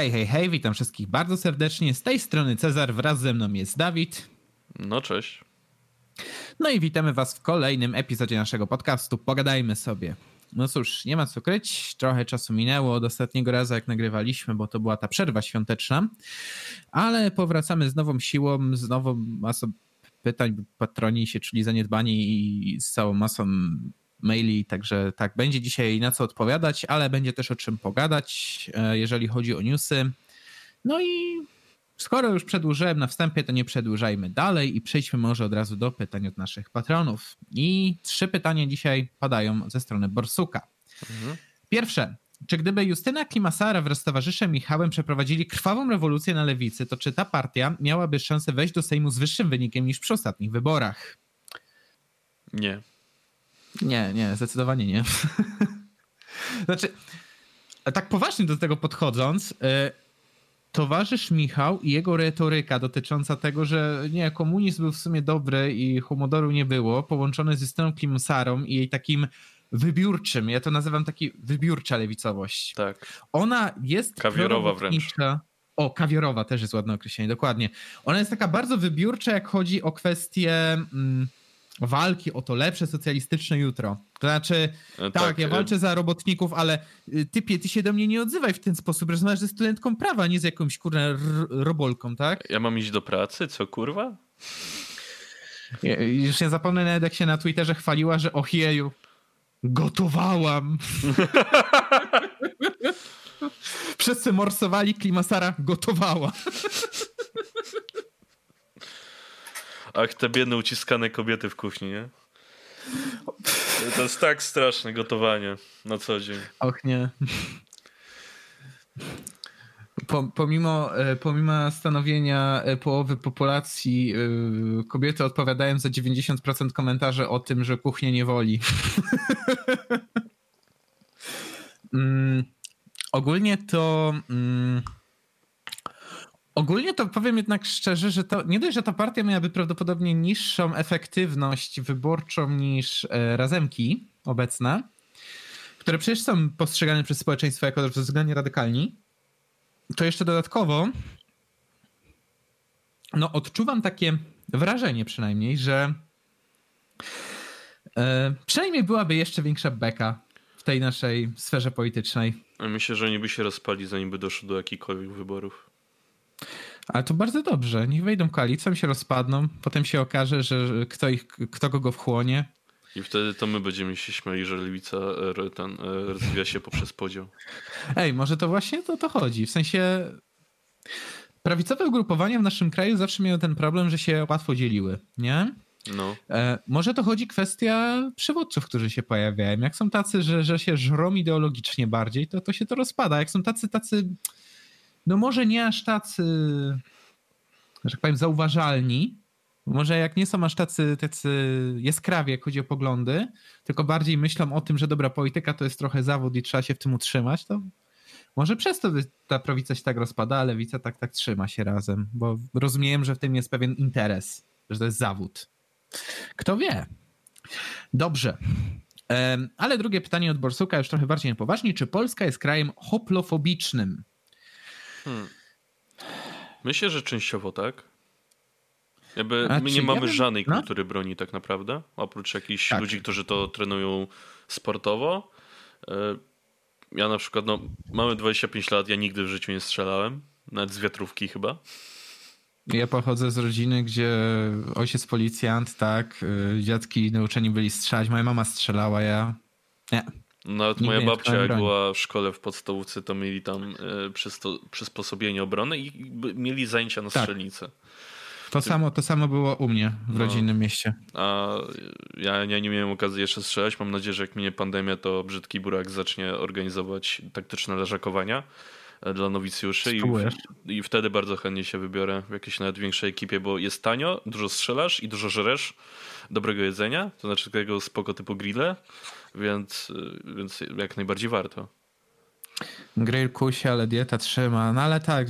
Hej, hej, hej, witam wszystkich bardzo serdecznie. Z tej strony Cezar, wraz ze mną jest Dawid. No cześć. No i witamy was w kolejnym epizodzie naszego podcastu. Pogadajmy sobie. No cóż, nie ma co kryć, trochę czasu minęło od ostatniego razu, jak nagrywaliśmy, bo to była ta przerwa świąteczna, ale powracamy z nową siłą, z nową masą pytań, patroni się, czyli zaniedbani i z całą masą maili, także tak, będzie dzisiaj na co odpowiadać, ale będzie też o czym pogadać, e, jeżeli chodzi o newsy. No i skoro już przedłużyłem na wstępie, to nie przedłużajmy dalej i przejdźmy może od razu do pytań od naszych patronów. I trzy pytania dzisiaj padają ze strony Borsuka. Mhm. Pierwsze. Czy gdyby Justyna Klimasara wraz z towarzyszem Michałem przeprowadzili krwawą rewolucję na lewicy, to czy ta partia miałaby szansę wejść do Sejmu z wyższym wynikiem niż przy ostatnich wyborach? Nie. Nie, nie, zdecydowanie nie. znaczy, tak poważnie do tego podchodząc, y, towarzysz Michał i jego retoryka dotycząca tego, że nie, komunizm był w sumie dobry i humodoru nie było, połączony z Justyną Klimsarą i jej takim wybiórczym, ja to nazywam taki wybiórcza lewicowość. Tak. Ona jest kawiorowa wręcz. O, kawiorowa też jest ładne określenie, dokładnie. Ona jest taka bardzo wybiórcza, jak chodzi o kwestie mm, walki o to lepsze socjalistyczne jutro. To znaczy, no tak, tak, ja y- walczę za robotników, ale y, typie, ty się do mnie nie odzywaj w ten sposób. Rozmawiasz ze studentką prawa, nie z jakąś kurna robolką, tak? Ja mam iść do pracy? Co, kurwa? Ja, już nie zapomnę nawet, jak się na Twitterze chwaliła, że ochieju, gotowałam. Wszyscy morsowali, Klimasara gotowała. Ach, te biedne uciskane kobiety w kuchni, nie? To jest tak straszne gotowanie na co dzień. Och nie. Pomimo, e, pomimo stanowienia e, połowy populacji, e, kobiety odpowiadają za 90% komentarzy o tym, że kuchnia nie woli. mm, ogólnie to. Mm, Ogólnie to powiem jednak szczerze, że to nie dość, że ta partia miałaby prawdopodobnie niższą efektywność wyborczą niż e, razemki obecne, które przecież są postrzegane przez społeczeństwo jako względnie radykalni, to jeszcze dodatkowo no odczuwam takie wrażenie przynajmniej, że e, przynajmniej byłaby jeszcze większa beka w tej naszej sferze politycznej. Myślę, że oni by się rozpali, zanim by doszło do jakichkolwiek wyborów. Ale to bardzo dobrze. Niech wejdą koalicją, się rozpadną, potem się okaże, że kto, ich, kto kogo wchłonie. I wtedy to my będziemy się śmiali, że lewica e, ten, e, rozwija się poprzez podział. Ej, może to właśnie to, to chodzi. W sensie prawicowe ugrupowania w naszym kraju zawsze miały ten problem, że się łatwo dzieliły, nie? No. E, może to chodzi kwestia przywódców, którzy się pojawiają. Jak są tacy, że, że się żrą ideologicznie bardziej, to, to się to rozpada. Jak są tacy, tacy no może nie aż tacy, że tak powiem, zauważalni. Może jak nie są aż tacy, tacy jaskrawi, jak chodzi o poglądy, tylko bardziej myślą o tym, że dobra polityka to jest trochę zawód i trzeba się w tym utrzymać, to może przez to ta prawica się tak rozpada, a lewica tak, tak trzyma się razem, bo rozumiem, że w tym jest pewien interes, że to jest zawód. Kto wie? Dobrze. Ale drugie pytanie od Borsuka, już trochę bardziej poważnie. Czy Polska jest krajem hoplofobicznym? Hmm. Myślę, że częściowo tak. Jakby my nie mamy ja żadnej no? kultury broni tak naprawdę, oprócz jakichś tak. ludzi, którzy to trenują sportowo. E, ja na przykład, no, mamy 25 lat, ja nigdy w życiu nie strzelałem, nawet z wiatrówki chyba. Ja pochodzę z rodziny, gdzie ojciec policjant, tak, e, dziadki nauczeni byli strzelać, moja mama strzelała, ja nie. Nawet moja babcia, jak była w szkole w podstawówce, to mieli tam e, przysposobienie obrony i mieli zajęcia na tak. strzelnicę. To samo, to samo było u mnie w no, rodzinnym mieście. A ja, ja nie miałem okazji jeszcze strzelać. Mam nadzieję, że jak minie pandemia, to brzydki burak zacznie organizować taktyczne leżakowania e, dla nowicjuszy i, i, wtedy bardzo chętnie się wybiorę w jakiejś nawet większej ekipie, bo jest tanio, dużo strzelasz i dużo żeresz dobrego jedzenia, to znaczy takiego spoko typu grille więc, y, więc jak najbardziej warto. Grill kusi, ale dieta trzyma. No ale tak,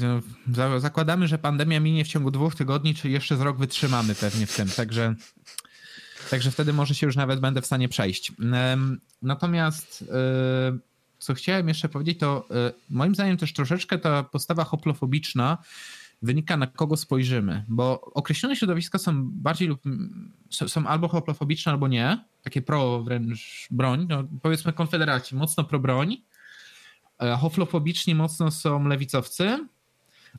zakładamy, że pandemia minie w ciągu dwóch tygodni, czy jeszcze z rok wytrzymamy pewnie w tym. Także, także wtedy może się już nawet będę w stanie przejść. Natomiast yy, co chciałem jeszcze powiedzieć, to y, moim zdaniem też troszeczkę ta postawa hoplofobiczna wynika na kogo spojrzymy, bo określone środowiska są bardziej lub są albo hoplofobiczne, albo nie, takie pro wręcz broń, no powiedzmy konfederaci, mocno pro broń, e, hoflofobiczni mocno są lewicowcy,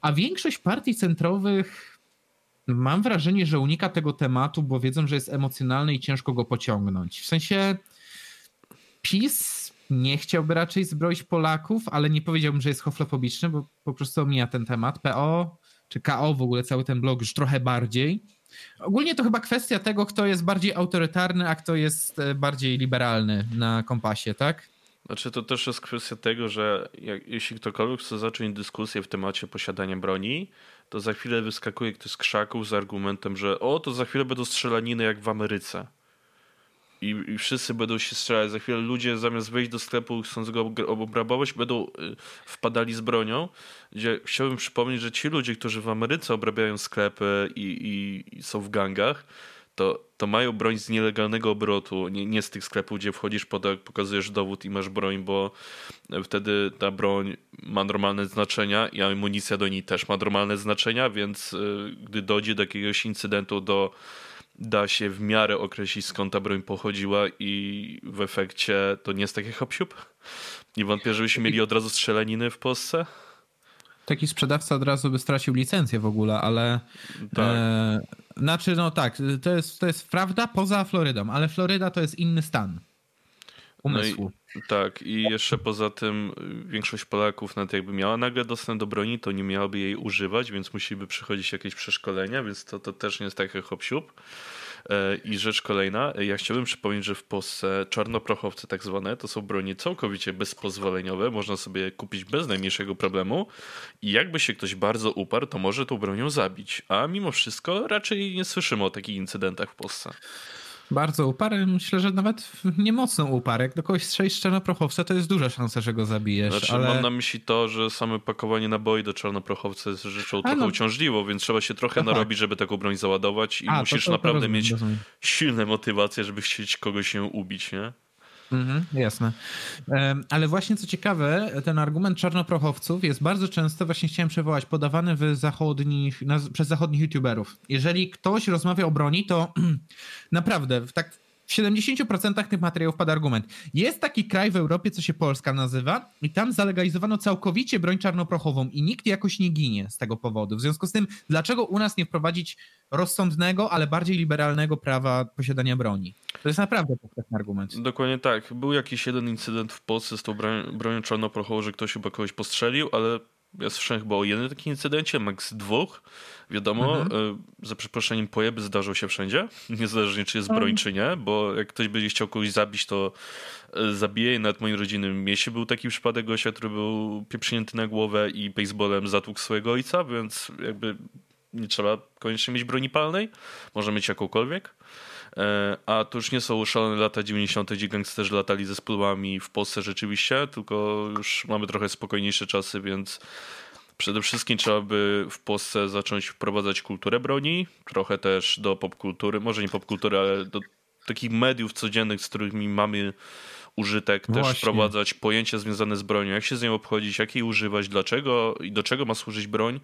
a większość partii centrowych mam wrażenie, że unika tego tematu, bo wiedzą, że jest emocjonalny i ciężko go pociągnąć. W sensie PiS nie chciałby raczej zbroić Polaków, ale nie powiedziałbym, że jest hoflofobiczny, bo po prostu omija ten temat. PO czy KO w ogóle cały ten blog już trochę bardziej. Ogólnie to chyba kwestia tego, kto jest bardziej autorytarny, a kto jest e, bardziej liberalny na kompasie, tak? Znaczy to też jest kwestia tego, że jak, jeśli ktokolwiek chce zacząć dyskusję w temacie posiadania broni, to za chwilę wyskakuje ktoś z krzaków z argumentem, że o, to za chwilę będą strzelaniny jak w Ameryce. I, I, wszyscy będą się strzelać. Za chwilę ludzie zamiast wejść do sklepu chcąc go obrabować, będą y, wpadali z bronią. Gdzie chciałbym przypomnieć, że ci ludzie, którzy w Ameryce obrabiają sklepy i, i, są w gangach, to, to mają broń z nielegalnego obrotu, nie, nie z tych sklepów, gdzie wchodzisz, podak, pokazujesz dowód i masz broń, bo wtedy ta broń ma normalne znaczenia i amunicja do niej też ma normalne znaczenia, więc y, gdy dojdzie do jakiegoś incydentu, do da się w miarę określić skąd ta broń pochodziła i w efekcie to nie jest takie hop Nie wątpię, żebyśmy mieli od razu strzelaniny w Polsce? Taki sprzedawca od razu by stracił licencję w ogóle, ale tak. E, znaczy no tak, to jest, to jest prawda poza Florydą, ale Floryda to jest inny stan umysłu. No tak, i jeszcze poza tym większość Polaków nawet jakby miała nagle dostęp do broni, to nie miałaby jej używać, więc musieliby przychodzić jakieś przeszkolenia, więc to, to też nie jest takie hop e, I rzecz kolejna, ja chciałbym przypomnieć, że w Polsce czarnoprochowce tak zwane to są broni całkowicie bezpozwoleniowe, można sobie kupić bez najmniejszego problemu. I jakby się ktoś bardzo uparł, to może tą bronią zabić, a mimo wszystko raczej nie słyszymy o takich incydentach w Polsce. Bardzo uparty, myślę, że nawet nie mocno uparty. Jak do kogoś strzelisz czarnoprochowca, to jest duża szansa, że go zabijesz. Znaczy, ale... mam na myśli to, że same pakowanie naboi do czarnoprochowca jest rzeczą A, trochę no... uciążliwą, więc trzeba się trochę narobić, tak. żeby taką broń załadować i A, musisz to, to, naprawdę rozumiem, mieć rozumiem. silne motywacje, żeby chcieć kogoś się ubić, nie? Mhm, jasne. Ale właśnie co ciekawe, ten argument czarnoprochowców jest bardzo często, właśnie chciałem przywołać, podawany w zachodnich, przez zachodnich youtuberów. Jeżeli ktoś rozmawia o broni, to naprawdę, tak w 70% tych materiałów pada argument. Jest taki kraj w Europie, co się Polska nazywa, i tam zalegalizowano całkowicie broń czarnoprochową i nikt jakoś nie ginie z tego powodu. W związku z tym, dlaczego u nas nie wprowadzić rozsądnego, ale bardziej liberalnego prawa posiadania broni? To jest naprawdę powszechny argument. Dokładnie tak. Był jakiś jeden incydent w Polsce z tą bronią czarnoprochową, że ktoś chyba kogoś postrzelił, ale ja słyszałem chyba o jednym takim incydencie, max dwóch. Wiadomo, mhm. E, za przeproszeniem pojeby zdarzą się wszędzie, niezależnie czy jest broń, mhm. czy nie, bo jak ktoś będzie chciał kogoś zabić, to e, zabije. Nawet w moim rodzinnym mieście był taki przypadek gościa, który był pieprznięty na głowę i baseballem zatłukł swojego ojca, więc jakby nie trzeba koniecznie mieć broni palnej, może mieć jakąkolwiek. E, a to już nie są szalone lata 90., gdzie gangsterzy latali ze spluwami w Polsce rzeczywiście, tylko już mamy trochę spokojniejsze czasy, więc przede wszystkim trzeba by w Polsce zacząć wprowadzać kulturę broni, trochę też do popkultury, może nie popkultury, ale do takich mediów codziennych, z którymi mamy użytek, Właśnie. też wprowadzać pojęcia związane z bronią, jak się z nią obchodzić, jak jej używać, dlaczego i do czego ma służyć broń.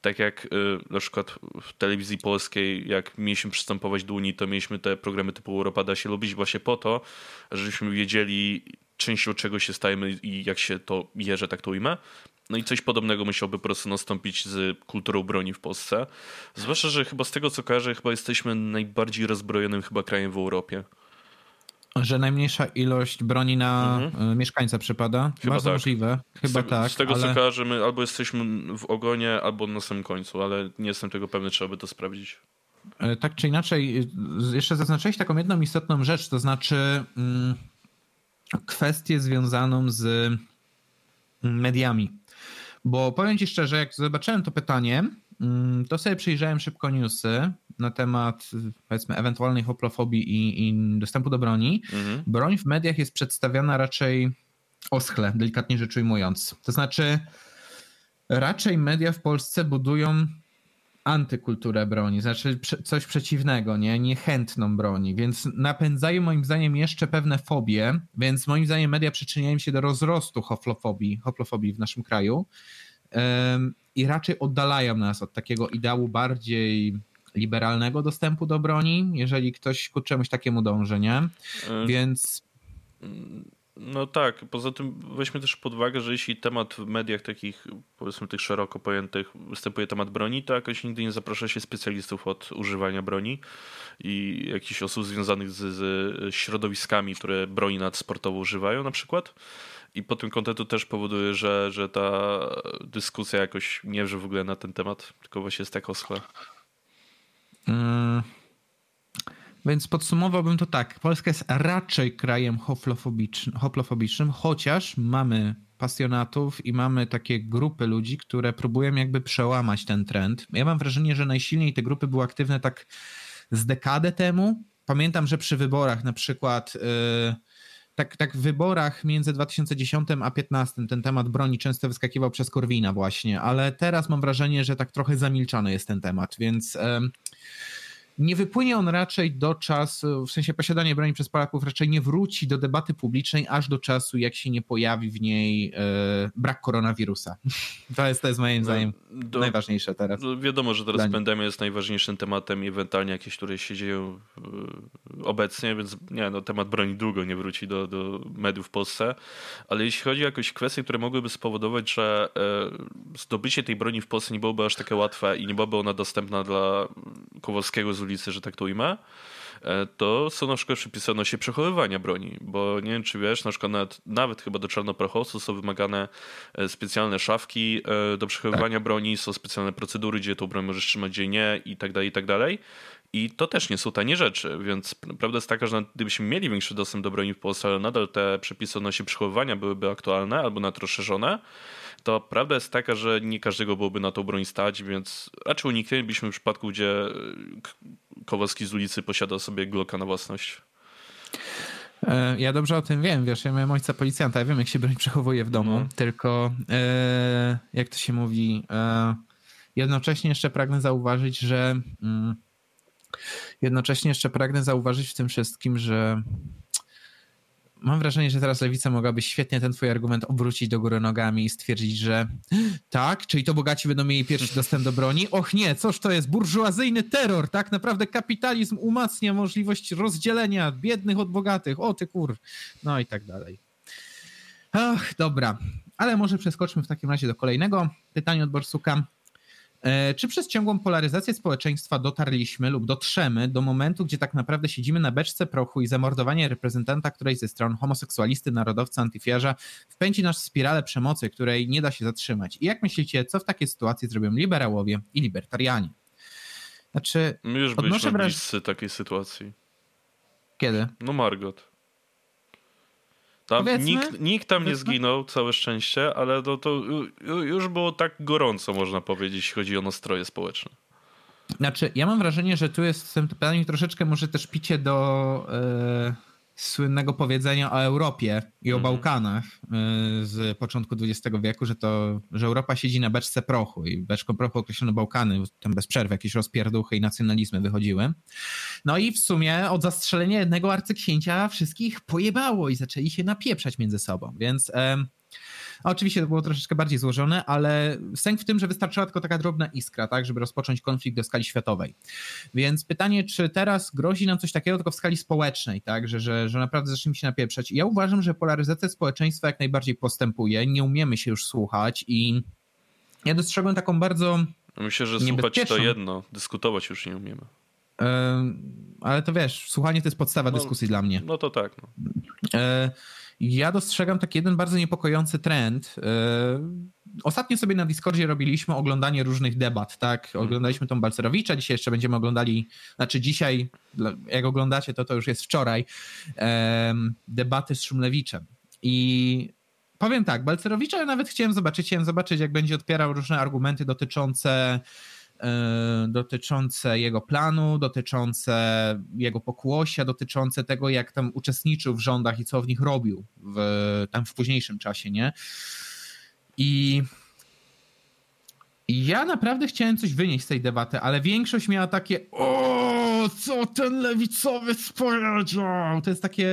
Tak jak y, na przykład w telewizji polskiej, jak mieliśmy przystępować do Unii, to mieliśmy te programy typu Europa da się lubić właśnie po to, żebyśmy wiedzieli częścią czego się stajemy i jak się to je, że tak to ujmę. No i coś podobnego musiałby po prostu nastąpić z kulturą broni w Polsce. Zwłaszcza, że chyba z tego co kojarzę, chyba jesteśmy najbardziej rozbrojonym chyba krajem w Europie. Że najmniejsza ilość broni na mhm. E, mieszkańca przypada? Chyba Bardzo tak. możliwe. Chyba z tak. Z tego ale... co kojarzę, my albo jesteśmy w ogonie, albo na samym końcu, ale nie jestem tego pewny, trzeba by to sprawdzić. E, tak czy inaczej, e, jeszcze zaznaczyłeś taką jedną istotną rzecz, to znaczy mm, kwestię związaną z mediami. Bo powiem ci szczerze, jak zobaczyłem to pytanie, mm, to sobie przyjrzałem szybko newsy na temat powiedzmy ewentualnej hoplofobii i, i dostępu do broni. Mhm. Broń w mediach jest przedstawiana raczej oschle, delikatnie rzecz ujmując. To znaczy raczej media w Polsce budują antykulturę broni, znaczy coś przeciwnego, nie? Niechętną broni, więc napędzają moim zdaniem jeszcze pewne fobie, więc moim zdaniem media przyczyniają się do rozrostu hoflofobii, hoflofobii w naszym kraju um, i raczej oddalają nas od takiego ideału bardziej liberalnego dostępu do broni, jeżeli ktoś ku czemuś takiemu dąży, nie? E, więc... No tak, poza tym weźmy też pod uwagę, że jeśli temat w mediach takich, powiedzmy tych szeroko pojętych, występuje temat broni, to jakoś nigdy nie zaprasza się specjalistów od używania broni i jakichś osób związanych z, z środowiskami, które broni nadsportowo używają na przykład. I pod tym kątem to też powoduje, że, że ta dyskusja jakoś nie wrze w ogóle na ten temat, tylko właśnie jest tak oschła. Hmm. Więc podsumowałbym to tak. Polska jest raczej krajem hoplofobicznym, chociaż mamy pasjonatów i mamy takie grupy ludzi, które próbują jakby przełamać ten trend. Ja mam wrażenie, że najsilniej te grupy były aktywne tak z dekadę temu. Pamiętam, że przy wyborach na przykład yy, tak, tak w wyborach między 2010 a 2015 ten temat broni często wyskakiwał przez Korwina właśnie, ale teraz mam wrażenie, że tak trochę zamilczany jest ten temat, więc... Yy, nie wypłynie on raczej do czasu, w sensie posiadanie broni przez Polaków raczej nie wróci do debaty publicznej aż do czasu, jak się nie pojawi w niej e, brak koronawirusa. To jest, to jest moim no, zdaniem do, najważniejsze teraz. No wiadomo, że teraz pandemia jest najważniejszym tematem i ewentualnie jakieś, które się dzieją e, obecnie, więc nie, no, temat broni długo nie wróci do, do mediów w Polsce, ale jeśli chodzi o jakieś kwestie, które mogłyby spowodować, że e, zdobycie tej broni w Polsce nie byłoby aż takie łatwe i nie byłaby ona dostępna dla Kowalskiego z ulicy, że tak to ujmę, e, to są na przykład przepisy odnośnie przechowywania broni, bo nie wiem czy wiesz, na przykład nawet, nawet chyba do czarnoprochosu są wymagane e, specjalne szafki e, do przechowywania tak. broni, są specjalne procedury, gdzie tą broń możesz trzymać, gdzie nie i tak dalej, i tak dalej. I to też nie są tanie rzeczy, więc prawda jest taka, że gdybyśmy mieli większy dostęp do broni w Polsce, ale nadal te przepisy odnośnie przechowywania byłyby aktualne albo nawet rozszerzone, to prawda jest taka, że nie każdego byłoby na tą broń stać, więc raczej uniknęlibyśmy przypadku, gdzie Kowalski z ulicy posiada sobie Glocka na własność. E, ja dobrze o tym wiem, wiesz, ja miałem ojca policjanta, ja wiem jak się broń przechowuje w domu, no. tylko e, jak to się mówi, e, jednocześnie jeszcze pragnę zauważyć, że mm, jednocześnie jeszcze pragnę zauważyć w tym wszystkim, że mam wrażenie, że teraz lewica mogłaby świetnie ten twój argument obrócić do góry nogami i stwierdzić, że tak, czyli to bogaci będą mieli pierwszy dostęp do broni? Och nie, coż to jest burżuazyjny terror, tak naprawdę kapitalizm umacnia możliwość rozdzielenia biednych od bogatych, o ty kur, no i tak dalej. Ach, dobra, ale może przeskoczmy w takim razie do kolejnego pytania od Borsuka. E, czy przez ciągłą polaryzację społeczeństwa dotarliśmy lub dotrzemy do momentu, gdzie tak naprawdę siedzimy na beczce prochu i zamordowanie reprezentanta którejś ze stron, homoseksualisty, narodowca, antyfiarza, wpędzi nas w spiralę przemocy, której nie da się zatrzymać? I jak myślicie, co w takiej sytuacji zrobią liberałowie i libertarianie? Znaczy, My już byliśmy wraż... bliscy takiej sytuacji. Kiedy? No Margot. Tam nikt, nikt tam nie zginął, całe szczęście, ale to, to już było tak gorąco, można powiedzieć, jeśli chodzi o nastroje społeczne. Znaczy, ja mam wrażenie, że tu jest w tym pytaniu troszeczkę może też picie do. Yy słynnego powiedzenia o Europie i o mhm. Bałkanach y, z początku XX wieku, że to, że Europa siedzi na beczce prochu i beczką prochu określono Bałkany, tam bez przerwy jakieś rozpierduchy i nacjonalizmy wychodziły. No i w sumie od zastrzelenia jednego arcyksięcia wszystkich pojebało i zaczęli się napieprzać między sobą, więc... A oczywiście to było troszeczkę bardziej złożone, ale sęk w tym, że wystarczyła tylko taka drobna iskra, tak, żeby rozpocząć konflikt do skali światowej. Więc pytanie, czy teraz grozi nam coś takiego tylko w skali społecznej, tak, że, że, że naprawdę zaczniemy się napieprzać. I ja uważam, że polaryzacja społeczeństwa jak najbardziej postępuje, nie umiemy się już słuchać i ja dostrzegłem taką bardzo Myślę, że słuchać to jedno, dyskutować już nie umiemy. Ale to wiesz, słuchanie to jest podstawa no, dyskusji dla mnie. No to tak. No. E, ja dostrzegam taki jeden bardzo niepokojący trend. E, ostatnio sobie na Discordzie robiliśmy oglądanie różnych debat, tak? Mhm. Oglądaliśmy tą Balcerowicza, dzisiaj jeszcze będziemy oglądali, znaczy dzisiaj, jak oglądacie, to to już jest wczoraj, debaty z Szumlewiczem. I powiem tak, Balcerowicza ja nawet chciałem zobaczyć, chciałem zobaczyć, jak będzie odpierał różne argumenty dotyczące dotyczące jego planu, dotyczące jego pokłosia, dotyczące tego, jak tam uczestniczył w rządach i co w nich robił w, tam w późniejszym czasie, nie? I Ja naprawdę chciałem coś wynieść z tej debaty, ale większość miała takie o, co ten lewicowy powiedział. To jest takie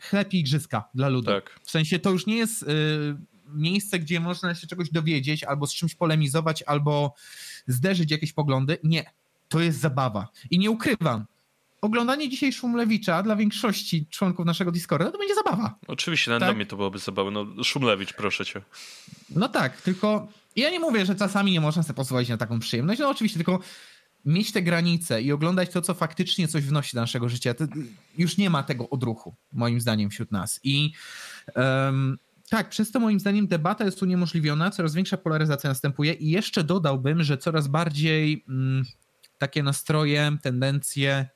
chleb i igrzyska dla ludu. Tak. W sensie to już nie jest y, miejsce, gdzie można się czegoś dowiedzieć, albo z czymś polemizować, albo zderzyć jakieś poglądy. Nie, to jest zabawa. I nie ukrywam, oglądanie dzisiaj Szumlewicza dla większości członków naszego Discorda to będzie zabawa. Oczywiście, tak? dla mnie to byłoby zabawa. No, Szumlewicz, proszę cię. No tak, tylko ja nie mówię, że czasami nie można sobie pozwolić na taką przyjemność. No oczywiście, tylko mieć te granice i oglądać to, co faktycznie coś wnosi do naszego życia. To już nie ma tego odruchu, moim zdaniem, wśród nas. I um, tak, przez to moim zdaniem debata jest uniemożliwiona, coraz większa polaryzacja następuje i jeszcze dodałbym, że coraz bardziej mm, takie nastroje, tendencje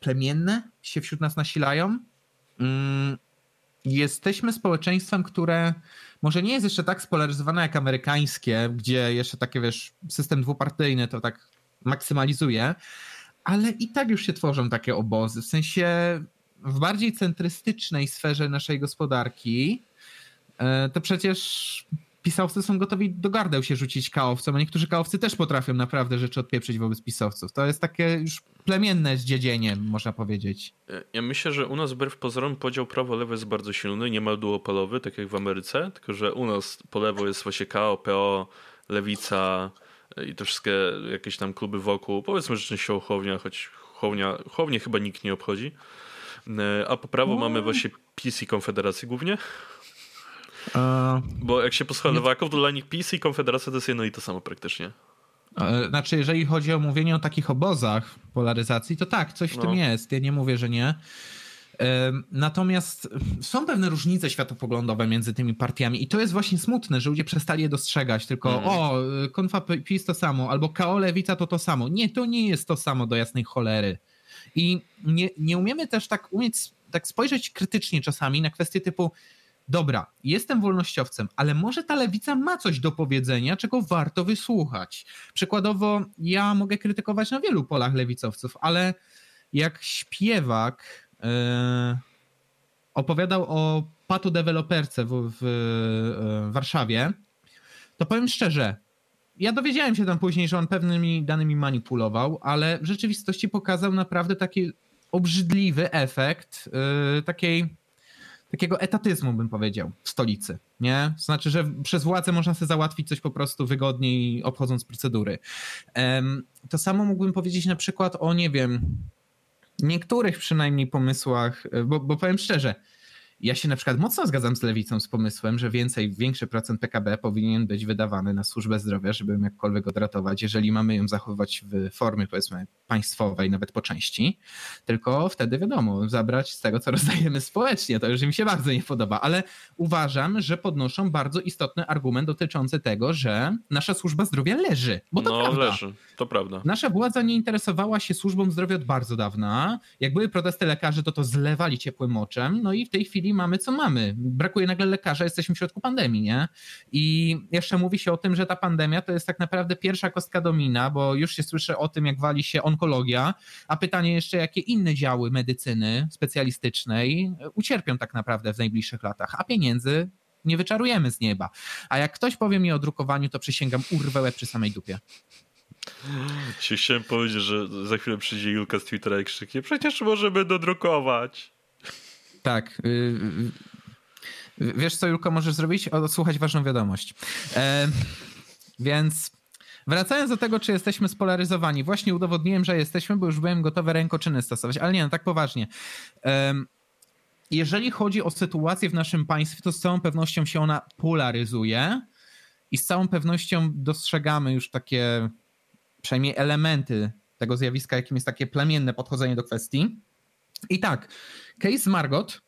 plemienne się wśród nas nasilają. Mm, jesteśmy społeczeństwem, które może nie jest jeszcze tak spolaryzowane jak amerykańskie, gdzie jeszcze takie, wiesz, system dwupartyjny to tak maksymalizuje, ale i tak już się tworzą takie obozy. W sensie w bardziej centrystycznej sferze naszej gospodarki to przecież pisowcy są gotowi do gardeł się rzucić kaowcom, a niektórzy kaowcy też potrafią naprawdę rzeczy odpieprzyć wobec pisowców. To jest takie już plemienne zdziedzienie, można powiedzieć. Ja myślę, że u nas wbrew pozorom podział prawo-lewo jest bardzo silny, niemal duopolowy, tak jak w Ameryce, tylko że u nas po lewo jest właśnie KO, PO, Lewica i te wszystkie jakieś tam kluby wokół, powiedzmy, że częściowo Hołownia, choć Hołownia, Hołownię chyba nikt nie obchodzi. E, a po prawo no. mamy właśnie PiS i Konfederację głównie. Bo jak się posłucha Lewaków, to dla nich PiS i Konfederacja to jest jedno i to samo praktycznie. Znaczy, jeżeli chodzi o mówienie o takich obozach polaryzacji, to tak, coś w no. tym jest. Ja nie mówię, że nie. Natomiast są pewne różnice światopoglądowe między tymi partiami i to jest właśnie smutne, że ludzie przestali je dostrzegać, tylko mm. o, konfa PiS to samo, albo KO Lewica to to samo. Nie, to nie jest to samo do jasnej cholery. I nie, nie umiemy też tak umieć tak spojrzeć krytycznie czasami na kwestie typu dobra, jestem wolnościowcem, ale może ta lewica ma coś do powiedzenia, czego warto wysłuchać. Przykładowo, ja mogę krytykować na wielu polach lewicowców, ale jak śpiewak yy, opowiadał o patu deweloperce w, w, w e, Warszawie, to powiem szczerze, ja dowiedziałem się tam później, że on pewnymi danymi manipulował, ale w rzeczywistości pokazał naprawdę taki obrzydliwy efekt yy, takiej takiego etatyzmu, bym powiedział, w stolicy. Nie? Znaczy, że przez władzę można sobie załatwić coś po prostu wygodniej, obchodząc procedury. To samo mógłbym powiedzieć na przykład o, nie wiem, niektórych przynajmniej pomysłach, bo, bo powiem szczerze, ja się na przykład mocno zgadzam z lewicą z pomysłem, że więcej, większy procent PKB powinien być wydawany na służbę zdrowia, żeby ją jakkolwiek odratować, jeżeli mamy ją zachowywać w formie powiedzmy państwowej, nawet po części. Tylko wtedy wiadomo, zabrać z tego, co rozdajemy społecznie. To już mi się bardzo nie podoba, ale uważam, że podnoszą bardzo istotny argument dotyczący tego, że nasza służba zdrowia leży. Bo to no, prawda. leży, to prawda. Nasza władza nie interesowała się służbą zdrowia od bardzo dawna. Jak były protesty lekarzy, to to zlewali ciepłym moczem. No i w tej chwili mamy co mamy. Brakuje nagle lekarza, jesteśmy w środku pandemii, nie? I jeszcze mówi się o tym, że ta pandemia to jest tak naprawdę pierwsza kostka domina, bo już się słyszy o tym, jak wali się onkologia, a pytanie jeszcze, jakie inne działy medycyny specjalistycznej ucierpią tak naprawdę w najbliższych latach, a pieniędzy nie wyczarujemy z nieba. A jak ktoś powie mi o drukowaniu, to przysięgam, urwę przy samej dupie. Chciałem powiedzieć, że za chwilę przyjdzie Julka z Twittera i krzyknie, przecież możemy dodrukować. Tak. Y, y, y, wiesz co, Julko, możesz zrobić? Odsłuchać ważną wiadomość. E, więc wracając do tego, czy jesteśmy spolaryzowani. Właśnie udowodniłem, że jesteśmy, bo już byłem gotowy rękoczyny stosować. Ale nie, no tak poważnie. E, jeżeli chodzi o sytuację w naszym państwie, to z całą pewnością się ona polaryzuje i z całą pewnością dostrzegamy już takie przynajmniej elementy tego zjawiska, jakim jest takie plemienne podchodzenie do kwestii. I tak, case Margot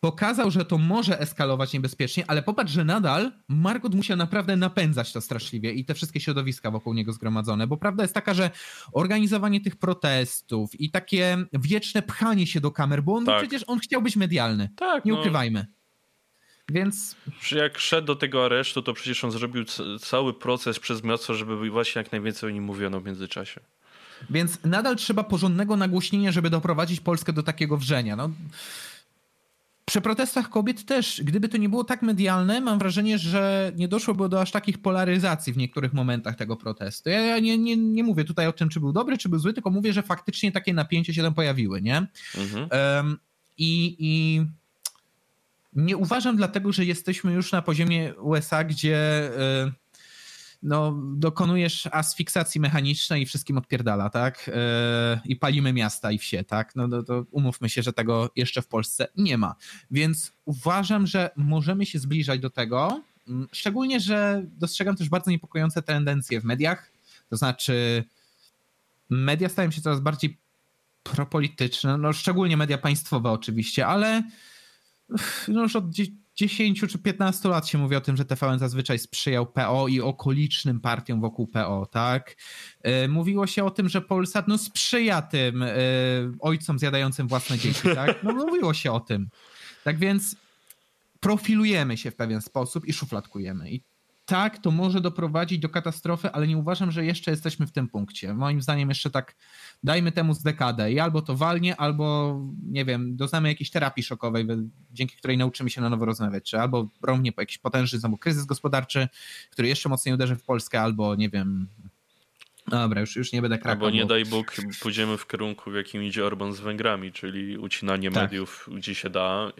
pokazał, że to może eskalować niebezpiecznie, ale popatrz, że nadal Margot musiał naprawdę napędzać to straszliwie i te wszystkie środowiska wokół niego zgromadzone, bo prawda jest taka, że organizowanie tych protestów i takie wieczne pchanie się do kamer, bo on tak. przecież on chciał być medialny. Tak, nie no. ukrywajmy. Więc. Jak szedł do tego aresztu, to przecież on zrobił cały proces przez miasto, żeby właśnie jak najwięcej o nim mówiono w międzyczasie. Więc nadal trzeba porządnego nagłośnienia, żeby doprowadzić Polskę do takiego wrzenia. No, przy protestach kobiet też, gdyby to nie było tak medialne, mam wrażenie, że nie doszłoby do aż takich polaryzacji w niektórych momentach tego protestu. Ja, ja nie, nie, nie mówię tutaj o tym, czy był dobry, czy był zły, tylko mówię, że faktycznie takie napięcia się tam pojawiły, nie? Mhm. Um, i, I nie uważam dlatego, że jesteśmy już na poziomie USA, gdzie y, no, dokonujesz asfiksacji mechanicznej i wszystkim odpierdala, tak? Y, I palimy miasta i wsie, tak? No to, to umówmy się, że tego jeszcze w Polsce nie ma. Więc uważam, że możemy się zbliżać do tego, mm, szczególnie, że dostrzegam też bardzo niepokojące tendencje w mediach, to znaczy media stają się coraz bardziej propolityczne, no szczególnie media państwowe oczywiście, ale no już od 10 czy 15 lat się mówi o tym, że TVN zazwyczaj sprzyjał PO i okolicznym partiom wokół PO, tak? E, mówiło się o tym, że Polsat no sprzyja tym e, ojcom zjadającym własne dzieci, tak? No mówiło się o tym. Tak więc profilujemy się w pewien sposób i szufladkujemy. I tak, to może doprowadzić do katastrofy, ale nie uważam, że jeszcze jesteśmy w tym punkcie. Moim zdaniem jeszcze tak dajmy temu z dekadę i albo to walnie, albo nie wiem, doznamy jakiejś terapii szokowej, dzięki której nauczymy się na nowo rozmawiać, czy albo romnie po jakiś potężny znowu kryzys gospodarczy, który jeszcze mocniej uderzy w Polskę, albo nie wiem, Dobra, już, już nie będę krakał. Albo nie daj Bóg, pójdziemy w kierunku, w jakim idzie Orban z Węgrami, czyli ucinanie tak. mediów gdzie się da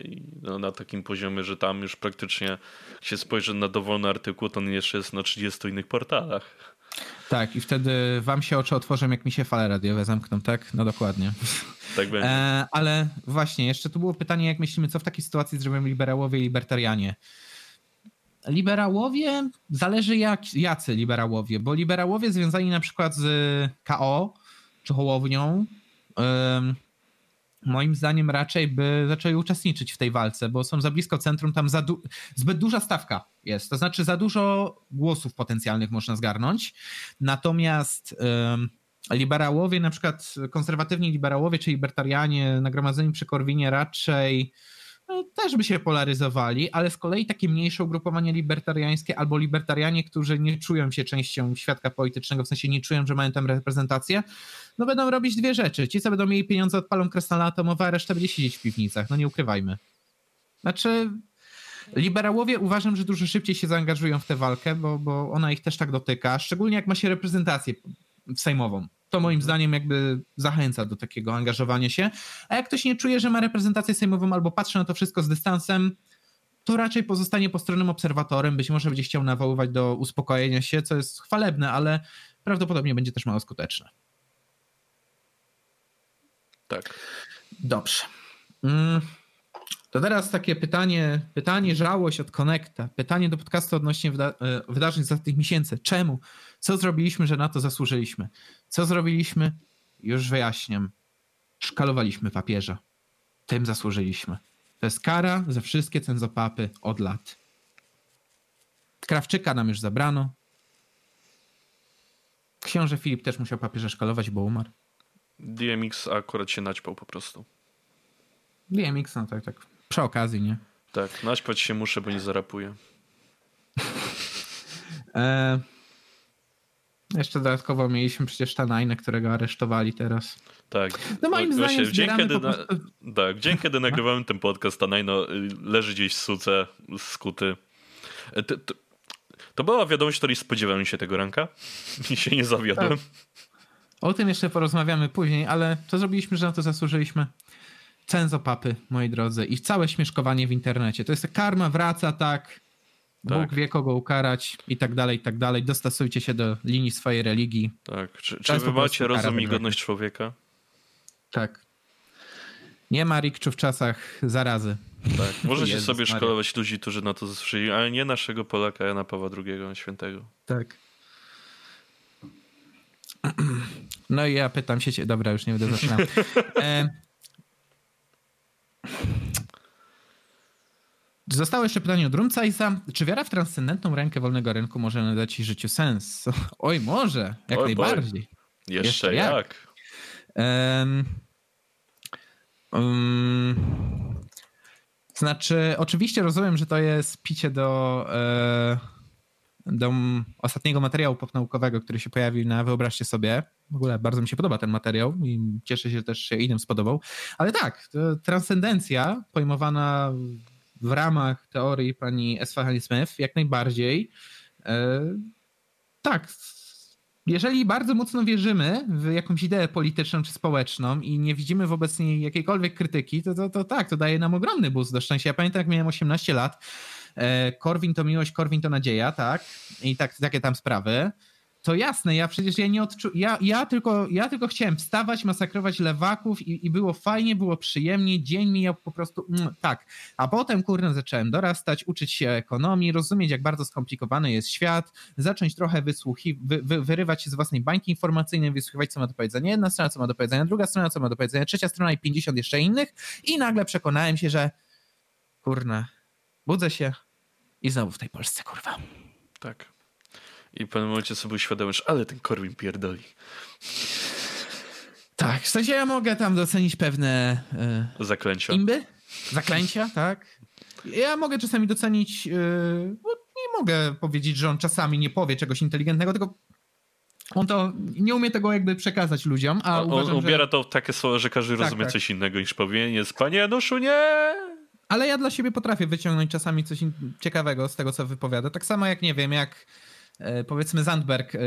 no, na takim poziomie, że tam już praktycznie jak się spojrzy na dowolny artykuł, to on jeszcze jest na 30 innych portalach. Tak, i wtedy wam się oczy otworzą, jak mi się fale radiowe zamkną, tak? No dokładnie. Tak będzie. E, ale właśnie, jeszcze tu było pytanie, jak myślimy, co w takiej sytuacji zrobią liberałowie i libertarianie liberałowie, zależy jak, jacy liberałowie, bo liberałowie związani na przykład z KO czy Hołownią, moim zdaniem raczej by zaczęli uczestniczyć w tej walce, bo są za blisko centrum, tam za du zbyt duża stawka jest, to znaczy za dużo głosów potencjalnych można zgarnąć. Natomiast liberałowie, na przykład konserwatywni liberałowie czy libertarianie nagromadzeni przy Korwinie raczej też by się polaryzowali, ale z kolei takie mniejsze ugrupowania libertariańskie albo libertarianie, którzy nie czują się częścią świadka politycznego, w sensie nie czują, że mają tam reprezentację, no będą robić dwie rzeczy. Ci, co będą mieli pieniądze, odpalą krasnale atomowe, a reszta będzie siedzieć w piwnicach. No nie ukrywajmy. Znaczy, liberałowie uważam, że dużo szybciej się zaangażują w tę walkę, bo, bo ona ich też tak dotyka, szczególnie jak ma się reprezentację sejmową. To moim zdaniem jakby zachęca do takiego angażowania się. A jak ktoś nie czuje, że ma reprezentację sejmową albo patrzy na to wszystko z dystansem, to raczej pozostanie postronnym obserwatorem, być może będzie chciał nawoływać do uspokojenia się, co jest chwalebne, ale prawdopodobnie będzie też mało skuteczne. Tak. Dobrze. Mm. To teraz takie pytanie, pytanie żałość od Connecta, pytanie do podcastu odnośnie wyda e, wydarzeń z tych miesięcy. Czemu? Co zrobiliśmy, że na to zasłużyliśmy? Co zrobiliśmy? Już wyjaśniam. Szkalowaliśmy papieża. Tym zasłużyliśmy. To jest kara za wszystkie cenzopapy od lat. Krawczyka nam już zabrano. Książę Filip też musiał papieża szkalować, bo umarł. DMX akurat się naćpał po prostu. DMX, no tak, tak. Przy okazji, nie? Tak, naćpać się muszę, bo nie zarapuję. e, jeszcze dodatkowo mieliśmy przecież Tanajnę, którego aresztowali teraz. Tak. No moim no, zdaniem w dzień, kiedy, na, tak, w dzień, kiedy nagrywałem ten podcast, Tanajno y, leży gdzieś w suce, skuty. E, to, to, to, była wiadomość, której spodziewałem się tego ranka i się nie zawiodłem. Tak. O tym jeszcze porozmawiamy później, ale co zrobiliśmy, że na to zasłużyliśmy? Cenzopapy, moi drodzy, i całe śmieszkowanie w internecie. To jest karma, wraca tak, tak. Bóg wie kogo ukarać i tak dalej, i tak dalej. Dostosujcie się do linii swojej religii. Tak. Czy, czy wy macie rozum i godność człowieka? Tak. Nie ma rikczu w czasach zarazy. Tak. Możecie Jezus sobie Maria. szkolować ludzi, którzy na to zasłużyli, ale nie naszego Polaka Jana Pawła II Świętego. Tak. No i ja pytam się, dobra, już nie będę zaczynał. E... Zostało jeszcze pytanie od Rumcajsa. Czy wiara w transcendentną rękę wolnego rynku może nadać ci życiu sens? Oj, może, jak Oj, najbardziej. Jeszcze, jeszcze jak. jak. Um, um, znaczy, oczywiście rozumiem, że to jest picie do, e, do ostatniego materiału popnaukowego, który się pojawił na Wyobraźcie sobie. W ogóle bardzo mi się podoba ten materiał i cieszę się że też, się innym spodobał. Ale tak, transcendencja pojmowana w ramach teorii pani Esfahani Smith jak najbardziej. E, tak, jeżeli bardzo mocno wierzymy w jakąś ideę polityczną czy społeczną i nie widzimy wobec niej jakiejkolwiek krytyki, to, to, to tak, to daje nam ogromny boost do szczęścia. Ja pamiętam, jak miałem 18 lat, e, Korwin to miłość, Korwin to nadzieja, tak? I tak, takie tam sprawy to jasne, ja przecież ja nie odczułem, ja, ja, tylko, ja tylko chciałem wstawać, masakrować lewaków i, i było fajnie, było przyjemnie, dzień mijał po prostu, mm, tak. A potem, kurde, zacząłem dorastać, uczyć się ekonomii, rozumieć, jak bardzo skomplikowany jest świat, zacząć trochę wysłuchi, wy, wy, wyrywać się z własnej bańki informacyjnej, wysłuchiwać, co ma do powiedzenia jedna strona, co ma do powiedzenia druga strona, co ma do powiedzenia trzecia strona i 50 jeszcze innych i nagle przekonałem się, że kurna, budzę się i znowu w tej Polsce, kurwa. Tak. I w pewnym momencie sobie uświadomisz, ale ten Korwin pierdoli. Tak, w sensie ja mogę tam docenić pewne... Yy, Zaklęcia. Imby? Zaklęcia, tak. Ja mogę czasami docenić, yy, nie mogę powiedzieć, że on czasami nie powie czegoś inteligentnego, tylko on to nie umie tego jakby przekazać ludziom, a on, uważam, on ubiera że... to w takie słowa, że każdy tak, rozumie tak. coś innego niż powinien. Jest, panie Januszu, nie! Ale ja dla siebie potrafię wyciągnąć czasami coś ciekawego z tego, co wypowiada. Tak samo jak, nie wiem, jak E, powiedzmy Zandberg e,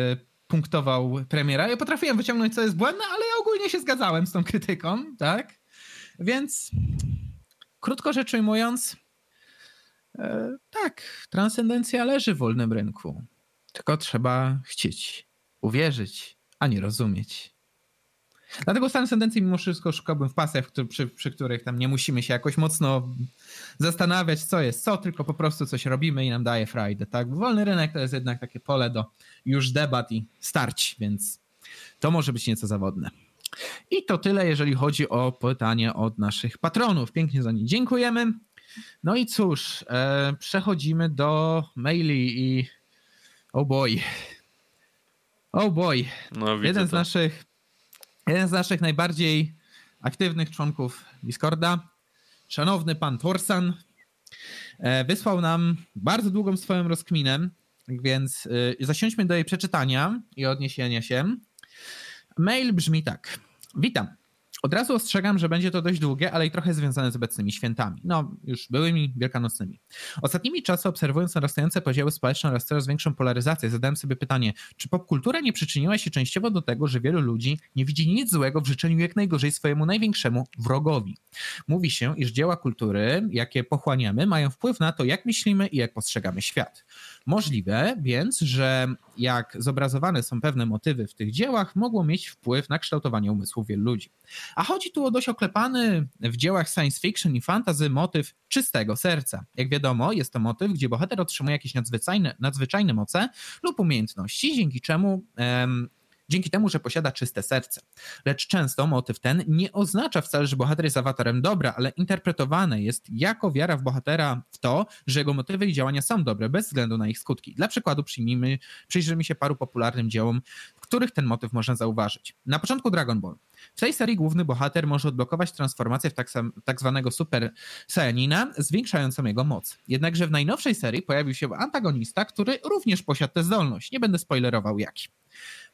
punktował premiera. Ja potrafiłem wyciągnąć, co jest błędne, ale ja ogólnie się zgadzałem z tą krytyką, tak? Więc krótko rzecz ujmując, e, tak, transcendencja leży w wolnym rynku. Tylko trzeba chcieć, uwierzyć, a nie rozumieć. Dlatego transcendencji mimo wszystko szukałbym w pasach, przy, przy, których tam nie musimy się jakoś mocno zastanawiać, co jest co, tylko po prostu coś robimy i nam daje frajdę. Tak? Wolny rynek to jest jednak takie pole do już debat i starć, więc to może być nieco zawodne. I to tyle, jeżeli chodzi o pytanie od naszych patronów. Pięknie za nie dziękujemy. No i cóż, e, przechodzimy do maili i oh boy. Oh boy. No, Jeden z naszych jeden z naszych najbardziej aktywnych członków Discorda, szanowny pan Torsan, e, wysłał nam bardzo długą swoją rozkminę, więc e, zasiądźmy do jej przeczytania i odniesienia się. Mail brzmi tak. Witam. Od razu ostrzegam, że będzie to dość długie, ale i trochę związane z obecnymi świętami. No, już byłymi wielkanocnymi. Ostatnimi czasy obserwując narastające podziały społeczne oraz coraz większą polaryzację, zadałem sobie pytanie, czy popkultura nie przyczyniła się częściowo do tego, że wielu ludzi nie widzi nic złego w życzeniu jak najgorzej swojemu największemu wrogowi. Mówi się, iż dzieła kultury, jakie pochłaniamy, mają wpływ na to, jak myślimy i jak postrzegamy świat. Możliwe więc, że jak zobrazowane są pewne motywy w tych dziełach, mogło mieć wpływ na kształtowanie umysłu wielu ludzi. A chodzi tu o dość oklepany w dziełach science fiction i fantasy motyw czystego serca. Jak wiadomo, jest to motyw, gdzie bohater otrzymuje jakieś nadzwyczajne, nadzwyczajne moce lub umiejętności, dzięki czemu em, dzięki temu, że posiada czyste serce. Lecz często motyw ten nie oznacza wcale, że bohater jest awatarem dobra, ale interpretowane jest jako wiara w bohatera w to, że jego motywy i działania są dobre, bez względu na ich skutki. Dla przykładu przyjmijmy, przyjrzyjmy się paru popularnym dziełom, których ten motyw można zauważyć. Na początku Dragon Ball. W tej serii główny bohater może odblokować transformację w tak, tak zwanego Super Saiyanina, zwiększającą jego moc. Jednakże w najnowszej serii pojawił się antagonista, który również posiadł tę zdolność. Nie będę spoilerował jaki.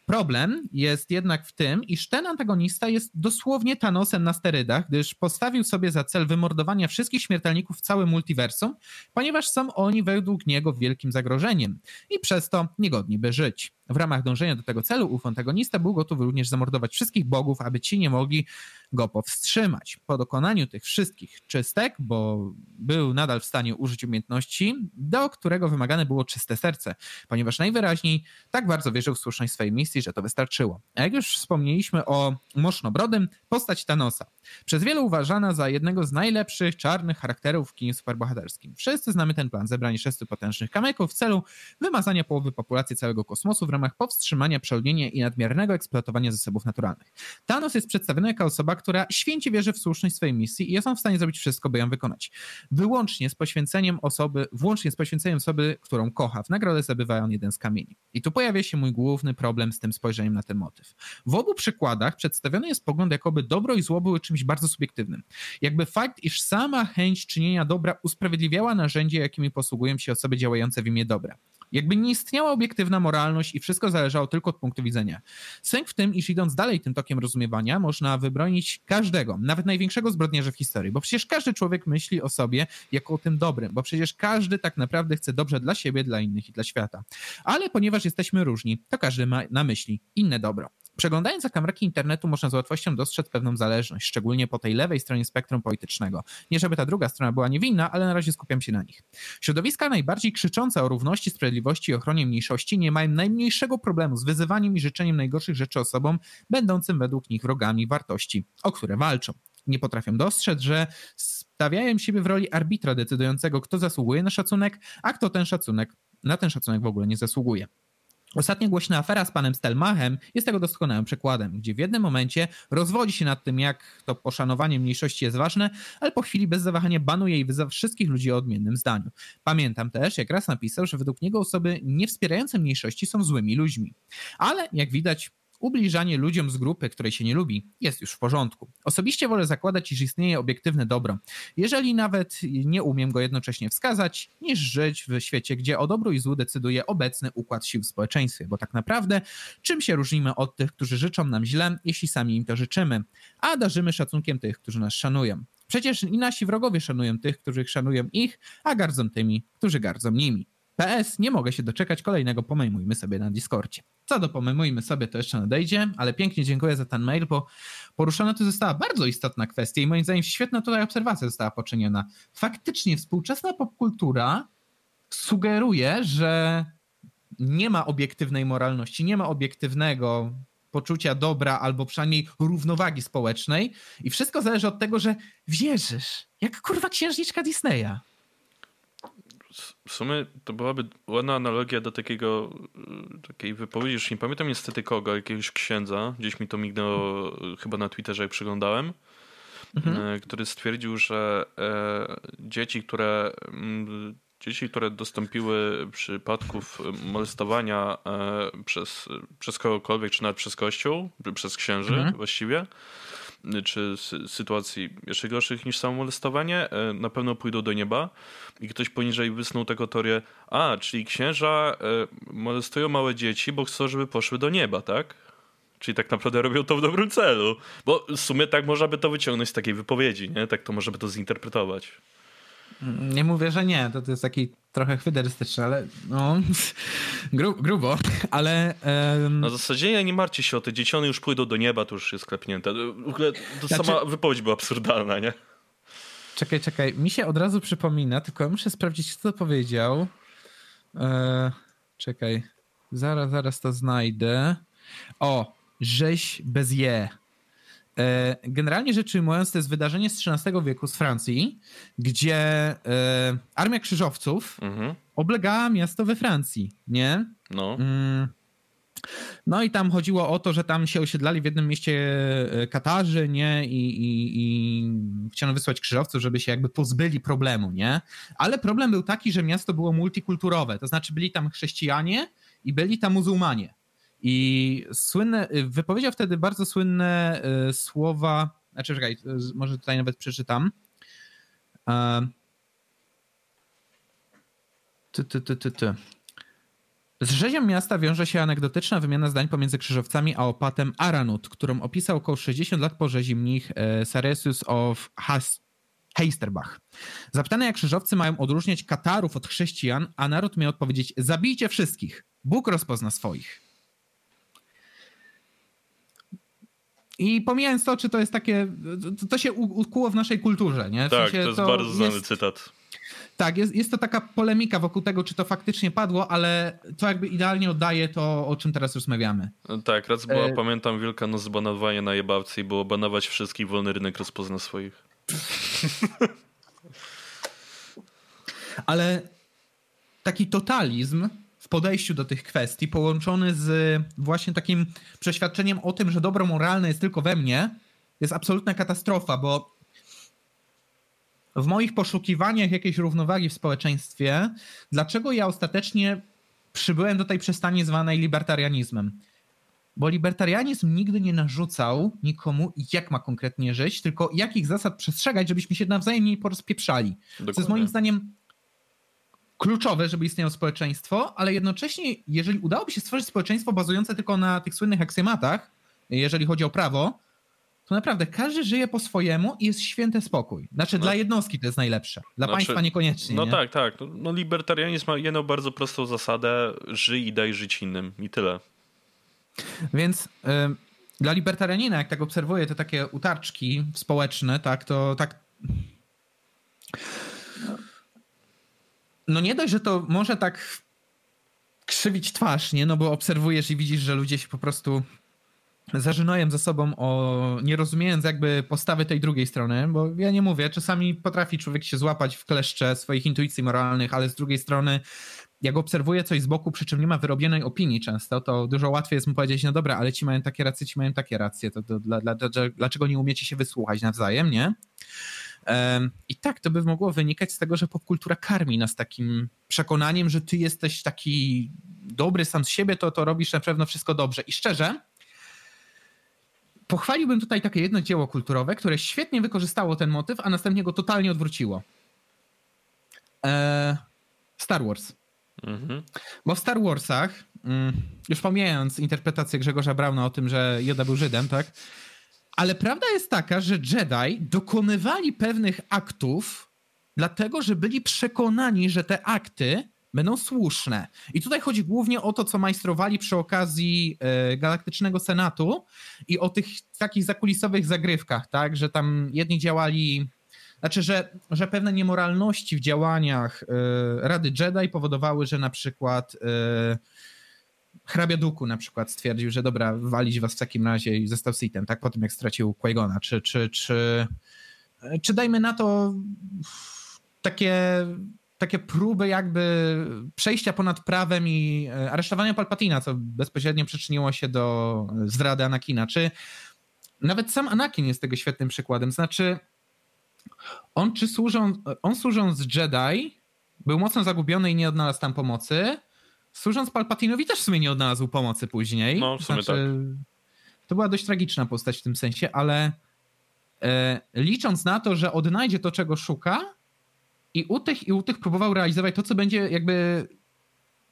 Problem jest jednak w tym, iż ten antagonista jest dosłownie Thanosem na sterydach, gdyż postawił sobie za cel wymordowania wszystkich śmiertelników w całym multiversum, ponieważ są oni według niego wielkim zagrożeniem i przez to niegodni by żyć. W ramach dążenia do tego celu ów antagonista był gotów również zamordować wszystkich bogów, aby ci nie mogli go powstrzymać. Po dokonaniu tych wszystkich czystek, bo był nadal w stanie użyć umiejętności, do którego wymagane było czyste serce, ponieważ najwyraźniej tak bardzo wierzył w słuszność swojej misji, że to wystarczyło. A jak już wspomnieliśmy o Mosznobrodym, postać Thanosa. Przez wielu uważana za jednego z najlepszych czarnych charakterów w kinie superbohaterskim. Wszyscy znamy ten plan, zebranie sześciu potężnych kamyków w celu wymazania połowy populacji całego kosmosu w ramach powstrzymania przeolnienia i nadmiernego eksploatowania zasobów naturalnych. Thanos jest przedstawiony jako osoba, która święcie wierzy w słuszność swojej misji i jest on w stanie zrobić wszystko, by ją wykonać. Wyłącznie z poświęceniem osoby, włącznie z poświęceniem osoby, którą kocha. W nagrodę zdobywa on jeden z kamieni. I tu pojawia się mój główny problem z tym spojrzeniem na ten motyw. W obu przykładach przedstawiony jest pogląd, jakoby dobro i zło były czymś bardzo subiektywnym. Jakby fakt, iż sama chęć czynienia dobra usprawiedliwiała narzędzie, jakimi posługują się osoby działające w imię dobra. Jakby nie istniała obiektywna moralność i wszystko zależało tylko od punktu widzenia. Sęk w tym, iż idąc dalej tym tokiem rozumiewania, można wybronić każdego, nawet największego zbrodniarza w historii, bo przecież każdy człowiek myśli o sobie jako o tym dobrym, bo przecież każdy tak naprawdę chce dobrze dla siebie, dla innych i dla świata. Ale ponieważ jesteśmy różni, to każdy ma na myśli inne dobro. Przeglądając zakamarki internetu można z łatwością dostrzec pewną zależność, szczególnie po tej lewej stronie spektrum politycznego. Nie żeby ta druga strona była niewinna, ale na razie skupiam się na nich. Środowiska najbardziej krzyczące o równości, sprawiedliwości i ochronie mniejszości nie mają najmniejszego problemu z wyzywaniem i życzeniem najgorszych rzeczy osobom, będącym według nich wrogami wartości, o które walczą. Nie potrafią dostrzec, że stawiają siebie w roli arbitra decydującego, kto zasługuje na szacunek, a kto ten szacunek na ten szacunek w ogóle nie zasługuje. Ostatnio głośna afera z panem Stelmachem jest tego doskonałym przykładem, gdzie w jednym momencie rozwodzi się nad tym, jak to poszanowanie mniejszości jest ważne, ale po chwili bez zawahania banuje i wyzywa wszystkich ludzi o odmiennym zdaniu. Pamiętam też, jak raz napisał, że według niego osoby niewspierające mniejszości są złymi ludźmi. Ale jak widać, ubliżanie ludziom z grupy, której się nie lubi, jest już w porządku. Osobiście wolę zakładać, iż istnieje obiektywne dobro, jeżeli nawet nie umiem go jednocześnie wskazać, niż żyć w świecie, gdzie o dobru i złu decyduje obecny układ sił w społeczeństwie, bo tak naprawdę czym się różnimy od tych, którzy życzą nam źle, jeśli sami im to życzymy, a darzymy szacunkiem tych, którzy nas szanują. Przecież i nasi wrogowie szanują tych, którzy szanują ich, a gardzą tymi, którzy gardzą nimi. PS, nie mogę się doczekać kolejnego pomejmujmy sobie na Discordzie. Co do pomejmujmy sobie, to jeszcze nadejdzie, ale pięknie dziękuję za ten mail, bo poruszona tu została bardzo istotna kwestia i moim zdaniem świetna tutaj obserwacja została poczyniona. Faktycznie współczesna popkultura sugeruje, że nie ma obiektywnej moralności, nie ma obiektywnego poczucia dobra albo przynajmniej równowagi społecznej i wszystko zależy od tego, że wierzysz, jak kurwa księżniczka Disneya w sumie to byłaby ładna analogia do takiego, y, takiej wypowiedzi, już nie pamiętam niestety kogo, jakiegoś księdza, gdzieś mi to mignęło chyba na Twitterze, jak przyglądałem, mhm. E, który stwierdził, że e, dzieci, które dzieci, które dostąpiły przypadków molestowania e, przez, przez kogokolwiek, czy nawet przez kościół, przez księży mhm. właściwie, czy sytuacji jeszcze gorszych niż samo molestowanie, e, na pewno pójdą do nieba i ktoś poniżej wysnuł tego teorię, a, czyli księża e, molestują małe dzieci, bo chcą, żeby poszły do nieba, tak? Czyli tak naprawdę robią to w dobrym celu. Bo w sumie tak można by to wyciągnąć z takiej wypowiedzi, nie? Tak to można by to zinterpretować. Nie mówię, że nie, to, to jest taki trochę chwyderystyczny, ale no, gru, grubo, ale... Um... Na zasadzie ja nie martwcie się o te dzieciony już pójdą do nieba, to już jest sklepnięte. W ogóle to znaczy... sama wypowiedź była absurdalna, nie? Czekaj, czekaj, mi się od razu przypomina, tylko muszę sprawdzić, kto to powiedział. E, czekaj, zaraz, zaraz to znajdę. O, rzeź bez je. E, generalnie rzecz ujmując, to jest wydarzenie z XIII wieku z Francji, gdzie e, armia krzyżowców mhm. oblegała miasto we Francji, nie? No. Mm. No i tam chodziło o to, że tam się osiedlali w jednym mieście e, Katarzy, nie? I, i, i chciano wysłać krzyżowców, żeby się jakby pozbyli problemu, nie? Ale problem był taki, że miasto było multikulturowe, to znaczy byli tam chrześcijanie i byli tam muzułmanie. I słynne, wypowiedział wtedy bardzo słynne e, słowa, znaczy czekaj, e, może tutaj nawet przeczytam. E, ty, ty, ty, ty, ty. Z rzezią miasta wiąże się anegdotyczna wymiana zdań pomiędzy krzyżowcami a opatem Aranut, którą opisał około 60 lat po rzezi mnich Saresius of Has Heisterbach. Zapytane jak krzyżowcy mają odróżniać Katarów od chrześcijan, a naród miał odpowiedzieć zabijcie wszystkich, Bóg rozpozna swoich. I pomijając to, czy to jest takie, to, to się ukuło w naszej kulturze, nie? W tak, sensie, to jest to bardzo znany jest, cytat. Tak, jest, jest to taka polemika wokół tego, czy to faktycznie padło, ale to jakby idealnie oddaje to, o czym teraz rozmawiamy. Tak, raz była, e... pamiętam, wielka noc banowania na jebawce i było banować wszystkich, wolny rynek rozpozna swoich. ale taki totalizm podejściu do tych kwestii, połączony z właśnie takim przeświadczeniem o tym, że dobro moralne jest tylko we mnie, jest absolutna katastrofa, bo w moich poszukiwaniach jakiejś równowagi w społeczeństwie, dlaczego ja ostatecznie przybyłem do tej przystani zwanej libertarianizmem? Bo libertarianizm nigdy nie narzucał nikomu, jak ma konkretnie żyć, tylko jakich zasad przestrzegać, żebyśmy się nawzajem nie porozpieprzali. Dokładnie. Co jest moim zdaniem kluczowe, żeby istniało społeczeństwo, ale jednocześnie, jeżeli udałoby się stworzyć społeczeństwo bazujące tylko na tych słynnych aksjomatach, jeżeli chodzi o prawo, to naprawdę każdy żyje po swojemu i jest święty spokój. Znaczy no, dla jednostki to jest najlepsze, dla znaczy, państwa niekoniecznie. No nie? tak, tak. No, libertarianizm ma jedną bardzo prostą zasadę, żyj i daj żyć innym i tyle. Więc dla libertarianina, jak tak obserwuję te takie utarczki społeczne, tak, to tak no nie dość, że to może tak krzywić twarz, nie? No bo obserwujesz i widzisz, że ludzie się po prostu zażynają ze sobą o, nie rozumiejąc jakby postawy tej drugiej strony, bo ja nie mówię, czasami potrafi człowiek się złapać w kleszcze swoich intuicji moralnych, ale z drugiej strony jak obserwuję coś z boku, przy czym nie ma wyrobionej opinii często, to dużo łatwiej jest mu powiedzieć, no dobra, ale ci mają takie racje, ci mają takie racje, to, to dla, dla, dlaczego nie umiecie się wysłuchać nawzajem, nie? I tak to by mogło wynikać z tego, że popkultura karmi nas takim przekonaniem, że ty jesteś taki dobry sam z siebie, to, to robisz na pewno wszystko dobrze. I szczerze, pochwaliłbym tutaj takie jedno dzieło kulturowe, które świetnie wykorzystało ten motyw, a następnie go totalnie odwróciło. E, Star Wars. Mhm. Bo w Star Warsach, mm, już pomijając interpretację Grzegorza Brauna o tym, że Joda był Żydem, tak? Ale prawda jest taka, że Jedi dokonywali pewnych aktów, dlatego że byli przekonani, że te akty będą słuszne. I tutaj chodzi głównie o to, co majstrowali przy okazji e, Galaktycznego Senatu i o tych takich zakulisowych zagrywkach, tak, że tam jedni działali, znaczy, że, że pewne niemoralności w działaniach e, Rady Jedi powodowały, że na przykład e, hrabia Duku na przykład stwierdził, że dobra, walić was w takim razie i został Sithem, tak, po tym jak stracił Qui-Gona, czy, czy, czy, czy dajmy na to takie, takie próby jakby przejścia ponad prawem i e, aresztowania Palpatina, co bezpośrednio przyczyniło się do zdrady Anakina, czy nawet sam Anakin jest tego świetnym przykładem, znaczy on czy służąc, on służąc Jedi był mocno zagubiony i nie odnalazł tam pomocy, służąc Palpatinowi też w sumie nie odnalazł pomocy później. No, w sumie znaczy, tak. To była dość tragiczna postać w tym sensie, ale e, licząc na to, że odnajdzie to, czego szuka i u tych, i u tych próbował realizować to, co będzie jakby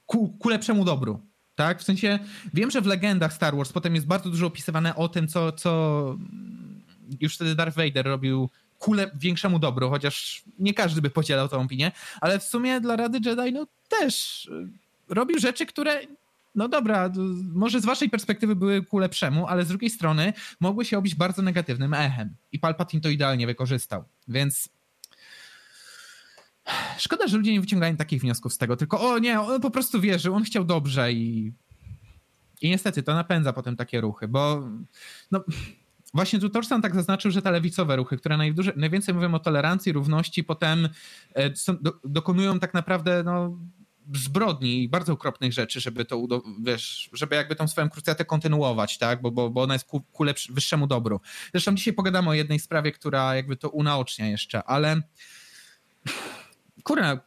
ku, ku lepszemu dobru. Tak? W sensie wiem, że w legendach Star Wars potem jest bardzo dużo opisywane o tym, co, co już wtedy Darth Vader robił ku większemu dobru, chociaż nie każdy by podzielał tą opinię, ale w sumie dla Rady Jedi no też robił rzeczy, które no dobra, może z waszej perspektywy były ku lepszemu, ale z drugiej strony mogły się obić bardzo negatywnym echem. I Palpatine to idealnie wykorzystał. Więc szkoda, że ludzie nie wyciągają takich wniosków z tego, tylko o nie, on po prostu wierzył, on chciał dobrze i i niestety to napędza potem takie ruchy, bo no, właśnie tu Torsan tak zaznaczył, że te lewicowe ruchy, które najwięcej mówią o tolerancji, równości, potem e, do, dokonują tak naprawdę no, zbrodni i bardzo okropnych rzeczy, żeby to, wiesz, żeby jakby tą swoją krucjatę kontynuować, tak, bo, bo, bo ona jest ku, ku lepsz, wyższemu dobru. Zresztą dzisiaj pogadamy o jednej sprawie, która jakby to unaocznia jeszcze, ale kurwa,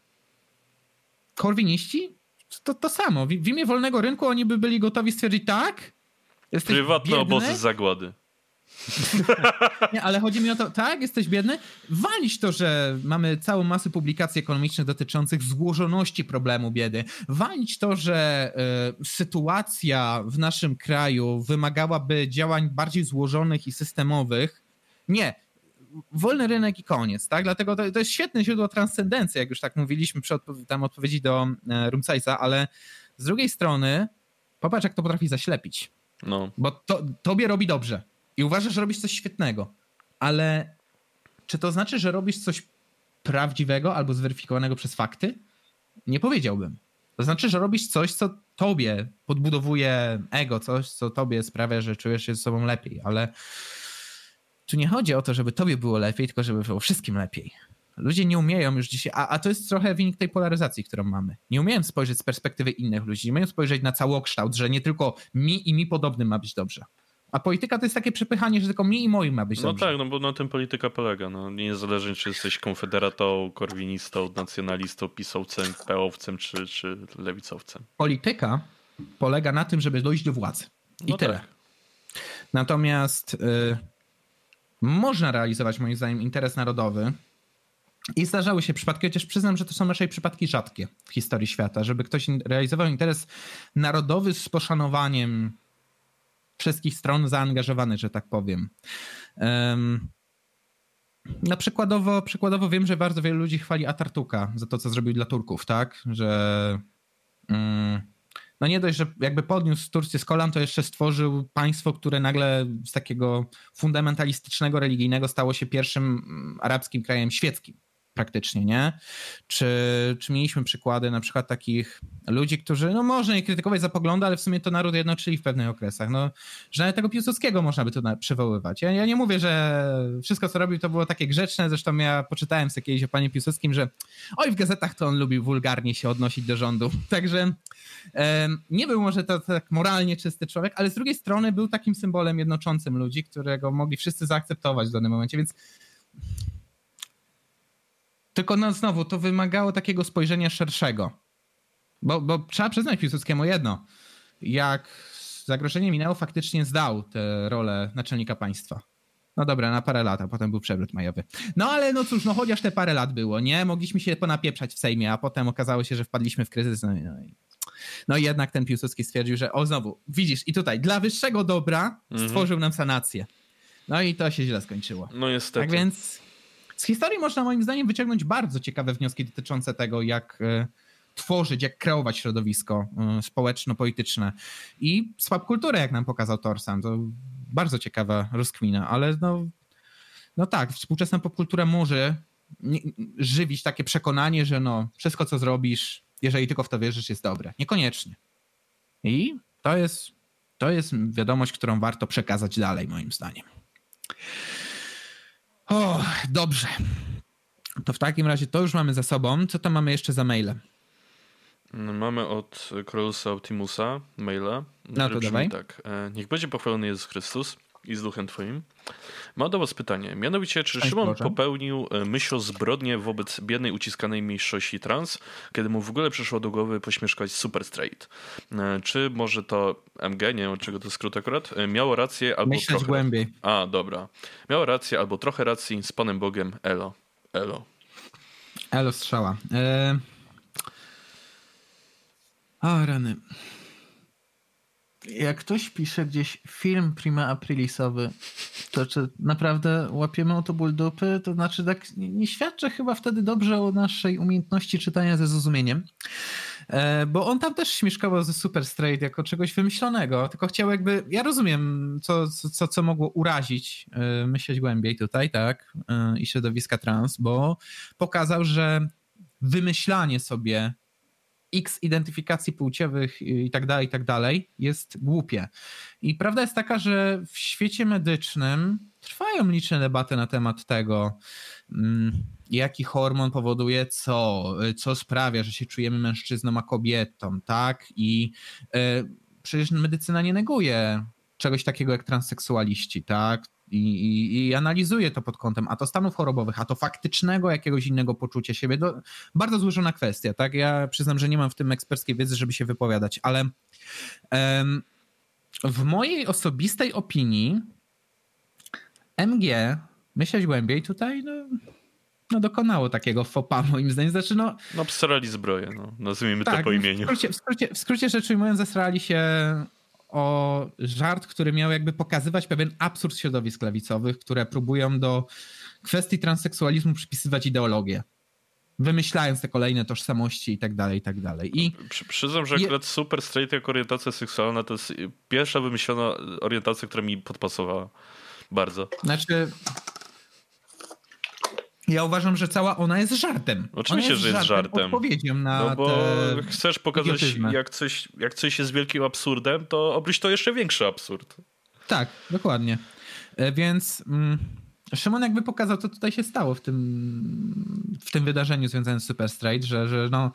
korwiniści? To, to samo. W, w imię wolnego rynku oni by byli gotowi stwierdzić tak? Jesteś Prywatne biedny? obozy zagłady. Nie, ale chodzi mi o to, tak, jesteś biedny? Walić to, że mamy całą masę publikacji ekonomicznych dotyczących złożoności problemu biedy. Walić to, że y, sytuacja w naszym kraju wymagałaby działań bardziej złożonych i systemowych. Nie. Wolny rynek i koniec, tak? Dlatego to, to jest świetne źródło transcendencji, jak już tak mówiliśmy przy odpo tam odpowiedzi do e, Rumcajsa, ale z drugiej strony popatrz, jak to potrafi zaślepić. No. Bo to, tobie robi dobrze i uważasz, że robisz coś świetnego, ale czy to znaczy, że robisz coś prawdziwego albo zweryfikowanego przez fakty? Nie powiedziałbym. To znaczy, że robisz coś, co tobie podbudowuje ego, coś, co tobie sprawia, że czujesz się ze sobą lepiej, ale tu nie chodzi o to, żeby tobie było lepiej, tylko żeby było wszystkim lepiej. Ludzie nie umieją już dzisiaj, a, a to jest trochę wynik tej polaryzacji, którą mamy. Nie umieją spojrzeć z perspektywy innych ludzi, nie umieją spojrzeć na całokształt, że nie tylko mi i mi podobnym ma być dobrze. A polityka to jest takie przepychanie, że tylko mi i moim ma być No dobrze. tak, no bo na tym polityka polega. No, niezależnie czy jesteś konfederatą, korwinistą, nacjonalistą, pisowcem, pełowcem czy, czy lewicowcem. Polityka polega na tym, żeby dojść do władzy. I no tyle. Tak. Natomiast y, można realizować moim zdaniem interes narodowy I zdarzały się przypadki, chociaż przyznam, że to są raczej przypadki rzadkie w historii świata, żeby ktoś realizował interes narodowy z poszanowaniem wszystkich stron zaangażowanych, że tak powiem. Um, no przykładowo, przykładowo wiem, że bardzo wielu ludzi chwali Atartuka za to, co zrobił dla Turków, tak? Że um, no nie dość, że jakby podniósł Turcję z kolan, to jeszcze stworzył państwo, które nagle z takiego fundamentalistycznego, religijnego stało się pierwszym mm, arabskim krajem świeckim praktycznie, nie? Czy, czy mieliśmy przykłady na przykład takich ludzi, którzy, no można je krytykować za poglądy, ale w sumie to naród jednoczyli w pewnych okresach. No, że nawet tego Piłsudskiego można by tu przywoływać. Ja, ja nie mówię, że wszystko, co robił, to było takie grzeczne, zresztą ja poczytałem sobie kiedyś o panie Piłsudskim, że oj, w gazetach to on lubił wulgarnie się odnosić do rządu. Także nie był może to tak moralnie czysty człowiek, ale z drugiej strony był takim symbolem jednoczącym ludzi, którego mogli wszyscy zaakceptować w danym momencie, więc tylko no znowu, to wymagało takiego spojrzenia szerszego. Bo, bo trzeba przyznać Piłsudskiemu jedno. Jak zagrożenie minęło, faktycznie zdał tę rolę naczelnika państwa. No dobra, na parę lat, a potem był przewrót majowy. No ale no cóż, no chociaż te parę lat było, nie? Mogliśmy się ponapieprzać w Sejmie, a potem okazało się, że wpadliśmy w kryzys. No, no, no i jednak ten Piłsudski stwierdził, że o znowu, widzisz, i tutaj dla wyższego dobra mhm. stworzył nam sanację. No i to się źle skończyło. No niestety. Tak więc z historii można moim zdaniem wyciągnąć bardzo ciekawe wnioski dotyczące tego, jak e, tworzyć, jak kreować środowisko e, społeczno-polityczne. I swap kulturę, jak nam pokazał Torsan, to bardzo ciekawa rozkmina, ale no, no tak, współczesna popkultura może żywić takie przekonanie, że no, wszystko co zrobisz, jeżeli tylko w to wierzysz, jest dobre. Niekoniecznie. I to jest, to jest wiadomość, którą warto przekazać dalej, moim zdaniem. O, dobrze. To w takim razie to już mamy za sobą. Co tam mamy jeszcze za maile? Mamy od Krolusa Optimusa maila. No to dawaj. Tak. E, niech będzie pochwalony Jezus Chrystus i z duchem twoim. Mam do was pytanie. Mianowicie, czy Szymon Boże. popełnił e, myśl zbrodnię wobec biednej, uciskanej mniejszości trans, kiedy mu w ogóle przyszło do głowy pośmieszkać super straight? E, czy może to MG, nie wiem czego to skrót akurat, e, miało rację albo Myśleć trochę... głębiej. A, dobra. Miało rację albo trochę racji z Panem Bogiem. Elo. Elo. Elo strzała. E... O, rany jak ktoś pisze gdzieś film prima aprilisowy, to czy naprawdę łapiemy o to ból dupy, to znaczy tak nie świadczy chyba wtedy dobrze o naszej umiejętności czytania ze zrozumieniem. E, bo on tam też śmieszkował ze Super Straight jako czegoś wymyślonego, tylko chciał jakby, ja rozumiem, co, co, co mogło urazić, e, myśleć głębiej tutaj, tak, e, i środowiska trans, bo pokazał, że wymyślanie sobie x identyfikacji płciowych i tak dalej, i tak dalej, jest głupie. I prawda jest taka, że w świecie medycznym trwają liczne debaty na temat tego, mm, jaki hormon powoduje co, co sprawia, że się czujemy mężczyzną a kobietą, tak? I e, przecież medycyna nie neguje czegoś takiego jak transseksualiści, tak? I, i, i, analizuje to pod kątem a to stanów chorobowych, a to faktycznego jakiegoś innego poczucia siebie. Bardzo złożona kwestia, tak? Ja przyznam, że nie mam w tym eksperckiej wiedzy, żeby się wypowiadać, ale um, w mojej osobistej opinii MG, myśleć głębiej tutaj, no, no dokonało takiego fopa moim zdaniem. Znaczy, no, no obsrali zbroję, no, nazwijmy tak, to po imieniu. W skrócie, w, skrócie, w skrócie rzecz ujmując, zesrali się o żart, który miał jakby pokazywać pewien absurd środowisk lewicowych, które próbują do kwestii transseksualizmu przypisywać ideologię. Wymyślając te kolejne tożsamości i tak dalej, i tak dalej. I Przy, przyznam, że akurat super straight jako orientacja seksualna to jest pierwsza wymyślona orientacja, która mi podpasowała. Bardzo. Znaczy, ja uważam, że cała ona jest żartem. Oczywiście, jest że jest żartem. żartem. Odpowiedzią na no bo chcesz pokazać, jak coś, jak coś jest wielkim absurdem, to obróć to jeszcze większy absurd. Tak, dokładnie. E, więc mm, Szymon jakby pokazał, co tutaj się stało w tym, w tym wydarzeniu związanym z Super Straight, że, że no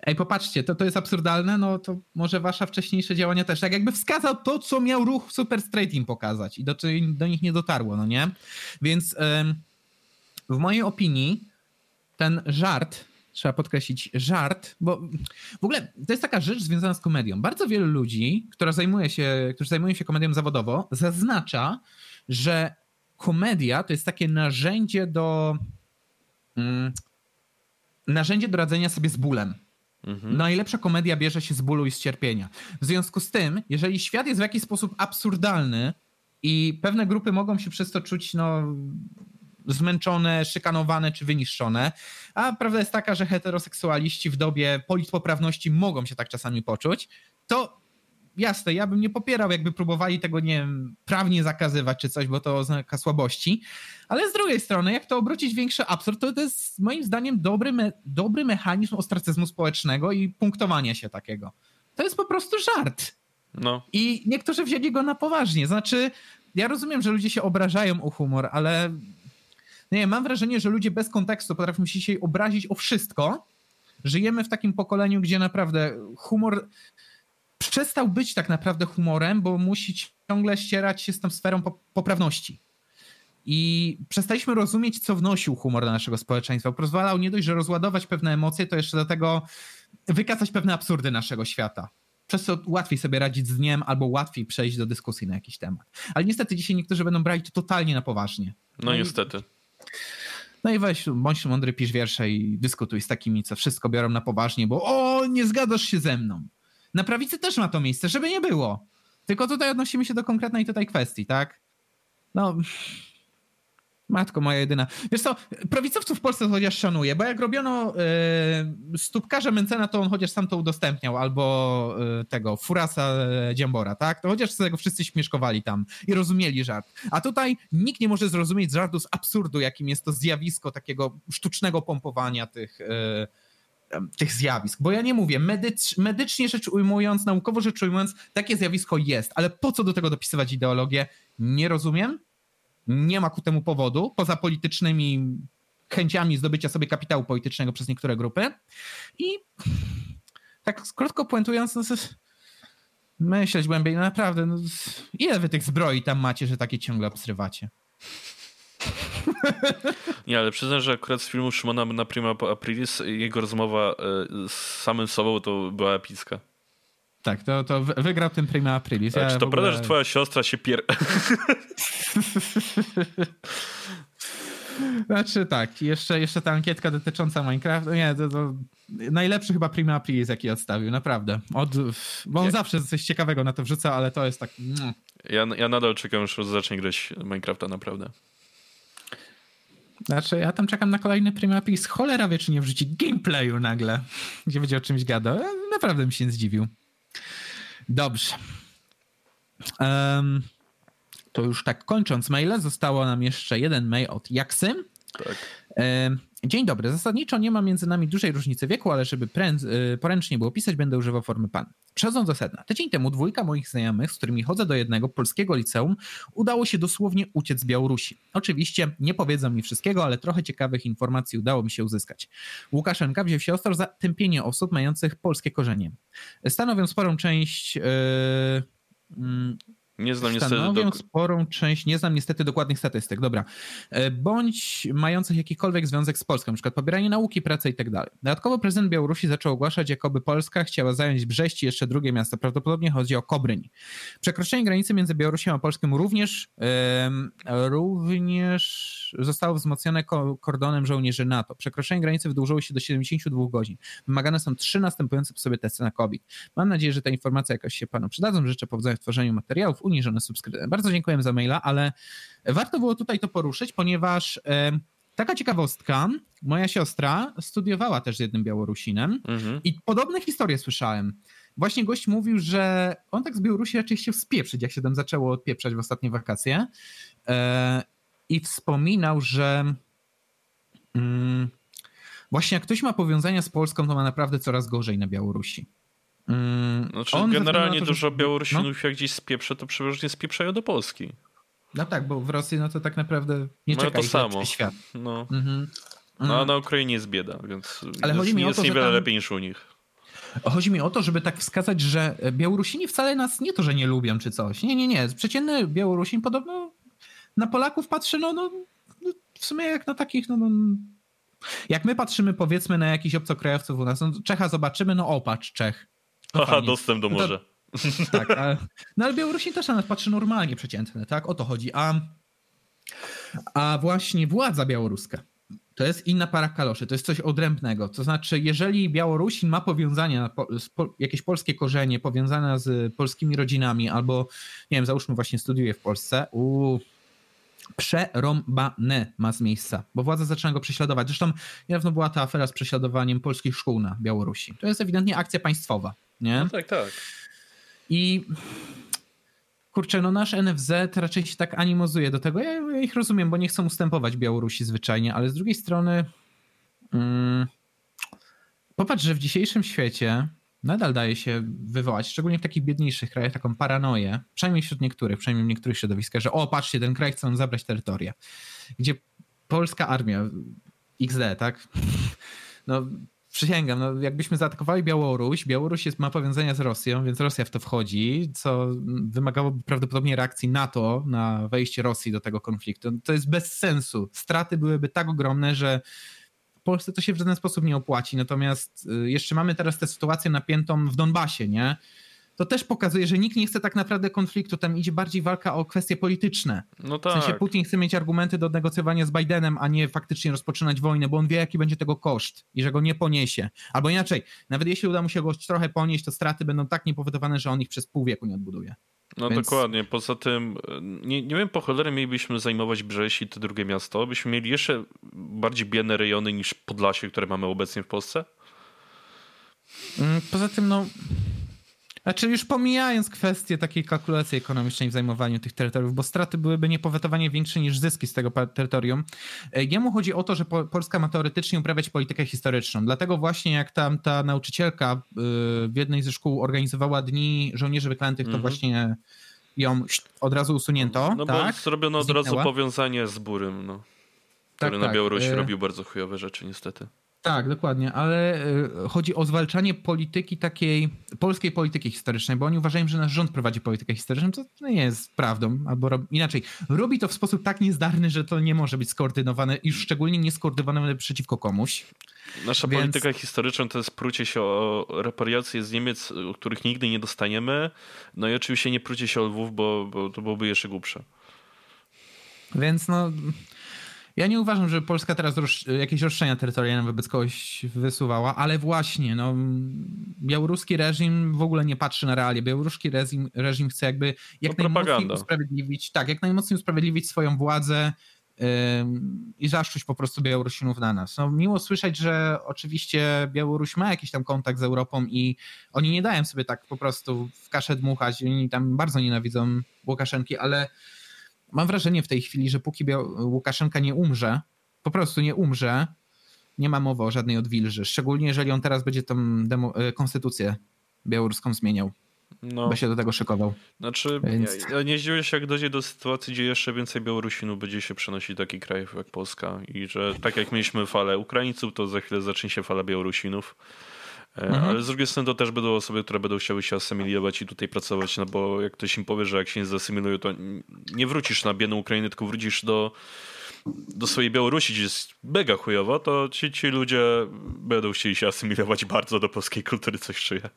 ej, popatrzcie, to, to jest absurdalne, no to może wasza wcześniejsze działania też. Tak jakby wskazał to, co miał ruch Super Straight im pokazać i do, do nich nie dotarło, no nie? Więc w mojej opinii ten żart, trzeba podkreślić żart, bo w ogóle to jest taka rzecz związana z komedią. Bardzo wielu ludzi, która zajmuje się, którzy zajmują się komedią zawodowo, zaznacza, że komedia to jest takie narzędzie do mm, narzędzie do radzenia sobie z bólem. Mhm. Najlepsza komedia bierze się z bólu i z cierpienia. W związku z tym, jeżeli świat jest w jakiś sposób absurdalny i pewne grupy mogą się przez to czuć no, zmęczone, szykanowane czy wyniszczone, a prawda jest taka, że heteroseksualiści w dobie politpoprawności mogą się tak czasami poczuć, to jasne, ja bym nie popierał, jakby próbowali tego, nie wiem, prawnie zakazywać czy coś, bo to oznaka słabości, ale z drugiej strony, jak to obrócić większy absurd, to to jest moim zdaniem dobry, me dobry mechanizm ostracyzmu społecznego i punktowania się takiego. To jest po prostu żart. No. I niektórzy wzięli go na poważnie. Znaczy, ja rozumiem, że ludzie się obrażają o humor, ale nie, mam wrażenie, że ludzie bez kontekstu potrafią się dzisiaj obrazić o wszystko. Żyjemy w takim pokoleniu, gdzie naprawdę humor przestał być tak naprawdę humorem, bo musi ciągle ścierać się z tą sferą poprawności. I przestaliśmy rozumieć, co wnosił humor do naszego społeczeństwa. Pozwalał nie dość, że rozładować pewne emocje, to jeszcze do tego wykazać pewne absurdy naszego świata. Przez co łatwiej sobie radzić z dniem, albo łatwiej przejść do dyskusji na jakiś temat. Ale niestety dzisiaj niektórzy będą brać to totalnie na poważnie. No, no niestety. No i weź, bądź mądry, pisz wiersze i dyskutuj z takimi, co wszystko biorą na poważnie, bo o, nie zgadzasz się ze mną. Na prawicy też ma to miejsce, żeby nie było. Tylko tutaj odnosimy się do konkretnej tutaj kwestii, tak? No, Matko moja jedyna. Wiesz co, prawicowców w Polsce chociaż szanuję, bo jak robiono y, stópkarza Mencena, to on chociaż sam to udostępniał, albo y, tego, Furasa Dziambora, tak? To chociaż z tego wszyscy śmieszkowali tam i rozumieli żart. A tutaj nikt nie może zrozumieć żartu z absurdu, jakim jest to zjawisko takiego sztucznego pompowania tych... Y, tych zjawisk. Bo ja nie mówię, medycz, medycznie rzecz ujmując, naukowo rzecz ujmując, takie zjawisko jest, ale po co do tego dopisywać ideologię? Nie rozumiem. Nie ma ku temu powodu, poza politycznymi chęciami zdobycia sobie kapitału politycznego przez niektóre grupy. I tak krótko puentując, no, myśleć głębiej, no naprawdę, no, ile wy tych zbroi tam macie, że takie ciągle obsrywacie? Nie, ale przyznam, że akurat z filmu Szymona na Prima Aprilis jego rozmowa e, z samym sobą to była epicka. Tak, to, to wygrał ten Prima Aprilis. Ja czy to ogóle... prawda, że twoja siostra się pier... Znaczy tak, jeszcze, jeszcze ta ankietka dotycząca Minecraft, nie, to, to najlepszy chyba Prima Aprilis, jaki odstawił, naprawdę. Od, bo on zawsze coś ciekawego na to wrzuca, ale to jest tak... Mm. Ja, ja nadal czekam, już zacznie grać Minecrafta, naprawdę. Znaczy, ja tam czekam na kolejny Prima Aprilis. Cholera wie, czy nie wrzuci gameplayu nagle, gdzie będzie o czymś gadał. Naprawdę bym się zdziwił. Dobrze. Um, to już tak kończąc maile, zostało nam jeszcze jeden mail od Jaksy. Tak. Um, Dzień dobry. Zasadniczo nie ma między nami dużej różnicy wieku, ale żeby y, poręcznie było pisać, będę używał formy pan. Przechodząc do sedna. Tydzień temu dwójka moich znajomych, z którymi chodzę do jednego polskiego liceum, udało się dosłownie uciec z Białorusi. Oczywiście nie powiedzą mi wszystkiego, ale trochę ciekawych informacji udało mi się uzyskać. Łukaszenka wziął się ostro za tępienie osób mających polskie korzenie. Stanowią sporą część... Yy, yy, nie znam niestety. Do... sporą część, nie znam niestety dokładnych statystyk, dobra. E, bądź mających jakikolwiek związek z Polską, np. pobieranie nauki, pracy i tak dalej. Dodatkowo prezydent Białorusi zaczął ogłaszać, jakoby Polska chciała zająć Brześć i jeszcze drugie miasto. Prawdopodobnie chodzi o Kobryń. Przekroczenie granicy między Białorusią a Polską również, również zostało wzmocnione kordonem żołnierzy NATO. Przekroczenie granicy wydłużyło się do 72 godzin. Wymagane są trzy następujące po sobie testy na COVID. Mam nadzieję, że te informacje jakoś się panu przydadzą. Życzę powodzenia w tworzeniu materiałów uniżone subskrypcje. Bardzo dziękuję za maila, ale warto było tutaj to poruszyć, ponieważ e, taka ciekawostka, moja siostra studiowała też z jednym Białorusinem mhm. i podobne historie słyszałem. Właśnie gość mówił, że on tak z Białorusi raczej chciał spieprzyć, jak się tam zaczęło odpieprzać w ostatnie wakacje. E, I wspominał, że mm, właśnie jak ktoś ma powiązania z Polską, to ma naprawdę coraz gorzej na Białorusi. Mm, znaczy, generalnie to, dużo Białorusinów no? jak gdzieś spieprze, to przeważnie spieprzają do Polski. No tak, bo w Rosji no to tak naprawdę nie no czeka to samo. świat. No. Mhm. no a na Ukrainie jest bieda, więc Ale jest, chodzi mi jest o to, niewiele tam... lepiej niż u nich. Chodzi mi o to, żeby tak wskazać, że Białorusini wcale nas nie to, że nie lubią czy coś. Nie, nie, nie. Przeciętny Białorusin podobno na Polaków patrzy, no, no, no w sumie jak na takich, no, no jak my patrzymy powiedzmy na jakichś obcokrajowców u nas, no Czecha zobaczymy, no opatrz Czech. Aha, dostęp do morza. No to, tak, ale, no ale Białorusin też na nas patrzy normalnie przeciętne, tak? O to chodzi. A, a właśnie władza białoruska to jest inna para kaloszy, to jest coś odrębnego. To znaczy, jeżeli Białorusin ma powiązania, jakieś polskie korzenie powiązane z polskimi rodzinami, albo nie wiem, załóżmy właśnie studiuje w Polsce, u przerąbane ma z miejsca, bo władza zaczyna go prześladować. Zresztą niedawno była ta afera z prześladowaniem polskich szkół na Białorusi. To jest ewidentnie akcja państwowa, nie? No tak, tak. I kurczę, no nasz NFZ raczej się tak animozuje do tego. Ja, ja ich rozumiem, bo nie chcą ustępować Białorusi zwyczajnie, ale z drugiej strony mm, popatrz, że w dzisiejszym świecie nadal daje się wywołać, szczególnie w takich biedniejszych krajach, taką paranoję, przynajmniej wśród niektórych, przynajmniej w niektórych środowiskach, że o, patrzcie, ten kraj chce nam zabrać terytoria. Gdzie polska armia, XD, tak? No, przysięgam, no, jakbyśmy zaatakowali Białoruś, Białoruś jest, ma powiązania z Rosją, więc Rosja w to wchodzi, co wymagałoby prawdopodobnie reakcji NATO na wejście Rosji do tego konfliktu. To jest bez sensu. Straty byłyby tak ogromne, że Polsce to się w żaden sposób nie opłaci. Natomiast y, jeszcze mamy teraz tę sytuację napiętą w Donbasie, nie? To też pokazuje, że nikt nie chce tak naprawdę konfliktu, tam idzie bardziej walka o kwestie polityczne. No tak. W sensie tak. Putin chce mieć argumenty do negocjowania z Bidenem, a nie faktycznie rozpoczynać wojnę, bo on wie, jaki będzie tego koszt i że go nie poniesie. Albo inaczej, nawet jeśli uda mu się go trochę ponieść, to straty będą tak niepowodowane, że on ich przez pół wieku nie odbuduje. No Więc... dokładnie. Poza tym, nie, nie wiem po cholerę mielibyśmy zajmować Brześć i to drugie miasto. Byśmy mieli jeszcze bardziej biedne rejony niż Podlasie, które mamy obecnie w Polsce? Mm, poza tym, no. Znaczy, już pomijając kwestię takiej kalkulacji ekonomicznej w zajmowaniu tych terytoriów, bo straty byłyby niepowetowanie większe niż zyski z tego terytorium. E, jemu chodzi o to, że Polska ma teoretycznie uprawiać politykę historyczną. Dlatego właśnie jak tam ta nauczycielka y, w jednej ze szkół organizowała dni żołnierzy wyklętych, to mm -hmm. właśnie ją od razu usunięto. No tak? bo zrobiono od razu powiązanie z Burym, no, który tak, na Białorusi tak. robił bardzo chujowe rzeczy niestety. Tak, dokładnie, ale y, chodzi o zwalczanie polityki takiej, polskiej polityki historycznej, bo oni uważają, że nasz rząd prowadzi politykę historyczną, co nie jest prawdą, albo rob, inaczej, robi to w sposób tak niezdarny, że to nie może być skoordynowane i szczególnie nie skoordynowane przeciwko komuś. Nasza Więc... polityka historyczna to jest prucie się o reparacje z Niemiec, których nigdy nie dostaniemy, no i oczywiście nie prucie się o Lwów, bo, bo to byłoby jeszcze głupsze. Więc no ja nie uważam, że Polska teraz roz, jakieś roszczenia terytorialne wobec kogoś wysuwała, ale właśnie, no, białoruski reżim w ogóle nie patrzy na realia. Białoruski reżim, reżim chce jakby jak no, najmocniej usprawiedliwić, tak, jak najmocniej usprawiedliwić swoją władzę yy, i zaszczuć po prostu Białorusinów na nas. No, miło słyszeć, że oczywiście Białoruś ma jakiś tam kontakt z Europą i oni nie dają sobie tak po prostu w kaszę dmuchać, oni tam bardzo nienawidzą Łukaszenki, ale mam wrażenie w tej chwili, że póki Łukaszenka nie umrze, po prostu nie umrze, nie ma mowy o żadnej odwilży. Szczególnie jeżeli on teraz będzie tą demo, e, konstytucję białoruską zmieniał. No. By się do tego szykował. Znaczy, Więc... ja, ja nie zdziwię się, jak dojdzie do sytuacji, gdzie jeszcze więcej Białorusinów będzie się przenosić do takich krajów jak Polska i że tak jak mieliśmy falę Ukraińców, to za chwilę zacznie się fala Białorusinów. E, mhm. Ale z drugiej strony to też będą osoby, które będą chciały się asymilować i tutaj pracować, no bo jak ktoś im powie, że jak się nie zasymilują, to nie wrócisz na biedną Ukrainę, tylko wrócisz do, do swojej Białorusi, gdzie jest mega chujowo, to ci, ci ludzie będą chcieli się asymilować bardzo do polskiej kultury, coś czuję.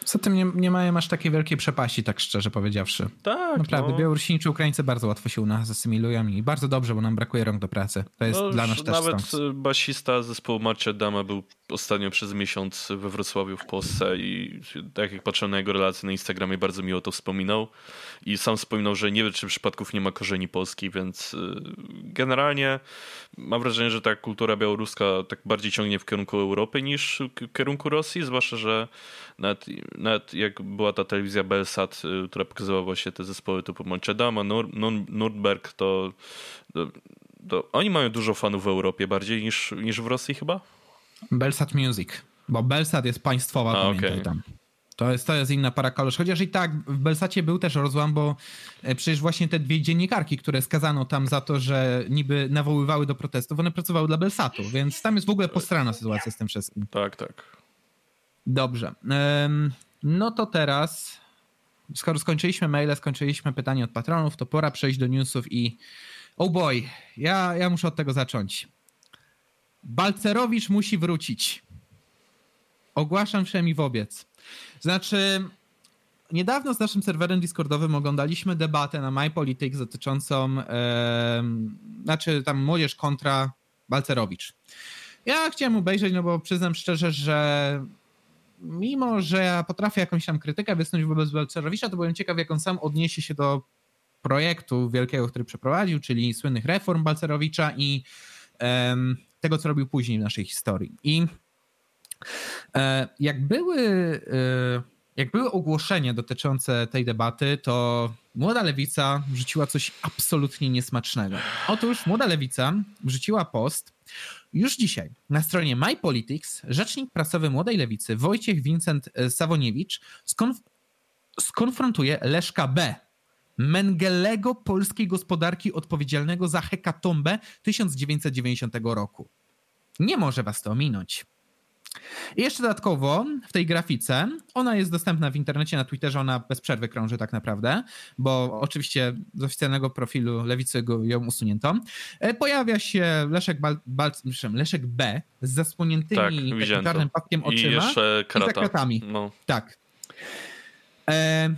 Poza tym nie, nie mają aż takiej wielkiej przepaści, tak szczerze powiedziawszy. Tak. Naprawdę, no. Białorusini czy Ukraińcy bardzo łatwo się u nas asymilują i bardzo dobrze, bo nam brakuje rąk do pracy. To jest no, dla nas też Nawet stąd. basista zespołu Marcia Dama był ostatnio przez miesiąc we Wrocławiu w Polsce i tak jak patrzę na jego relacje na Instagramie, bardzo miło to wspominał. I sam wspominał, że nie wie, czy przypadków nie ma korzeni polskich, więc y, generalnie mam wrażenie, że ta kultura białoruska tak bardziej ciągnie w kierunku Europy niż w kierunku Rosji, zwłaszcza, że nawet, nawet jak była ta telewizja Belsat, y, która pokazywała właśnie te zespoły typu Monchedama, Nur, Nuremberg, to, to, to, oni mają dużo fanów w Europie bardziej niż, niż w Rosji chyba? Belsat Music, bo Belsat jest państwowa, A, pamiętaj okay. tam. To jest, to jest inna para kalosz. Chociaż i tak w Belsacie był też rozłam, bo e, przecież właśnie te dwie dziennikarki, które skazano tam za to, że niby nawoływały do protestów, one pracowały dla Belsatu, więc tam jest w ogóle postrana sytuacja z tym wszystkim. Tak, tak. Dobrze. No to teraz, skoro skończyliśmy maile, skończyliśmy pytanie od patronów, to pora przejść do newsów i oh boy, ja, ja muszę od tego zacząć. Balcerowicz musi wrócić. Ogłaszam wszemi wobec. Znaczy, niedawno z naszym serwerem Discordowym oglądaliśmy debatę na MyPolitics dotyczącą, e, znaczy tam młodzież kontra Balcerowicz. Ja chciałem obejrzeć, no bo przyznam szczerze, że mimo, że ja potrafię jakąś tam krytykę wysnuć wobec Balcerowicza, to byłem ciekaw, jak on sam odniesie się do projektu wielkiego, który przeprowadził, czyli słynnych reform Balcerowicza i tego, co robił później w naszej historii. I e, jak były, e, jak były ogłoszenia dotyczące tej debaty, to Młoda Lewica wrzuciła coś absolutnie niesmacznego. Otóż Młoda Lewica wrzuciła post już dzisiaj na stronie MyPolitics rzecznik prasowy Młodej Lewicy Wojciech Vincent Sawoniewicz skonf skonfrontuje Leszka B., Mengelego polskiej gospodarki odpowiedzialnego za hekatombę 1990 roku. Nie może was to ominąć. I jeszcze dodatkowo w tej grafice, ona jest dostępna w internecie, na Twitterze, ona bez przerwy krąży tak naprawdę, bo oczywiście z oficjalnego profilu lewicy go, ją usunięto. E, pojawia się Leszek, Bal, Bal, Leszek B z zasłoniętymi tak, czarnym paskiem oczyma i, jeszcze krata. i za kratami. No. Tak. E,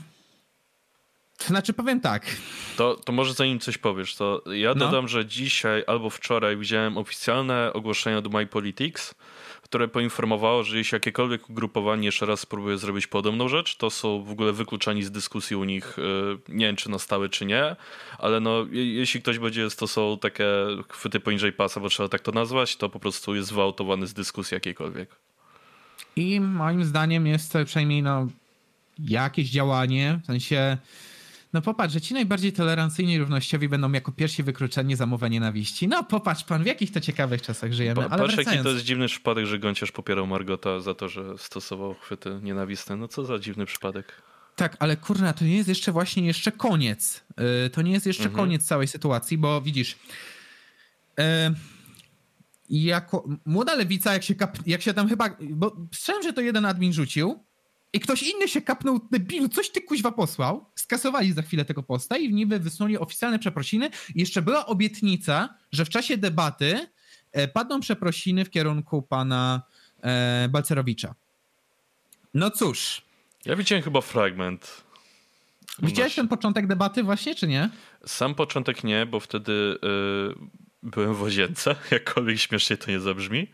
znaczy powiem tak. To, to może zanim coś powiesz, to ja no. dodam, że dzisiaj albo wczoraj widziałem oficjalne ogłoszenie do MyPolitics, które poinformowało, że jeśli jakiekolwiek ugrupowanie jeszcze raz spróbuje zrobić podobną rzecz, to są w ogóle wykluczani z dyskusji u nich, y, nie wiem czy na stałe, czy nie, ale no, jeśli ktoś będzie stosował takie chwyty poniżej pasa, bo trzeba tak to nazwać, to po prostu jest wyautowany z dyskusji jakiejkolwiek. I moim zdaniem jest to przynajmniej no, jakieś działanie, w sensie no popatrz, że ci najbardziej tolerancyjni i równościowi będą jako pierwsi wykluczeni za mowę nienawiści. No popatrz pan, w jakich to ciekawych czasach żyjemy. Pa, ale patrz wracając... jaki to jest dziwny przypadek, że Gąciarz popierał Margota za to, że stosował chwyty nienawistne. No co za dziwny przypadek. Tak, ale kurna, to nie jest jeszcze właśnie jeszcze koniec. Yy, to nie jest jeszcze mhm. koniec całej sytuacji, bo widzisz... Yy, jako młoda lewica, jak się, kap, jak się tam chyba. Bo słyszałem, że to jeden admin rzucił, i ktoś inny się kapnął, debilu, coś ty kuźwa posłał, skasowali za chwilę tego posta i niby wysłali oficjalne przeprosiny i jeszcze była obietnica, że w czasie debaty e, padną przeprosiny w kierunku pana e, Balcerowicza. No cóż. Ja widziałem chyba fragment. Widziałeś ten początek debaty właśnie, czy nie? Sam początek nie, bo wtedy... Yy byłem w łazience, jakkolwiek śmiesznie to nie zabrzmi.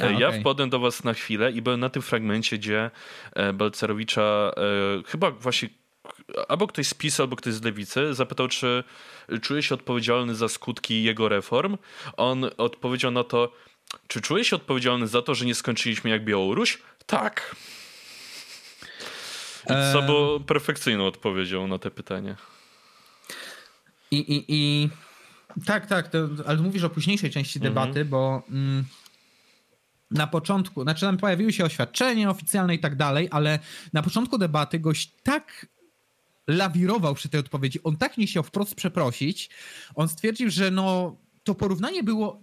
A, ja okay. wpadłem do was na chwilę i byłem na tym fragmencie, gdzie e, Balcerowicza e, chyba właśnie albo ktoś z PiS, albo ktoś z Lewicy zapytał, czy czuje się odpowiedzialny za skutki jego reform. On odpowiedział na to, czy czuje się odpowiedzialny za to, że nie skończyliśmy jak Białoruś? Tak. I co było perfekcyjną odpowiedzią na te pytanie. I, i, i tak, tak, to, ale mówisz o późniejszej części mhm. debaty, bo mm, na początku, znaczy tam pojawiły się oświadczenia oficjalne i tak dalej, ale na początku debaty gość tak lawirował przy tej odpowiedzi, on tak nie chciał wprost przeprosić, on stwierdził, że no to porównanie było,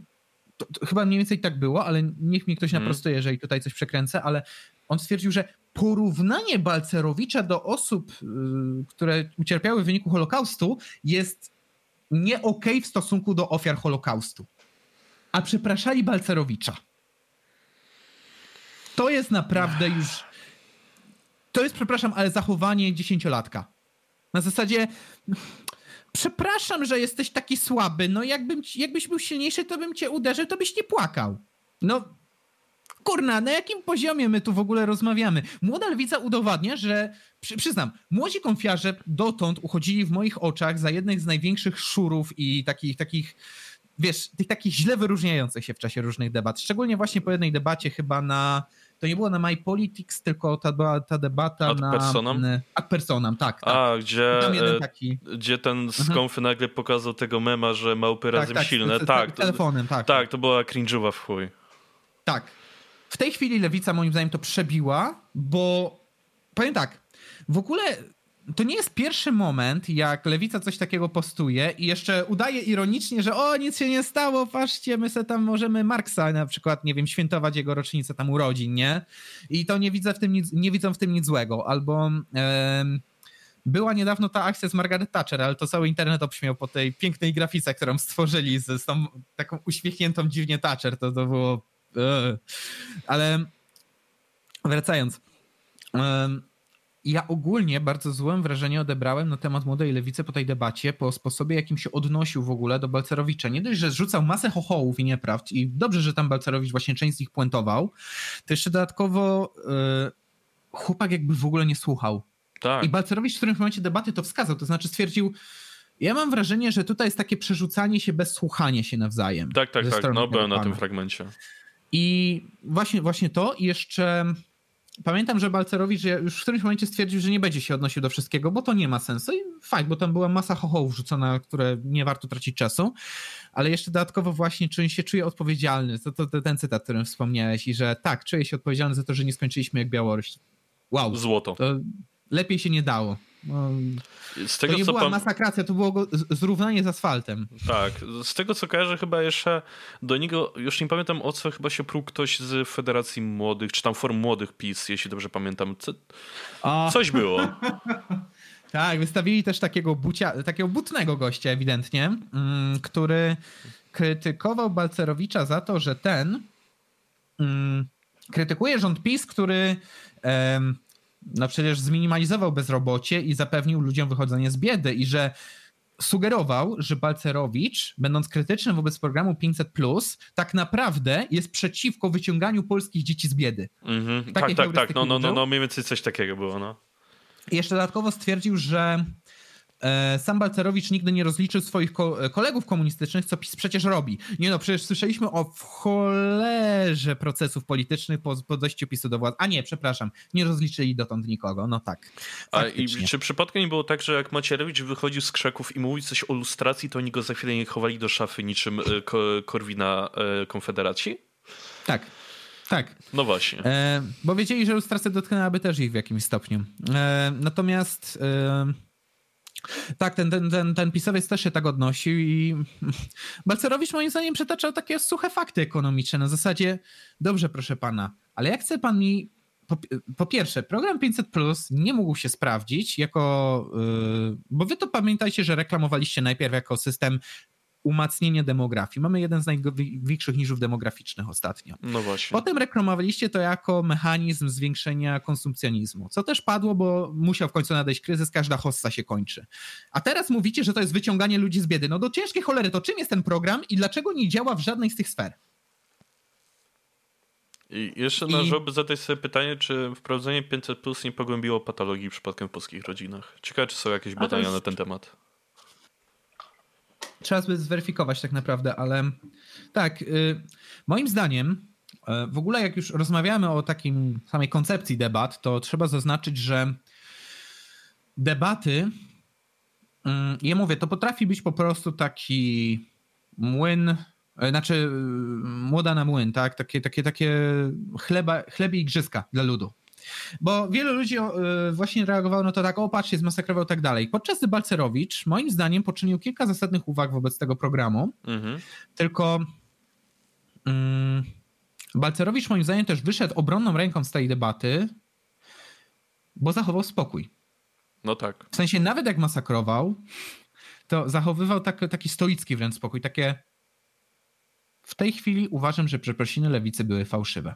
to, to chyba mniej więcej tak było, ale niech mi ktoś mhm. naprostuje, jeżeli tutaj coś przekręcę, ale on stwierdził, że porównanie Balcerowicza do osób, yy, które ucierpiały w wyniku Holokaustu jest nie okej okay w stosunku do ofiar Holokaustu. A przepraszali Balcerowicza. To jest naprawdę już. To jest, przepraszam, ale zachowanie dziesięciolatka. Na zasadzie. Przepraszam, że jesteś taki słaby. No, jakbym, jakbyś był silniejszy, to bym cię uderzył, to byś nie płakał. No, kurna, na jakim poziomie my tu w ogóle rozmawiamy? Młoda lewica udowadnia, że, przy, przyznam, młodzi konfiarze dotąd uchodzili w moich oczach za jednych z największych szurów i takich, takich wiesz, tych takich źle wyróżniających się w czasie różnych debat. Szczególnie właśnie po jednej debacie chyba na, to nie było na My Politics, tylko ta była ta debata ad na... Personam? Ad personam, tak. tak. A, gdzie, taki... gdzie ten skąfy mhm. nagle pokazał tego mema, że małpy tak, razem tak, silne. tak, telefonem, tak. Tak, to była cringe'owa w chuj. Tak, w tej chwili lewica moim zdaniem to przebiła, bo powiem tak, w ogóle to nie jest pierwszy moment, jak lewica coś takiego postuje i jeszcze udaje ironicznie, że o, nic się nie stało, patrzcie, my se tam możemy Marksa na przykład, nie wiem, świętować jego rocznicę tam urodzin, nie? I to nie widzę w tym nic, nie widzą w tym nic złego. Albo była niedawno ta akcja z Margaret Thatcher, ale to cały internet obśmiał po tej pięknej grafice, którą stworzyli z, z tą taką uśmiechniętą dziwnie Thatcher, to to było ale wracając. ja ogólnie bardzo złym wrażenie odebrałem na temat młodej lewicy po tej debacie, po sposobie, jakim się odnosił w ogóle do Balcerowicza. Nie dość, że zrzucał masę chochołów i nieprawd i dobrze, że tam Balcerowicz właśnie część z nich puentował, to jeszcze dodatkowo yy, chłopak jakby w ogóle nie słuchał. Tak. I Balcerowicz w którymś momencie debaty to wskazał, to znaczy stwierdził, ja mam wrażenie, że tutaj jest takie przerzucanie się bez słuchania się nawzajem. Tak, tak, tak. No byłem na tym fragmencie. I właśnie, właśnie to i jeszcze pamiętam, że Balcerowicz już w którymś momencie stwierdził, że nie będzie się odnosił do wszystkiego, bo to nie ma sensu i fajnie, bo tam była masa chochołów rzucona, które nie warto tracić czasu, ale jeszcze dodatkowo właśnie, czy się czuje odpowiedzialny, to, to, to ten cytat, którym wspomniałeś i że tak, czuję się odpowiedzialny za to, że nie skończyliśmy jak Białoruś. Wow. Złoto. To lepiej się nie dało. No, z tego, to nie co była pan... masakracja, to było zrównanie z asfaltem. Tak, z tego co kojarzę chyba jeszcze do niego, już nie pamiętam o co, chyba się pruł ktoś z Federacji Młodych, czy tam Forum Młodych PiS, jeśli dobrze pamiętam. Co... Coś było. tak, wystawili też takiego, bucia, takiego butnego gościa ewidentnie, mm, który krytykował Balcerowicza za to, że ten mm, krytykuje rząd PiS, który no przecież zminimalizował bezrobocie i zapewnił ludziom wychodzenie z biedy i że sugerował, że Balcerowicz, będąc krytyczny wobec programu 500, tak naprawdę jest przeciwko wyciąganiu polskich dzieci z biedy. Mm-hmm. Tak, tak, tak. No, no, no, no, mniej więcej coś takiego było. No. I jeszcze dodatkowo stwierdził, że sam Balcerowicz nigdy nie rozliczył swoich kolegów komunistycznych, co PiS przecież robi. Nie no, przecież słyszeliśmy o cholerze procesów politycznych po, po dojściu PiSu do władzy. A nie, przepraszam, nie rozliczyli dotąd nikogo, no tak. A i, czy przypadkiem nie było tak, że jak Macierewicz wychodził z krzaków i mówił coś o lustracji, to oni go za chwilę nie chowali do szafy niczym e, Korwina e, Konfederacji? Tak. Tak. No właśnie. E, bo wiedzieli, że lustracja dotknęłaby też ich w jakimś stopniu. E, natomiast e, tak, ten, ten, ten, ten pisowiec też się tak odnosił i Balcerowicz moim zdaniem przetaczał takie suche fakty ekonomiczne. Na zasadzie, dobrze proszę pana, ale jak chce pan mi po, po, pierwsze, program 500 Plus nie mógł się sprawdzić jako, yy, bo wy to pamiętajcie, że reklamowaliście najpierw jako system umacnienie demografii. Mamy jeden z największych niżów demograficznych ostatnio. No właśnie. Potem reklamowaliście to jako mechanizm zwiększenia konsumpcjonizmu, co też padło, bo musiał w końcu nadejść kryzys, każda hossa się kończy. A teraz mówicie, że to jest wyciąganie ludzi z biedy. No do ciężkiej cholery, to czym jest ten program i dlaczego nie działa w żadnej z tych sfer? I jeszcze I... należałoby zadać sobie pytanie, czy wprowadzenie 500 plus nie pogłębiło patologii przypadkiem w polskich rodzinach. Ciekawe, czy są jakieś badania jest... na ten temat trzeba by zweryfikować tak naprawdę, ale tak, y, moim zdaniem y, w ogóle jak już rozmawiamy o takim samej koncepcji debat, to trzeba zaznaczyć, że debaty, y, ja mówię, to potrafi być po prostu taki młyn, znaczy młoda na młyn, tak? Takie, takie, takie chleba, chlebie igrzyska dla ludu. Bo wielu ludzi e, właśnie reagowało na to tak, o patrzcie, zmasakrował i tak dalej. Podczas gdy Balcerowicz moim zdaniem poczynił kilka zasadnych uwag wobec tego programu, mhm. tylko mm, Balcerowicz moim zdaniem też wyszedł obronną ręką z tej debaty, bo zachował spokój. No tak. W sensie nawet jak masakrował, to zachowywał tak, taki stoicki wręcz spokój, takie w tej chwili uważam, że przeprosiny lewicy były fałszywe.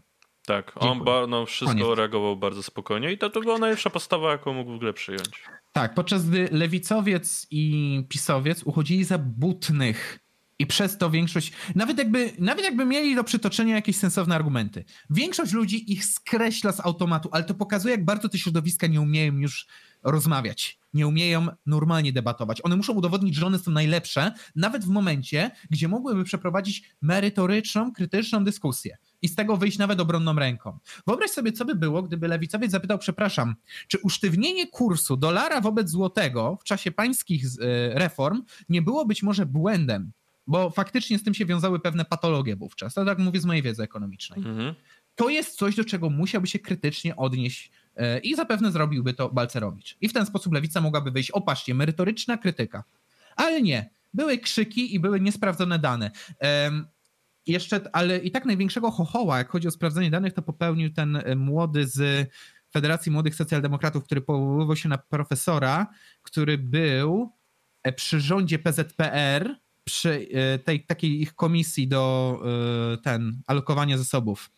Tak, on ba, no, wszystko Koniec. reagował bardzo spokojnie i to, to była najlepsza postawa, jaką mógł w ogóle przyjąć. Tak, podczas gdy lewicowiec i pisowiec uchodzili za butnych i przez to większość, nawet jakby, nawet jakby mieli do przytoczenia jakieś sensowne argumenty, większość ludzi ich skreśla z automatu, ale to pokazuje, jak bardzo te środowiska nie umieją już rozmawiać, nie umieją normalnie debatować. One muszą udowodnić, że one są najlepsze, nawet w momencie, gdzie mogłyby przeprowadzić merytoryczną, krytyczną dyskusję i z tego wyjść nawet obronną ręką. Wyobraź sobie, co by było, gdyby lewicowiec zapytał, przepraszam, czy usztywnienie kursu dolara wobec złotego w czasie pańskich e, reform nie było być może błędem? Bo faktycznie z tym się wiązały pewne patologie wówczas. To tak mówię z mojej wiedzy ekonomicznej. Mhm. To jest coś, do czego musiałby się krytycznie odnieść e, i zapewne zrobiłby to Balcerowicz. I w ten sposób lewica mogłaby wyjść, opatrzcie, merytoryczna krytyka. Ale nie. Były krzyki i były niesprawdzone dane jeszcze, ale i tak największego chochoła, jak chodzi o sprawdzenie danych, to popełnił ten e, młody z Federacji Młodych Socjaldemokratów, który powoływał się na profesora, który był e, przy rządzie PZPR, przy e, tej takiej ich komisji do ten alokowania zasobów.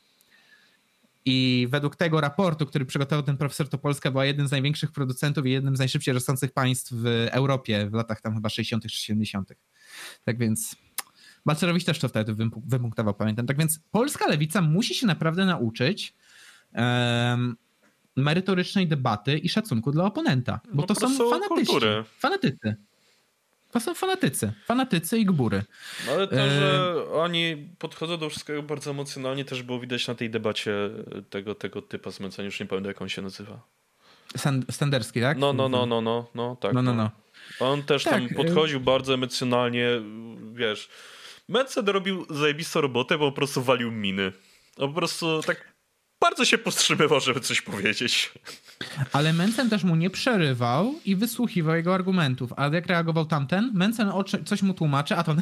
I według tego raportu, który przygotował ten profesor, to Polska była jednym z największych producentów i jednym z najszybciej rosnących państw w Europie w latach tam chyba 60. czy 70. Tak więc Balcerowicz też to wtedy wypunktował, pamiętam. Tak więc polska lewica musi się naprawdę nauczyć um, merytorycznej debaty i szacunku dla oponenta, bo no to są fanatycy. Fanatycy. To są fanatycy. Fanatycy i gbury. No ale to, że e... oni podchodzą do wszystkiego bardzo emocjonalnie, też było widać na tej debacie tego, tego typa zmęcenia. Już nie pamiętam, jak on się nazywa. Standerski, tak? No, no, no, no, no, no, tak. No, no, no. On też tak. tam e- podchodził bardzo emocjonalnie, wiesz. Mencen robił zajebistą robotę, bo po prostu walił miny. On po prostu tak bardzo się powstrzymywał, żeby coś powiedzieć. Ale Mencen też mu nie przerywał i wysłuchiwał jego argumentów. A jak reagował tamten? Mencen coś mu tłumaczy, a to...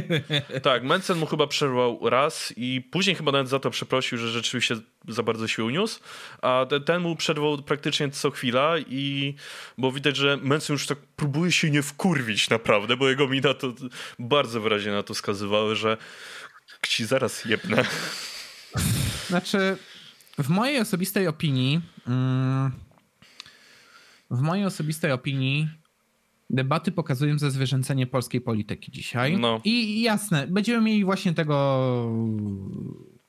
tak, Mencen mu chyba przerwał raz i później chyba nawet za to przeprosił, że rzeczywiście za bardzo się uniósł, a ten mu przerwał praktycznie co chwila i bo widać, że Mencen już tak próbuje się nie wkurwić naprawdę, bo jego mina to bardzo wyraźnie na to wskazywały, że ci zaraz jebnę. Znaczy, w mojej osobistej opinii, mm, w mojej osobistej opinii, debaty pokazują zezwierzęcenie polskiej polityki dzisiaj. No. I jasne, będziemy mieli właśnie tego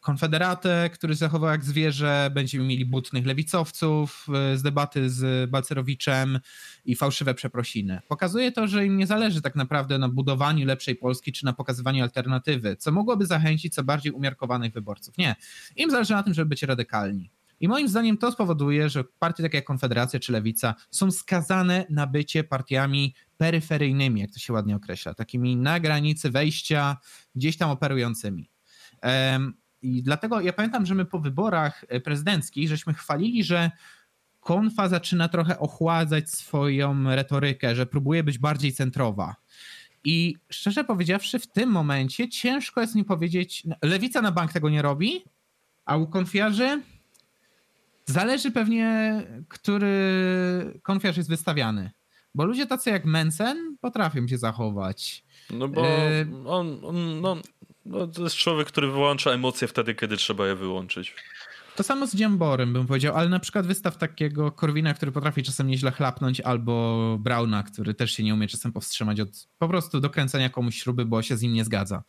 konfederatę, który zachował jak zwierzę, będziemy mieli butnych lewicowców e, z debaty z Balcerowiczem i fałszywe przeprosiny. Pokazuje to, że im nie zależy tak naprawdę na budowaniu lepszej Polski czy na pokazywaniu alternatywy, co mogłoby zachęcić co bardziej umiarkowanych wyborców. Nie. Im zależy na tym, żeby być radykalni. I moim zdaniem to spowoduje, że partie takie jak Konfederacja czy Lewica są skazane na bycie partiami peryferyjnymi, jak to się ładnie określa, takimi na granicy wejścia, gdzieś tam operującymi. I dlatego ja pamiętam, że my po wyborach e, prezydenckich żeśmy chwalili, że konfa zaczyna trochę ochładzać swoją retorykę, że próbuje być bardziej centrowa. I szczerze powiedziawszy, w tym momencie ciężko jest mi powiedzieć, lewica na bank tego nie robi, a u konfiarzy zależy pewnie, który konfiarz jest wystawiany. Bo ludzie tacy jak Mensen potrafią się zachować. No bo e, on, on no, no, to jest człowiek, który wyłącza emocje wtedy, kiedy trzeba je wyłączyć. To samo z Dziamborem bym powiedział, ale na przykład wystaw takiego Korwina, który potrafi czasem nieźle chlapnąć, albo Brauna, który też się nie umie czasem powstrzymać od po prostu dokręcania komuś śruby, bo się z nim nie zgadza.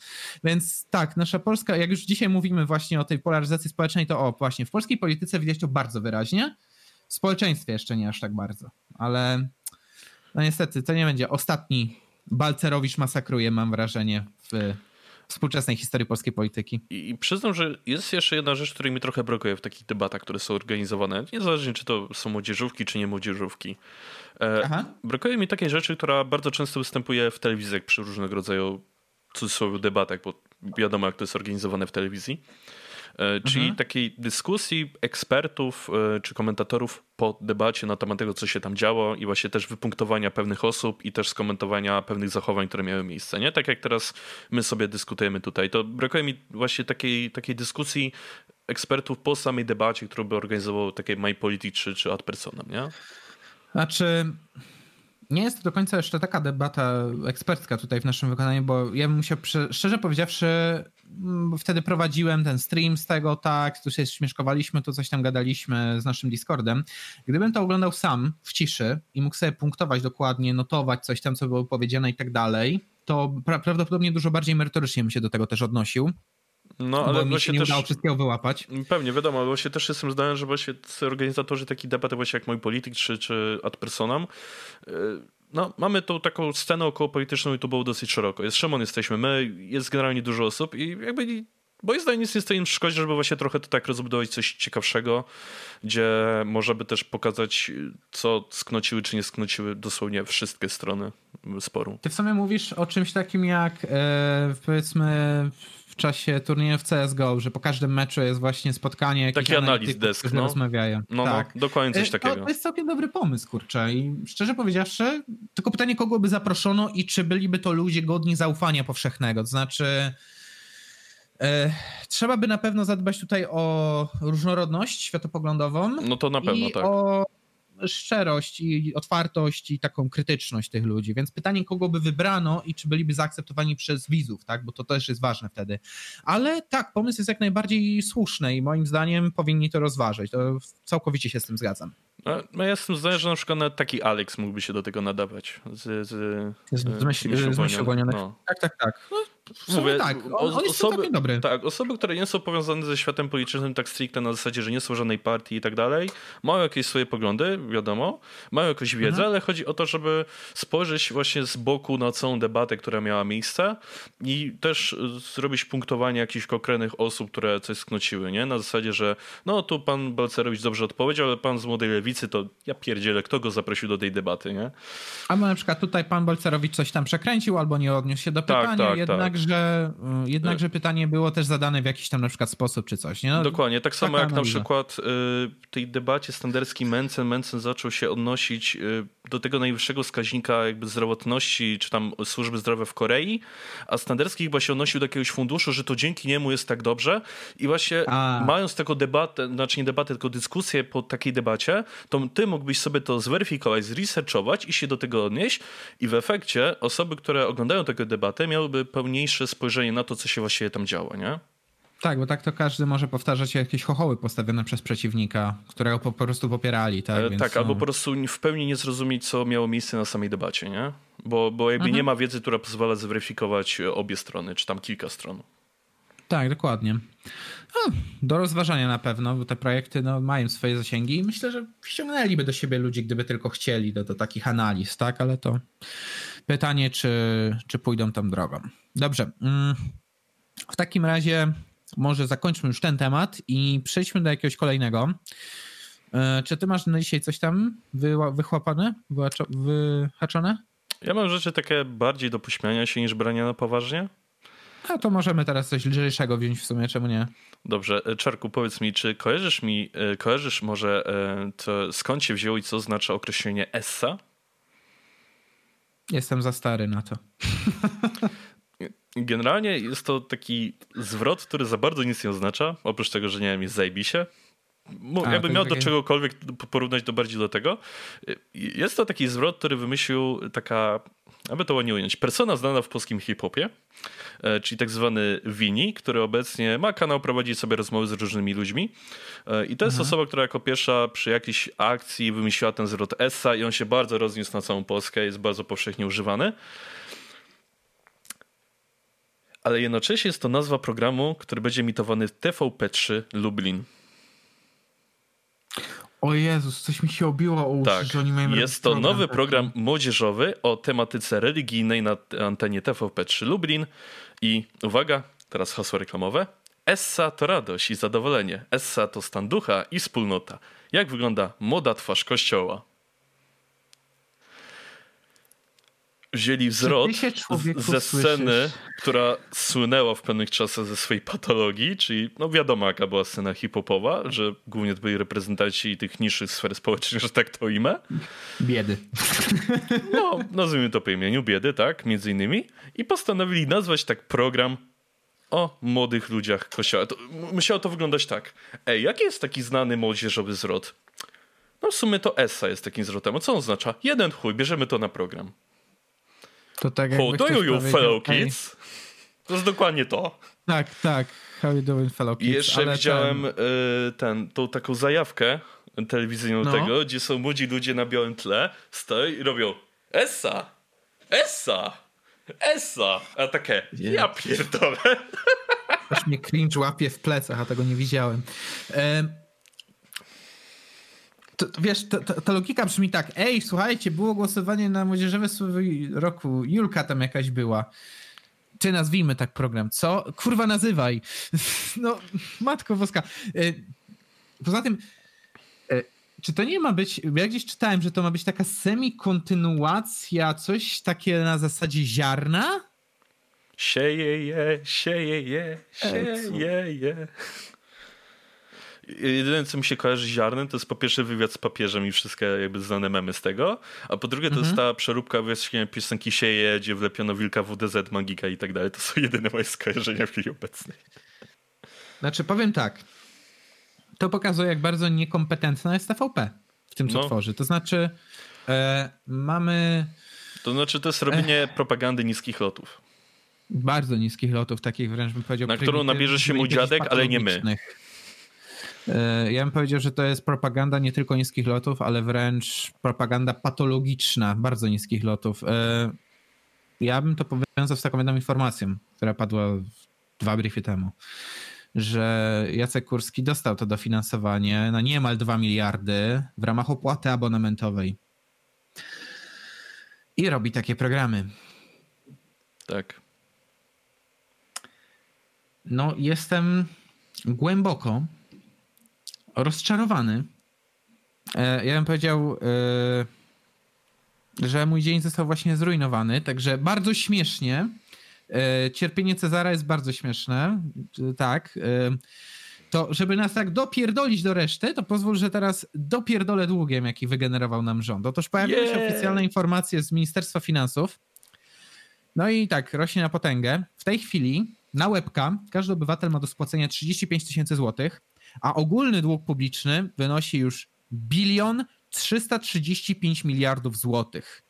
Więc tak, nasza Polska, jak już dzisiaj mówimy właśnie o tej polaryzacji społecznej, to o, właśnie w polskiej polityce widać to bardzo wyraźnie. W społeczeństwie jeszcze nie aż tak bardzo, ale no niestety to nie będzie ostatni Balcerowicz masakruje, mam wrażenie, w współczesnej historii polskiej polityki. I, I, przyznam, że jest jeszcze jedna rzecz, której mi trochę brakuje w takich debatach, które są organizowane. Niezależnie, czy to są młodzieżówki, czy nie młodzieżówki. E, brakuje mi takiej rzeczy, która bardzo często występuje w telewizjach przy różnego rodzaju cudzysłowie debatach, bo wiadomo, jak to jest organizowane w telewizji. E, czyli mhm. takiej dyskusji ekspertów e, czy komentatorów po debacie na temat tego, co się tam działo i właśnie też wypunktowania pewnych osób i też skomentowania pewnych zachowań, które miały miejsce. Nie? Tak jak teraz my sobie dyskutujemy tutaj, to brakuje mi właśnie takiej, takiej dyskusji ekspertów po samej debacie, którą by organizował takie My Politics czy, czy Ad Personam, nie? Znaczy, nie jest to do końca jeszcze taka debata ekspercka tutaj w naszym wykonaniu, bo ja bym musiał, szczerze powiedziawszy, mm, wtedy prowadziłem ten stream z tego, tak, tu się śmieszkowaliśmy, tu coś tam gadaliśmy z naszym Discordem. Gdybym to oglądał sam, w ciszy i mógł sobie punktować dokładnie, notować coś tam, co było powiedziane i tak dalej, to pra prawdopodobnie dużo bardziej merytorycznie bym się do tego też odnosił. No, ale bo mi się nie też, wszystkiego wyłapać. Pewnie, wiadomo, ale właśnie też jestem zdania, że właśnie organizatorzy takich debaty właśnie jak Mój Polityk czy, czy Ad Personam y, no, mamy tą taką scenę około polityczną i tu było dosyć szeroko. Jest Szymon, jesteśmy my, jest generalnie dużo osób i jakby bo zdaniem nic nie stoi im szkodzi, żeby właśnie trochę to tak rozbudować coś ciekawszego, gdzie można by też pokazać, co sknociły czy nie sknociły dosłownie wszystkie strony sporu. Ty w sumie mówisz o czymś takim jak e, powiedzmy w czasie turnieju w CSGO, że po każdym meczu jest właśnie spotkanie Taki analiz desk, no. rozmawiają. No, no tak. no, dokładnie coś e, takiego. To, to jest całkiem dobry pomysł, kurczę. I szczerze powiedziawszy, tylko pytanie, kogo by zaproszono i czy byliby to ludzie godni zaufania powszechnego. To znaczy, e, trzeba by na pewno zadbać tutaj o różnorodność światopoglądową. No to na pewno, i tak. O szczerość i otwartość i taką krytyczność tych ludzi, więc pytanie, kogo by wybrano i czy byliby zaakceptowani przez widzów, tak, bo to też jest ważne wtedy. Ale tak, pomysł jest jak najbardziej słuszny i moim zdaniem powinni to rozważyć. To całkowicie się z tym zgadzam. No, no ja jestem zdania, że na przykład nawet taki Alex mógłby się do tego nadawać. Z, z, z, z, myśli, z myśli no. Tak, tak, tak. No, Mówię, tak, on, on jest osoby, dobry. Tak, osoby, które nie są powiązane ze światem politycznym tak stricte na zasadzie, że nie są żadnej partii i tak dalej, mają jakieś swoje poglądy, wiadomo, mają jakąś wiedzę, mhm. ale chodzi o to, żeby spojrzeć właśnie z boku na całą debatę, która miała miejsce i też zrobić punktowanie jakichś konkretnych osób, które coś sknociły, nie? Na zasadzie, że no tu pan Balcerowicz dobrze odpowiedział, ale pan z Młodej Lewicy to ja pierdzielę, kto go zaprosił do tej debaty, nie? Albo na przykład tutaj pan Balcerowicz coś tam przekręcił, albo nie odniósł się do tak, pytania, tak, tak, jednak jednakże, y, jednakże pytanie było też zadane w jakiś tam na przykład sposób czy coś. Nie? No, Dokładnie, tak samo jak analiza. na przykład y, w tej debacie standerskiej Mencen, Mencen zaczął się odnosić y, do tego najwyższego wskaźnika jakby zdrowotności, czy tam służby zdrowia w Korei, a Standerski chyba się odnosił do jakiegoś funduszu, że to dzięki niemu jest tak dobrze i właśnie a. mając taką debatę, znaczy nie debatę, tylko dyskusję po takiej debacie, to ty mógłbyś sobie to zweryfikować, zresearchować i się do tego odnieść i w efekcie osoby, które oglądają tę debatę miałyby pełniejsze spojrzenie na to, co się właściwie tam działo, nie? Tak, bo tak to każdy może powtarzać jakieś chochoły postawione przez przeciwnika, którego po, prostu popierali. Tak, e, Więc, tak no... albo po prostu w pełni nie zrozumieć, co miało miejsce na samej debacie, nie? Bo, bo jakby mhm. nie ma wiedzy, która pozwala zweryfikować obie strony, czy tam kilka stron. Tak, dokładnie. No, do rozważania na pewno, bo te projekty no, mają swoje zasięgi i myślę, że ściągnęliby do siebie ludzi, gdyby tylko chcieli do, do takich analiz, tak? Ale to pytanie, czy, czy pójdą tą drogą. Dobrze. Mm, w takim razie może zakończmy już ten temat i przejdźmy do jakiegoś kolejnego. E, czy ty masz na dzisiaj coś tam wychłapane, wyhaczone? Ja mam rzeczy takie bardziej do pośmiania się niż brania na poważnie. A to możemy teraz coś lżejszego wziąć w sumie, czemu nie? Dobrze, e, Czarku, powiedz mi, czy kojarzysz mi, e, kojarzysz może to, skąd się wzięło i co znaczy określenie essa? Jestem za stary na to. Generalnie jest to taki zwrot, który za bardzo nic nie oznacza, oprócz tego, że nie wiem, jest zajbisie. A, Jakbym miał do czegokolwiek porównać do bardziej do tego. Jest to taki zwrot, który wymyślił taka, aby to ładnie ująć, persona znana w polskim hip-hopie, e, czyli tak zwany Wini, który obecnie ma kanał, prowadzi sobie rozmowy z różnymi ludźmi. E, I to jest mhm. osoba, która jako pierwsza przy jakiejś akcji wymyśliła ten zwrot Essa i on się bardzo rozniósł na całą Polskę, jest bardzo powszechnie używany ale jednocześnie jest to nazwa programu, który będzie emitowany w TVP3 Lublin. O Jezus, coś mi się obiło o uszy, tak, że oni mają Jest to program nowy taki. program młodzieżowy o tematyce religijnej na antenie TVP3 Lublin i uwaga, teraz hasło reklamowe. Essa to radość i zadowolenie. Essa to stan ducha i wspólnota. Jak wygląda moda twarz kościoła? Wzięli wzrok ze sceny, słyszysz? która słynęła w pewnych czasach ze swojej patologii, czyli no wiadomo jaka była scena hip-hopowa, że głównie to byli reprezentanci tych niższych sfer społecznych, że tak to imię. Biedy. No, nazwijmy to po imieniu, biedy, tak, między innymi. I postanowili nazwać tak program o młodych ludziach kościoła. To, musiało to wyglądać tak. Ej, jaki jest taki znany młodzieżowy zwrot? No w sumie to Essa jest takim zwrotem. A co on oznacza? Jeden chuj, bierzemy to na program. To tak How do you, fellow kids? To jest dokładnie to. Tak, tak. How you doing, fellow kids? I jeszcze widziałem ten... Y, ten, tą taką zajawkę telewizyjną no. tego, gdzie są młodzi ludzie na białym tle, stoją i robią Essa! Essa! Essa! A takie, yeah. ja pierdolę. Aż mnie cringe łapie w plecach, a tego nie widziałem. To, wiesz, ta, logika brzmi tak, ej, słuchajcie, było głosowanie na młodzieżowe słowo roku, Julka tam jakaś była. Czy nazwijmy tak program, co? Kurwa, nazywaj. No, matko woska. E, poza tym, e, czy to nie ma być, ja gdzieś czytałem, że to ma być taka semi-kontynuacja, coś takie na zasadzie ziarna? Sieje je, sieje je, sieje je. Jedyne, co mi się kojarzy z ziarnem, to jest po pierwsze wywiad z papieżem i wszystkie jakby znane memy z tego, a po drugie to mhm. jest ta przeróbka właśnie piosenki Sieje, gdzie wlepiono Wilka WDZ, Magika i tak dalej. To są jedyne moje skojarzenia w chwili obecnej. Znaczy, powiem tak. To pokazuje, jak bardzo niekompetentna jest TVP w tym, co no. tworzy. To znaczy, e, mamy. To znaczy, to jest robienie Ech. propagandy niskich lotów. Bardzo niskich lotów, takich wręcz bym powiedział. Na którą nabierze się mój dziadek, ale nie my. E, ja bym powiedział, że to jest propaganda nie tylko niskich lotów, ale wręcz propaganda patologiczna bardzo niskich lotów. E, ja bym to powiązał z taką jedną informacją, która padła dwa briefy temu, że Jacek Kurski dostał to dofinansowanie na niemal 2 miliardy w ramach opłaty abonamentowej. I robi takie programy. Tak. No, jestem głęboko rozczarowany. E, ja bym powiedział, e, że mój dzień został właśnie zrujnowany, także bardzo śmiesznie. E, cierpienie Cezara jest bardzo śmieszne, tak. To, żeby nas tak dopierdolić do reszty, to pozwól, że teraz dopierdolę długiem, jaki wygenerował nam rząd. Otóż pojawiły yeah. się oficjalne informacje z Ministerstwa Finansów. No i tak, rośnie na potęgę. W tej chwili na łebka każdy obywatel ma do spłacenia 35 tysięcy złotych a ogólny dług publiczny wynosi już bilion 335 miliardów złotych.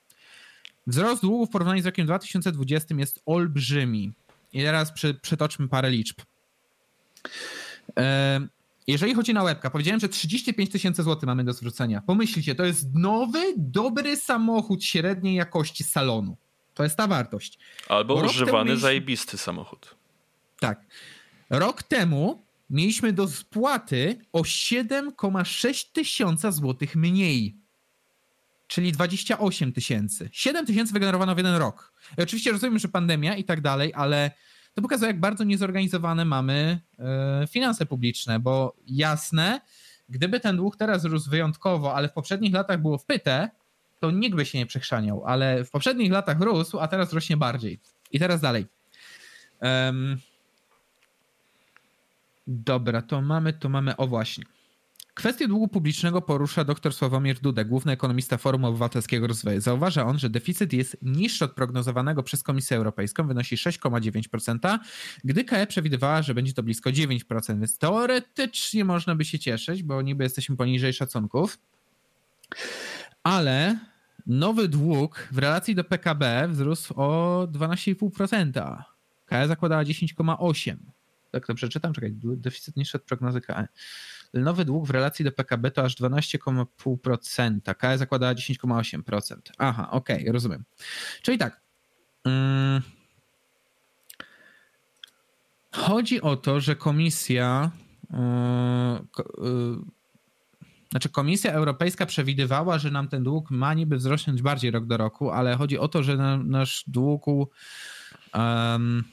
Wzrost długu w porównaniu z rokiem 2020 jest olbrzymi. I teraz przy, przytoczmy parę liczb. Jeżeli chodzi na łebka, powiedziałem, że 35 tysięcy złotych mamy do zwrócenia. Pomyślcie, to jest nowy, dobry samochód średniej jakości salonu. To jest ta wartość. Albo używany, mieliśmy... zajebisty samochód. Tak. Rok temu mieliśmy do spłaty o 7,6 tysiąca złotych mniej. Czyli 28 tysięcy. 7 tysięcy wygenerowano w jeden rok. I oczywiście rozumiem, że pandemia i tak dalej, ale to pokazuje, jak bardzo niezorganizowane mamy e, finanse publiczne, bo jasne, gdyby ten dług teraz rósł wyjątkowo, ale w poprzednich latach było wpyte, to nikt by się nie przechrzaniał, ale w poprzednich latach rósł, a teraz rośnie bardziej. I teraz dalej. Um, Dobra, to mamy, to mamy, o właśnie. Kwestię długu publicznego porusza dr Sławomir Dudek, główny ekonomista Forum Obywatelskiego Rozwoju. Zauważa on, że deficyt jest niższy od prognozowanego przez Komisję Europejską, wynosi 6,9%, gdy KE przewidywała, że będzie to blisko 9%, więc teoretycznie można by się cieszyć, bo niby jesteśmy poniżej szacunków, ale nowy dług w relacji do PKB wzrósł o 12,5%. KE zakładała 10,8% tak to przeczytam, czekaj, deficyt niższy od prognozy KE. Nowy dług w relacji do PKB to aż 12,5%, KE zakładała 10,8%. Aha, okej, okay, rozumiem. Czyli tak, hmm, chodzi o to, że komisja yy, yy, znaczy Komisja Europejska przewidywała, że nam ten dług ma niby wzrosnąć bardziej rok do roku, ale chodzi o to, że nasz dług um,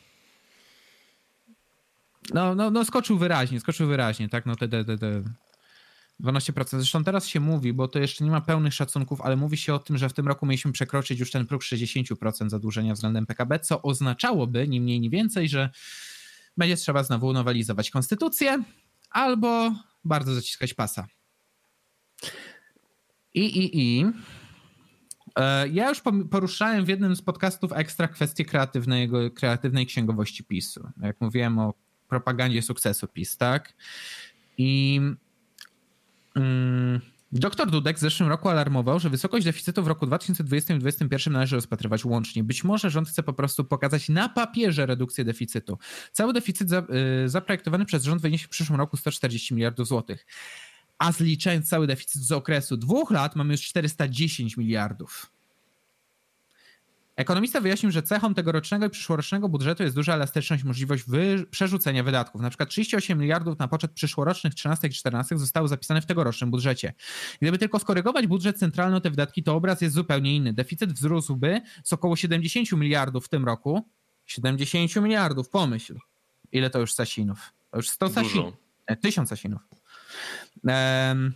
no, no, no skoczył wyraźnie, skoczył wyraźnie, tak, no te, te, te, te 12%. Zresztą teraz się mówi, bo to jeszcze nie ma pełnych szacunków, ale mówi się o tym, że w tym roku mieliśmy przekroczyć już ten próg 60% zadłużenia względem PKB, co oznaczałoby, ni mniej, ni więcej, że będzie trzeba znowu nowelizować konstytucję albo bardzo zaciskać pasa. I, i, i. E, ja już poruszałem w jednym z podcastów ekstra kwestię kreatywnej księgowości PiSu. Jak mówiłem o propagandzie sukcesu PiS, tak? I mm, Dr Dudek w zeszłym roku alarmował, że wysokość deficytu w roku 2020 i 2021 należy rozpatrywać łącznie. Być może rząd chce po prostu pokazać na papierze redukcję deficytu. Cały deficyt y, zaprojektowany przez rząd wyniesie w przyszłym roku 140 miliardów złotych. A zliczając cały deficyt z okresu dwóch lat, mamy już 410 miliardów. Ekonomista wyjaśnił, że cechą tegorocznego i przyszłorocznego budżetu jest duża elastyczność, możliwość wy- przerzucenia wydatków. Na przykład 38 miliardów na poczet przyszłorocznych 13 i 14 zostało zapisane w tegorocznym budżecie. Gdyby tylko skorygować budżet centralny o te wydatki, to obraz jest zupełnie inny. Deficyt wzrósłby z około 70 miliardów w tym roku. 70 miliardów, pomyśl. Ile to już Sasinów? To już 100 Sasinów. 1000 Sasinów. Ehm,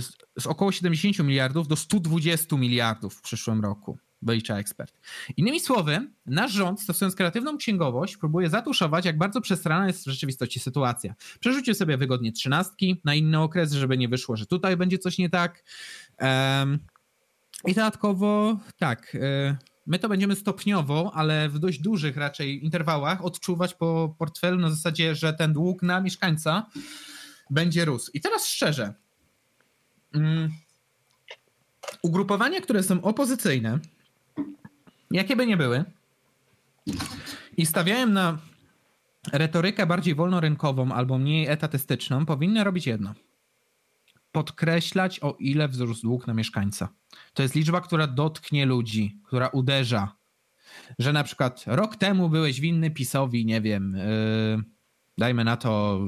z, z około 70 miliardów do 120 miliardów w przyszłym roku wylicza ekspert. Innymi słowy, nasz rząd, stosując kreatywną księgowość, próbuje zatuszować, jak bardzo przestrana jest w rzeczywistości sytuacja. Przerzucił sobie wygodnie trzynastki na inny okres, żeby nie wyszło, że tutaj będzie coś nie tak. I dodatkowo, tak, y, my to będziemy stopniowo, ale w dość dużych raczej interwałach odczuwać po portfelu na zasadzie, że ten dług na mieszkańca będzie rósł. I teraz szczerze, mm, ugrupowania, które są opozycyjne, jakie by nie były, i stawiałem na retorykę bardziej wolnorynkową albo mniej etatystyczną, powinny robić jedno. Podkreślać, o ile wzrósł dług na mieszkańca. To jest liczba, która dotknie ludzi, która uderza. Że na przykład rok temu byłeś winny PiSowi, nie wiem, yy, dajmy na to.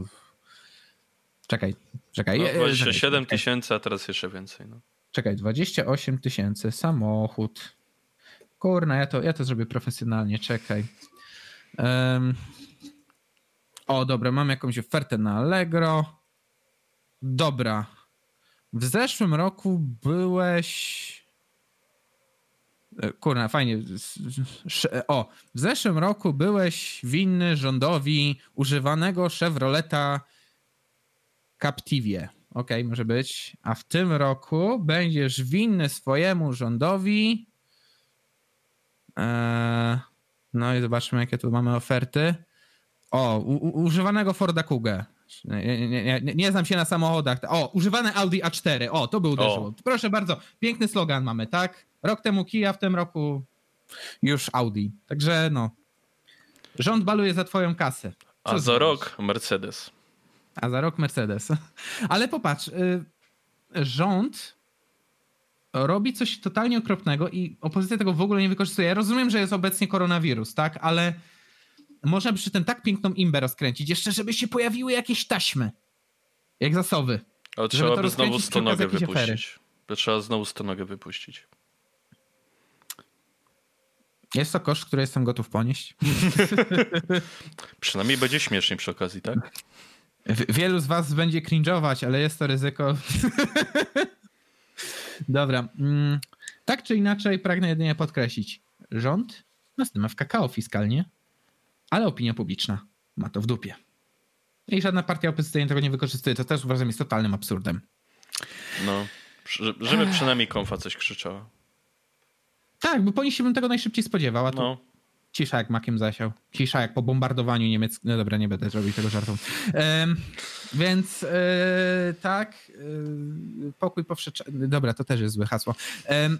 Czekaj, czekaj. No, 27 tysięcy, a teraz jeszcze więcej. No. Czekaj, 28 tysięcy, samochód. Kurna, ja to, ja to zrobię profesjonalnie, czekaj. Um, o, dobra, mam jakąś ofertę na Allegro. Dobra. W zeszłym roku byłeś. E, kurna, fajnie. O, w zeszłym roku byłeś winny rządowi używanego Chevroleta Captivie. Ok, może być. A w tym roku będziesz winny swojemu rządowi. Eee, no i zobaczmy, jakie tu mamy oferty. O, u, używanego Forda Kuga. Nie, nie, nie, nie, znam się na samochodach. O, używane Audi A4. O, to był uderzyło. Proszę bardzo, piękny slogan mamy, tak? Rok temu Kia, w tym roku już Audi. Także no. Rząd baluje za twoją kasę. Co A za rok Mercedes. A za rok Mercedes. Ale popatrz, y, rząd robi coś totalnie okropnego i opozycja tego w ogóle nie wykorzystuje. Ja rozumiem, że jest obecnie koronawirus, tak? Ale można by przy tym tak piękną imbę rozkręcić, jeszcze żeby się pojawiły jakieś taśmy, jak zasoby. Ale trzeba by znowu stonogę wypuścić. By trzeba znowu stonogę wypuścić. Jest to koszt, który jestem gotów ponieść. Przynajmniej będzie śmiesznie przy okazji, tak? Wielu z was będzie cringe'ować, ale jest to ryzyko. Dobra. Mm, tak czy inaczej pragnę jedynie podkreślić. Rząd nas ma w kakao fiskalnie ale opinia publiczna ma to w dupie. I żadna partia opozycyjna tego nie wykorzystuje. To też uważam jest totalnym absurdem. No, żeby przynajmniej konfa coś krzyczała. Tak, bo po nich się bym tego najszybciej spodziewał, a tu no. Cisza jak makiem zasiał. Cisza jak po bombardowaniu niemieckim. No dobra, nie będę zrobił tego żartu. Więc e, tak, e, pokój powszechny. Dobra, to też jest złe hasło. Um,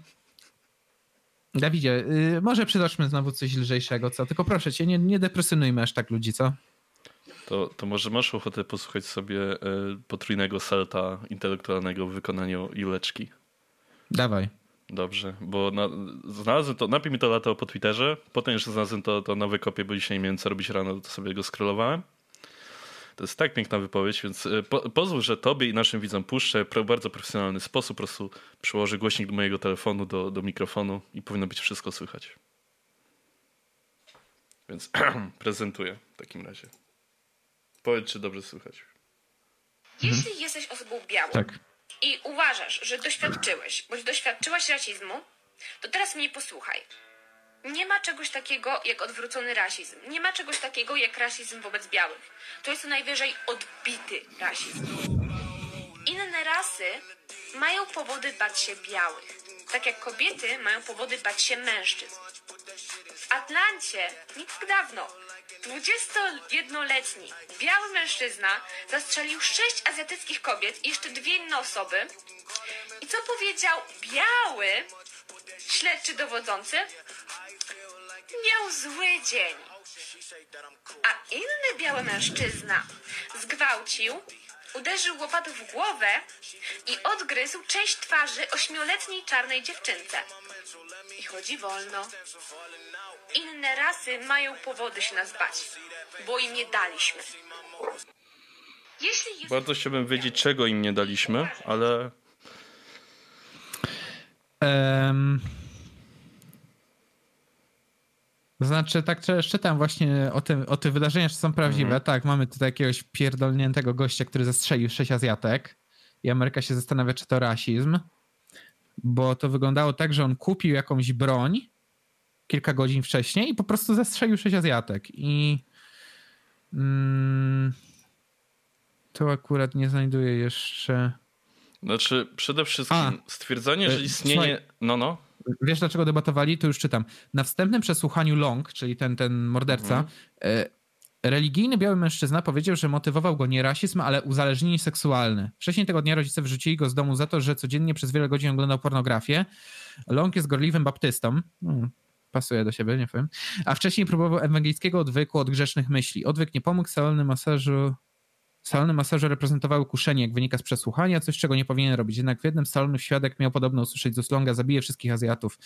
Dawidzie, y, może przytoczmy znowu coś lżejszego, co? Tylko proszę cię, nie, nie depresjonujmy aż tak ludzi, co? To, to może masz ochotę posłuchać sobie y, potrójnego salta intelektualnego w wykonaniu Juleczki? Dawaj. Dobrze, bo na, znalazłem to, najpierw mi to latało po Twitterze, potem jeszcze znalazłem to, to na wykopie, bo dzisiaj nie miałem co robić rano, to sobie go scrollowałem. To jest tak piękna wypowiedź, więc e, po, pozwól, że tobie i naszym widzom puszczę w bardzo profesjonalny sposób. Po prostu przyłożę głośnik do mojego telefonu, do, do mikrofonu i powinno być wszystko słychać. Więc prezentuję w takim razie. Powiedz, czy dobrze słychać. Jeśli jesteś osobą białą tak. I uważasz, że doświadczyłeś bądź doświadczyłaś rasizmu, to teraz mnie posłuchaj. Nie ma czegoś takiego jak odwrócony rasizm. Nie ma czegoś takiego jak rasizm wobec białych. To jest najwyżej odbity rasizm. Inne rasy mają powody bać się białych. Tak jak kobiety mają powody bać się mężczyzn. W Atlancie, nie tak dawno, 21-letni biały mężczyzna zastrzelił sześć azjatyckich kobiet i jeszcze dwie inne osoby. I co powiedział biały śledczy dowodzący? miał zły dzień. A inny biały mężczyzna zgwałcił, uderzył łopatą w głowę i odgryzł część twarzy ośmioletniej czarnej dziewczynce. I chodzi wolno. Inne rasy mają powody się nas bać, bo im nie daliśmy. Jeśli jest... Bardzo chciałbym wiedzieć, czego im nie daliśmy, ale... Um... Znaczy, tak czytam właśnie o, tym, o tych wydarzeniach, że są prawdziwe. Mhm. Tak, mamy tutaj jakiegoś pierdolniętego gościa, który zastrzelił sześć Azjatek i Ameryka się zastanawia, czy to rasizm, bo to wyglądało tak, że on kupił jakąś broń kilka godzin wcześniej i po prostu zastrzelił sześć Azjatek i mm, tu akurat nie znajduję jeszcze... Znaczy, przede wszystkim A, stwierdzenie, że e, istnieje... Słuchaj, no, no. Wiesz, dlaczego debatowali? To już czytam. Na wstępnym przesłuchaniu Long, czyli ten, ten morderca, mhm. Religijny biały mężczyzna powiedział, że motywował go nie rasizm, ale uzależnienie seksualne. Wcześniej tego dnia rodzice wyrzucili go z domu za to, że codziennie przez wiele godzin oglądał pornografię. Long jest gorliwym baptystą. Hmm, pasuje do siebie, nie powiem. A wcześniej próbował ewangelickiego odwyku od grzesznych myśli. Odwyk nie pomógł, salony masażu Salony masażu reprezentowały kuszenie, jak wynika z przesłuchania, coś czego nie powinien robić. Jednak w jednym z salonów świadek miał podobno usłyszeć z zabije wszystkich Azjatów.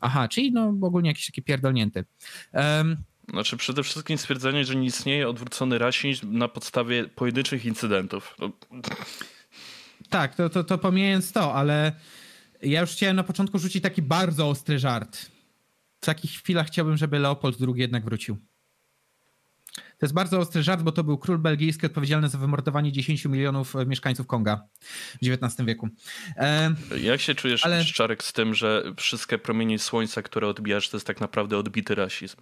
Aha, czyli no ogólnie jakiś taki pierdolnięty. Um, znaczy przede wszystkim stwierdzenie, że nie istnieje odwrócony rasizm na podstawie pojedynczych incydentów. Tak, to, to, to pomijając to, ale ja już chciałem na początku rzucić taki bardzo ostry żart. W takich chwilach chciałbym, żeby Leopold II jednak wrócił. To jest bardzo ostry żart, bo to był król belgijski odpowiedzialny za wymordowanie 10 milionów e, mieszkańców Konga w XIX wieku. E, Jak się czujesz, ale... Szczarek, z tym, że wszystkie promienie słońca, które odbijasz, to jest tak naprawdę odbity rasizm?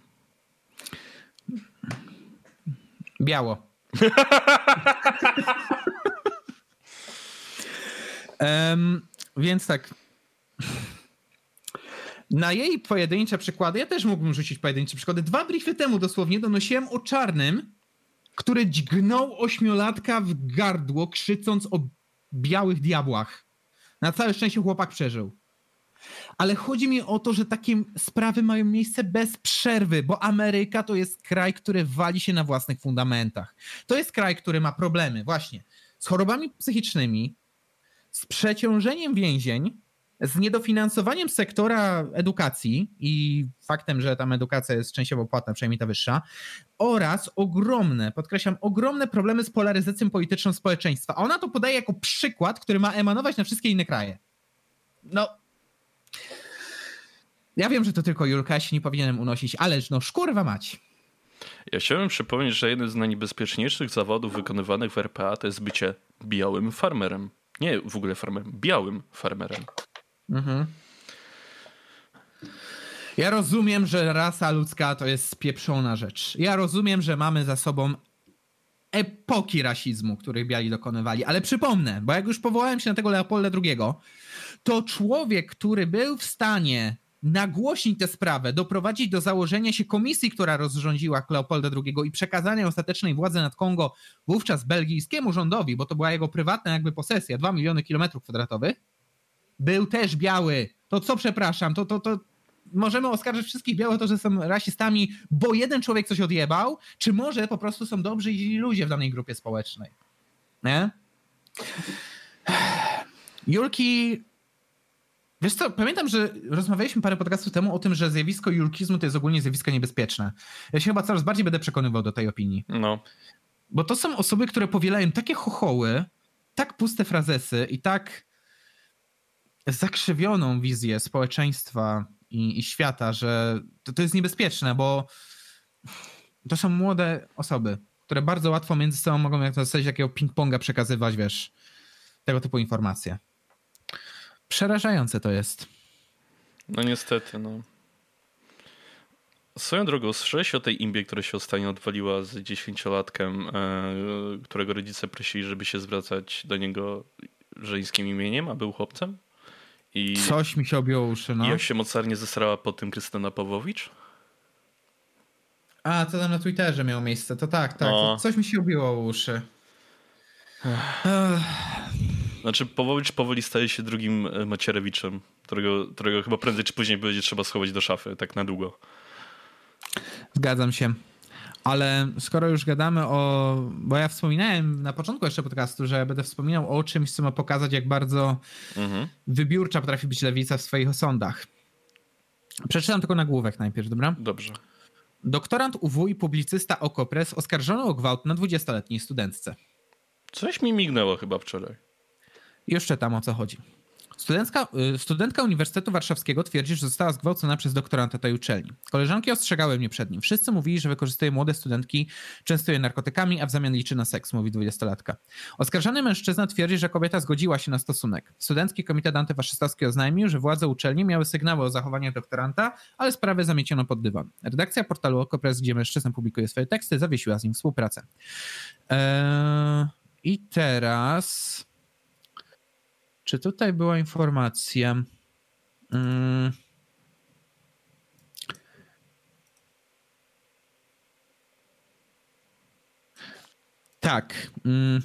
Biało. um, więc tak. Na jej pojedyncze przykłady, ja też mógłbym rzucić pojedyncze przykłady. Dwa briefy temu dosłownie donosiłem o czarnym, który dźgnął ośmiolatka w gardło, krzycząc o białych diabłach. Na całe szczęście chłopak przeżył. Ale chodzi mi o to, że takie sprawy mają miejsce bez przerwy, bo Ameryka to jest kraj, który wali się na własnych fundamentach. To jest kraj, który ma problemy właśnie z chorobami psychicznymi, z przeciążeniem więzień, z niedofinansowaniem sektora edukacji i faktem, że tam edukacja jest częściowo płatna, przynajmniej ta wyższa, oraz ogromne, podkreślam, ogromne problemy z polaryzacją polityczną społeczeństwa. A ona to podaje jako przykład, który ma emanować na wszystkie inne kraje. No. Ja wiem, że to tylko Julka, się nie powinienem unosić, ale no szkurwa mać. Ja chciałbym przypomnieć, że jeden z najniebezpieczniejszych zawodów wykonywanych w RPA to jest bycie białym farmerem. Nie w ogóle farmerem, białym farmerem. Mhm. Ja rozumiem, że rasa ludzka to jest spieprzona rzecz. Ja rozumiem, że mamy za sobą epoki rasizmu, których biali dokonywali, ale przypomnę, bo jak już powołałem się na tego Leopolda II, to człowiek, który był w stanie nagłośnić tę sprawę, doprowadzić do założenia się komisji, która rozrządziła Leopolda II i przekazania ostatecznej władzy nad Kongo wówczas belgijskiemu rządowi, bo to była jego prywatna jakby posesja, 2 miliony kilometrów kwadratowych, był też biały. To co, przepraszam, to, to, to możemy oskarżyć wszystkich białych to, że są rasistami, bo jeden człowiek coś odjebał, czy może po prostu są dobrzy i źli ludzie w danej grupie społecznej. Nie? Julki Wiesz co, pamiętam, że rozmawialiśmy parę podcastów temu o tym, że zjawisko julkizmu to jest ogólnie zjawisko niebezpieczne. Ja się chyba coraz bardziej będę przekonywał do tej opinii. No. Bo to są osoby, które powielają takie chochoły, tak puste frazesy i tak zakrzywioną wizję społeczeństwa i, i świata, że to, to jest niebezpieczne, bo to są młode osoby, które bardzo łatwo między sobą mogą jak to zasadzie takiego ping-ponga przekazywać, wiesz, tego typu informacje. Przerażające to jest. No niestety, no. Swoją drogą, słyszałeś o tej imbie, która się ostatnio odwaliła z dziesięciolatkiem, e, którego rodzice prosili, żeby się zwracać do niego żeńskim imieniem, a był chłopcem? I Coś mi się objęło uszy, no. I jak się mocarnie zesrała po tym Krystyna Pawłowicz? A, to tam na Twitterze miało miejsce. To tak, tak. No. Coś mi się obiło uszy. Znaczy, Pawłowicz powoli staje się drugim e, Macierewiczem, którego, którego chyba prędzej czy później będzie trzeba schować do szafy, tak na długo. Zgadzam się. Ale skoro już gadamy o. Bo ja wspominałem na początku jeszcze podcastu, że będę wspominał o czymś, co ma pokazać, jak bardzo mhm. wybiórcza potrafi być lewica w swoich osądach. Przeczytam tylko nagłówek najpierw, dobra? Dobrze. Doktorant UW i publicysta Okopres oskarżono o gwałt na 20-letniej studentce. Coś mi mignęło chyba wczoraj. Jeszcze tam o co chodzi. Studentka, y, studentka Uniwersytetu Warszawskiego twierdzi, że została zgwałcona przez doktoranta tej uczelni. Koleżanki ostrzegały mnie przed nim. Wszyscy mówili, że wykorzystuje młode studentki, częstuje narkotykami, a w zamian liczy na seks, mówi dwudziestolatka. Oskarżony mężczyzna twierdzi, że kobieta zgodziła się na stosunek. Studencki Komitet Antyfaszystowski oznajmił, że władze uczelni miały sygnały o zachowaniu doktoranta, ale sprawę zamieciono pod dywan. Redakcja portalu Okopres, gdzie mężczyzna publikuje swoje teksty, zawiesiła z nim współpracę. Eee, I teraz... Czy tutaj była informacja? Mm. Tak. Mm.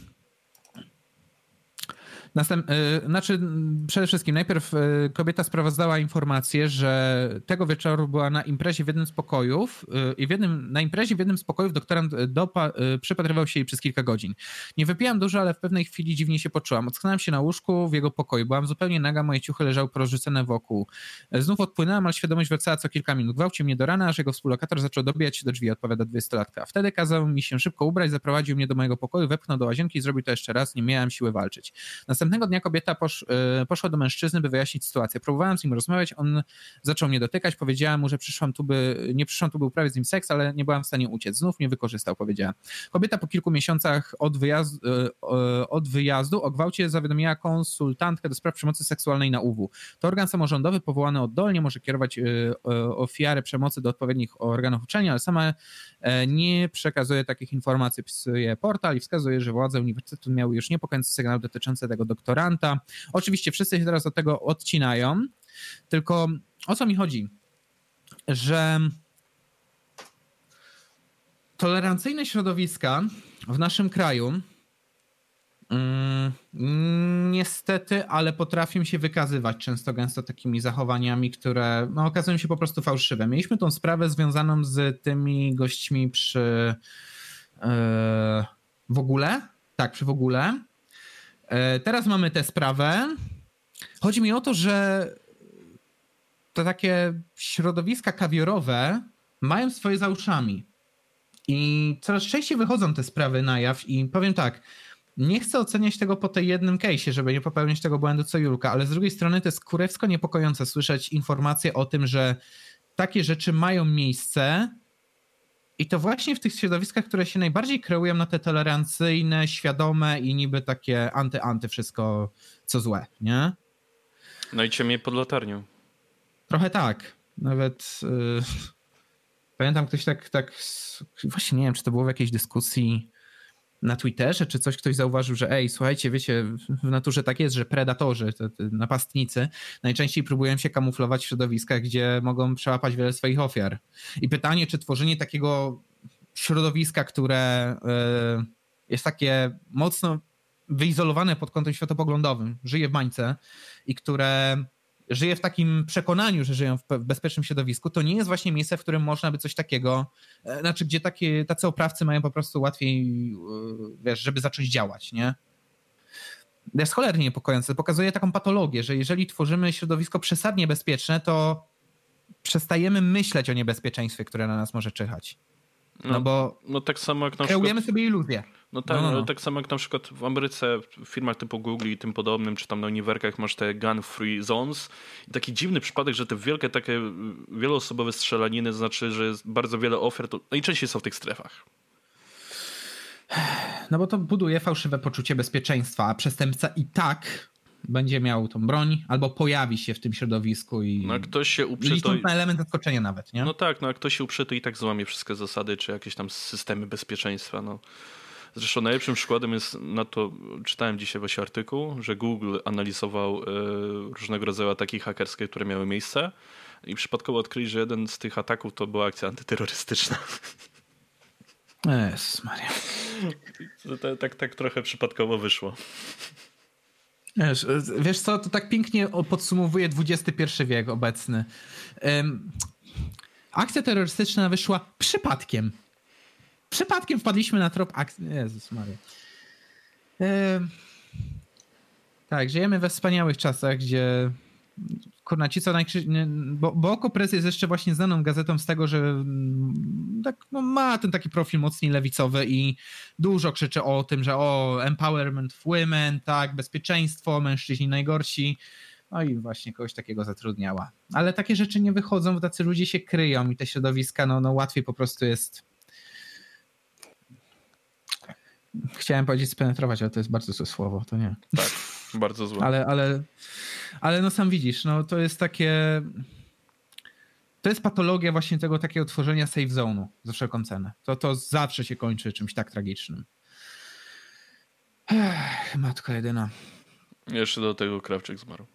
Następ, y, znaczy, przede wszystkim, najpierw y, kobieta sprawozdała informację, że tego wieczoru była na imprezie w jednym z pokojów y, i w jednym, na imprezie w jednym z pokojów doktorant dopa, przypatrywał się jej przez kilka godzin. Nie wypiłam dużo, ale w pewnej chwili dziwnie się poczułam. Ocknęłam się na łóżku w jego pokoju. Byłam zupełnie naga, moje ciuchy leżały porozrzucone wokół. Znów odpłynęłam, ale świadomość wracała co kilka minut. Gwałcił mnie do rana, aż jego współlokator zaczął dobijać się do drzwi, odpowiada dwudziestolatka. Wtedy kazał mi się szybko ubrać, zaprowadził mnie do mojego pokoju, wepchnął do łazienki i zrobił to jeszcze raz. Nie miałam siły walczyć. Następnie Następnego dnia kobieta posz, y, poszła do mężczyzny, by wyjaśnić sytuację. Próbowałem z nim rozmawiać, on zaczął mnie dotykać, powiedziałem mu, że przyszłam tu, by, nie przyszłam tu, by uprawiać z nim seks, ale nie byłam w stanie uciec. Znów mnie wykorzystał, powiedziała. Kobieta po kilku miesiącach od wyjazdu, y, od wyjazdu o gwałcie zawiadomiła konsultantkę do spraw przemocy seksualnej na UW. To organ samorządowy powołany oddolnie może kierować ofiarę przemocy do odpowiednich organów uczenia, ale sama e, nie przekazuje takich informacji, pisuje portal i wskazuje, że władze uniwersytetu miały już niepokojący sygnał dotyczący tego doktoranta. Oczywiście wszyscy się teraz od tego odcinają, tylko o co mi chodzi? Że tolerancyjne środowiska w naszym kraju mm, niestety, ale potrafią się wykazywać często gęsto takimi zachowaniami, które no, okazują się po prostu fałszywe. Mieliśmy tą sprawę związaną z tymi gośćmi przy yy, w ogóle, tak, przy w ogóle, teraz mamy tę sprawę. Chodzi mi o to, że te takie środowiska kawiorowe mają swoje za uszami. I coraz częściej wychodzą te sprawy na jaw i powiem tak, nie chcę oceniać tego po tej jednym case'ie, żeby nie popełnić tego błędu co Julka, ale z drugiej strony to jest kurewsko niepokojące słyszeć informacje o tym, że takie rzeczy mają miejsce i to właśnie w tych środowiskach, które się najbardziej kreują na te tolerancyjne, świadome i niby takie anty-anty wszystko, co złe, nie? No i ciemię pod latarnią. Trochę tak. Nawet yy, pamiętam ktoś tak, tak, właśnie nie wiem, czy to było w jakiejś dyskusji na Twitterze, czy coś ktoś zauważył, że ej, słuchajcie, wiecie, w naturze tak jest, że predatorzy, te, te napastnicy najczęściej próbują się kamuflować w środowiskach, gdzie mogą przełapać wiele swoich ofiar. I pytanie, czy tworzenie takiego środowiska, które e, jest takie mocno wyizolowane pod kątem światopoglądowym, żyje w bańce i które żyje w takim przekonaniu, że żyją w bezpiecznym środowisku, to nie jest właśnie miejsce, w którym można by coś takiego, e, znaczy gdzie takie, tacy oprawcy mają po prostu łatwiej, e, wiesz, żeby zacząć działać, nie? Jest cholernie niepokojące. Pokazuje taką patologię, że jeżeli tworzymy środowisko przesadnie bezpieczne, to przestajemy myśleć o niebezpieczeństwie, które na nas może czyhać. No, no bo no tak samo jak na kreujemy przykład... sobie iluzję. No tak, no, no, no. tak samo jak na przykład w Ameryce, w firmach typu Google i tym podobnym, czy tam na uniwerkach masz te gun-free zones. I taki dziwny przypadek, że te wielkie takie wieloosobowe strzelaniny, znaczy, że jest bardzo wiele ofiar, to najczęściej są w tych strefach. No bo to buduje fałszywe poczucie bezpieczeństwa, a przestępca i tak będzie miał tą broń, albo pojawi się w tym środowisku i. No, a ktoś się uprze, to... na element zaskoczenia nawet, nie? No tak, no a ktoś się uprze, to i tak złamie wszystkie zasady, czy jakieś tam systemy bezpieczeństwa. No. Zresztą najlepszym przykładem jest na to, czytałem dzisiaj właśnie artykuł, że Google analizował y, różnego rodzaju ataki hakerskie, które miały miejsce i przypadkowo odkryli, że jeden z tych ataków to była akcja antyterrorystyczna. Jezus Maria. Tak, tak trochę przypadkowo wyszło. Wiesz, wiesz co, to tak pięknie podsumowuje XXI wiek obecny. Um, akcja terrorystyczna wyszła przypadkiem przypadkiem wpadliśmy na trop akcji. Jezus Maria. E... Tak, żyjemy we wspaniałych czasach, gdzie kurna, ci co najkrzy... bo, bo Okopres jest jeszcze właśnie znaną gazetą z tego, że mm, tak, no, ma ten taki profil mocniej lewicowy i dużo krzyczy o tym, że o empowerment women, tak, bezpieczeństwo, mężczyźni najgorsi. No i właśnie kogoś takiego zatrudniała. Ale takie rzeczy nie wychodzą, bo tacy ludzie się kryją i te środowiska, no, no łatwiej po prostu jest Chciałem powiedzieć spenetrować, ale to jest bardzo złe słowo, to nie. Tak, bardzo złe. Ale, ale, ale no sam widzisz, no to jest takie... To jest patologia właśnie tego takiego tworzenia safe zone'u za wszelką cenę. To, to zawsze się kończy czymś tak tragicznym. Ech, matko jedyna. Jeszcze do tego Krawczyk zmarł.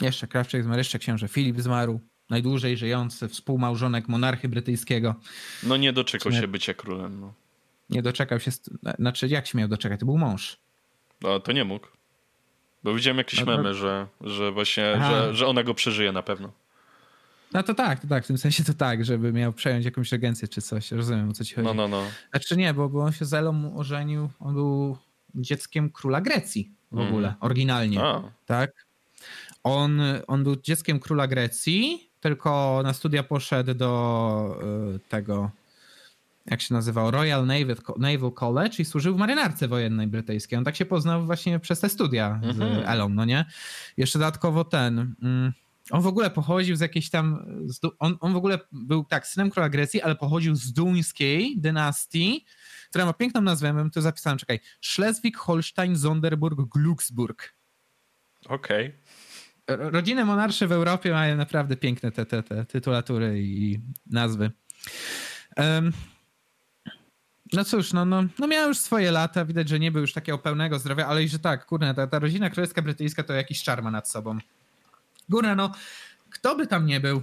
Jeszcze Krawczyk zmarł, jeszcze książę Filip zmarł. Najdłużej żyjący współmałżonek monarchy brytyjskiego. No nie doczekał się bycia królem. No. Nie doczekał się, znaczy jak się miał doczekać? To był mąż. No to nie mógł. Bo widziałem jakieś no to... memy, że, że właśnie, że, że ona go przeżyje na pewno. No to tak, to tak, w tym sensie to tak, żeby miał przejąć jakąś regencję czy coś, rozumiem o co ci chodzi. No, no, no. Znaczy nie, bo, bo on się z Elą ożenił, on był dzieckiem króla Grecji w mm. ogóle, oryginalnie, A. tak? On, on był dzieckiem króla Grecji, tylko na studia poszedł do y, tego, jak się nazywał, Royal Naval, Naval College i służył w marynarce wojennej brytyjskiej. On tak się poznał właśnie przez te studia z mhm. Elą, no nie? Jeszcze dodatkowo ten... Mm, on w ogóle pochodził z jakiejś tam. On, on w ogóle był tak, synem króla Grecji, ale pochodził z duńskiej dynastii, która ma piękną nazwę, bym to zapisałem, czekaj. Schleswig-Holstein, Sonderburg, Glucksburg. Okej. Okay. Rodziny monarsze w Europie mają naprawdę piękne te, te, te tytulatury i nazwy. Um, no cóż, no, no, no miał już swoje lata, widać, że nie był już takiego pełnego zdrowia, ale i że tak, kurde, ta, ta rodzina królewska brytyjska to jakiś czarma nad sobą. Góra, no, kto by tam nie był,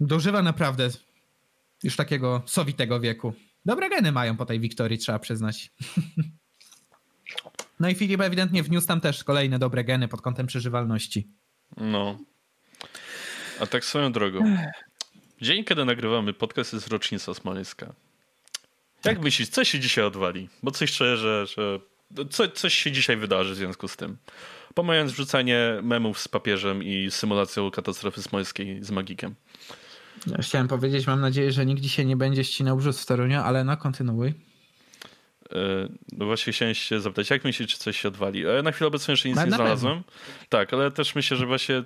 dożywa naprawdę już takiego sowitego wieku. Dobre geny mają po tej Wiktorii, trzeba przyznać. No i Filip ewidentnie wniósł tam też kolejne dobre geny pod kątem przeżywalności. No. A tak swoją drogą. Dzień, kiedy nagrywamy podcast jest rocznica Smoleńska. Jak myślisz, co się dzisiaj odwali? Bo coś czuję, że, że co, coś się dzisiaj wydarzy w związku z tym. Pomijając wrzucanie memów z papieżem i symulacją katastrofy smoleńskiej z magikiem. Ja chciałem powiedzieć, mam nadzieję, że nikt dzisiaj nie będzie ścinał brzuch w Toruniu, ale no kontynuuj. E, no właśnie chciałem się zapytać, jak myślisz, czy coś się odwali? Ja na chwilę obecną jeszcze nic na, nie na znalazłem. Pewno. Tak, ale też myślę, że właśnie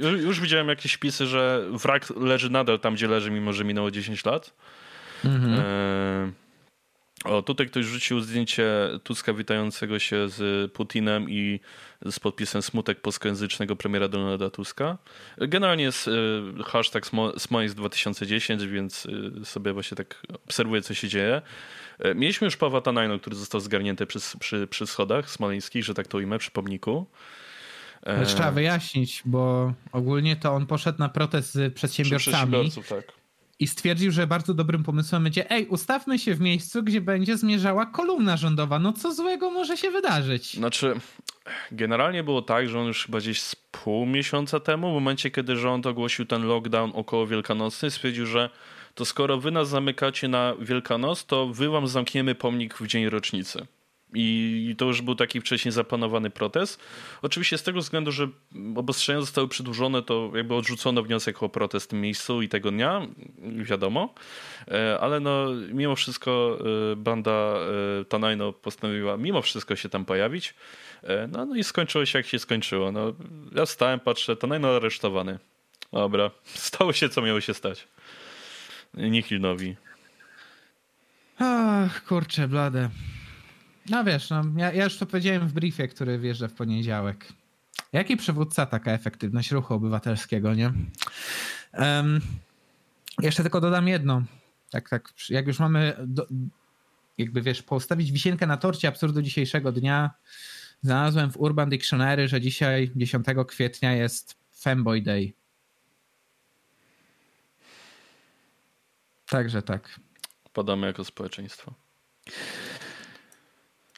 już widziałem jakieś wpisy, że wrak leży nadal tam, gdzie leży, mimo że minęło 10 lat. Mhm. E o, tutaj ktoś rzucił zdjęcie Tuska witającego się z Putinem i z podpisem smutek polskojęzycznego premiera Donalda Tuska. Generalnie jest e, hashtag Smois 2010, więc e, sobie właśnie tak obserwuję, co się dzieje. E, mieliśmy już Pawła Tanajno, który został zgarnięty przy, przy, przy schodach smoleńskich, że tak to ujmę, przy pomniku. Trzeba wyjaśnić, bo ogólnie to on poszedł na protest z przedsiębiorcami. tak i stwierdził, że bardzo dobrym pomysłem będzie, ej, ustawmy się w miejscu, gdzie będzie zmierzała kolumna rządowa. No co złego może się wydarzyć? Znaczy, generalnie było tak, że on już chyba gdzieś z pół miesiąca temu, w momencie kiedy rząd ogłosił ten lockdown około Wielkanocny, stwierdził, że to skoro wy nas zamykacie na Wielkanoc, to wy wam zamkniemy pomnik w dzień rocznicy. I to już był taki wcześniej zaplanowany protest. Oczywiście z tego względu, że obostrzenia zostały przedłużone, to jakby odrzucono wniosek o protest w tym miejscu i tego dnia, wiadomo. E, ale no, mimo wszystko e, banda e, Tanajno postanowiła mimo wszystko się tam pojawić. No, no i skończyło się jak się skończyło. No, ja stałem, patrzę, Tanajno aresztowany. Dobra, stało się co miało się stać. Nihilnowi. Ach, kurczę, blade. No wiesz, no, ja, ja już to powiedziałem w briefie, który wjeżdża w poniedziałek. Jaki przywódca, taka efektywność ruchu obywatelskiego, nie? Um, jeszcze tylko dodam jedno. Tak, tak, jak już mamy, do, jakby wiesz, postawić wisienkę na torcie absurdu dzisiejszego dnia, znalazłem w Urban Dictionary, że dzisiaj, 10 kwietnia, jest Femboy Day. Także tak. Podamy jako społeczeństwo.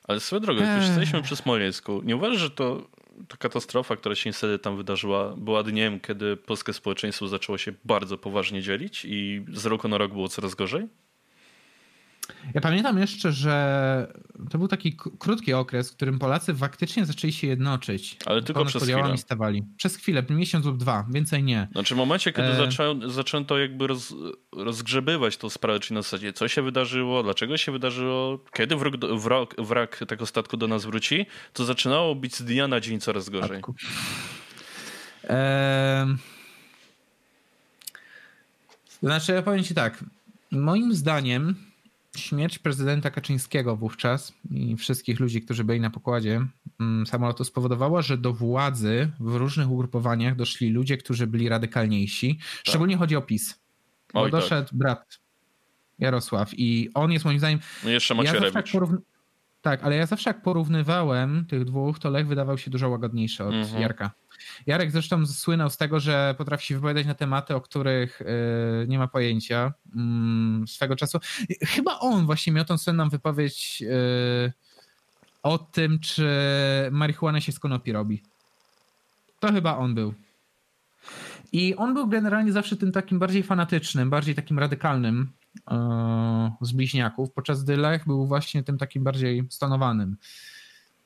Ale swoją drogą, jak już jesteśmy przy Smoleńsku, nie uważasz, że to ta katastrofa, która się niestety tam wydarzyła, była dniem, kiedy polskie społeczeństwo zaczęło się bardzo poważnie dzielić i z roku na rok było coraz gorzej? Ja pamiętam jeszcze, że to był taki krótki okres, w którym Polacy faktycznie zaczęli się jednoczyć. Ale tylko przez chwilę. Stawali. Przez chwilę, miesiąc lub dwa, więcej nie. Znaczy w momencie, kiedy e... zaczę, zaczęto jakby roz, rozgrzebywać tą sprawę, czyli na zasadzie co się wydarzyło, dlaczego się wydarzyło, kiedy wrak, wrak, wrak tego statku do nas wróci, to zaczynało być z dnia na dzień coraz gorzej. E... Znaczy ja powiem ci tak, moim zdaniem śmierć prezydenta Kaczyńskiego wówczas i wszystkich ludzi, którzy byli na pokładzie mm, samolotu spowodowała, że do władzy w różnych ugrupowaniach doszli ludzie, którzy byli radykalniejsi. Tak. Szczególnie chodzi o PiS. Bo Oj, tak. doszedł tak. brat Jarosław i on jest moim zdaniem... No jeszcze Macierewicz. Ja Tak, ale ja zawsze jak porównywałem tych dwóch, to Lech wydawał się dużo łagodniejszy od mhm. Jarka. Jarek zresztą słynął z tego, że potrafi się wypowiadać na tematy, o których yy, nie ma pojęcia yy, swego czasu. Chyba on właśnie miał tą słynną wypowiedź yy, o tym, czy marihuana się z konopi robi. To chyba on był. I on był generalnie zawsze tym takim bardziej fanatycznym, bardziej takim radykalnym z bliźniaków, podczas gdy Lech był właśnie tym takim bardziej stonowanym.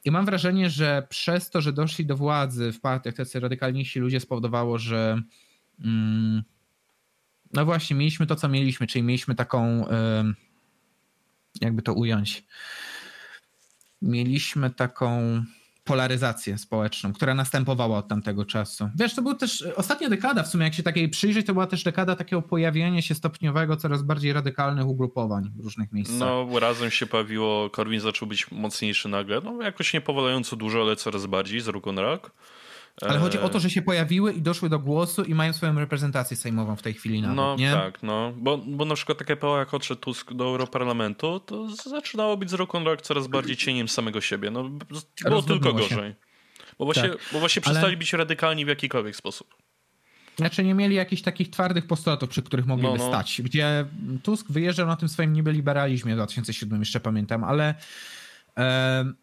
I mam wrażenie, że przez to, że doszli do władzy w partiach tacy radykalniejsi ludzie spowodowało, że mm, no właśnie, mieliśmy to, co mieliśmy, czyli mieliśmy taką, jakby to ująć, mieliśmy taką polaryzację społeczną, która następowała od tamtego czasu. Wiesz, to była też ostatnia dekada, w sumie jak się takiej przyjrzeć, to była też dekada takiego pojawienia się stopniowego coraz bardziej radykalnych ugrupowań w różnych miejscach. No, razem się pojawiło, Korwin zaczął być mocniejszy nagle, no jakoś nie powalająco dużo, ale coraz bardziej z roku na rok. Ale chodzi o to, że się pojawiły i doszły do głosu i mają swoją reprezentację sejmową w tej chwili nawet, No nie? tak, no. Bo, bo na przykład takie PO jak odszedł Tusk do Europarlamentu, to zaczynało być z roku na rok coraz bardziej cieniem samego siebie. No, było tylko gorzej. Się. Bo właśnie, tak. bo właśnie przestali Ale... być radykalni w jakikolwiek sposób. Znaczy nie mieli jakichś takich twardych postulatów, przy których mogliby no, no. stać. Gdzie Tusk wyjeżdżał na tym swoim niby liberalizmie w 2007, jeszcze pamiętam, ale... E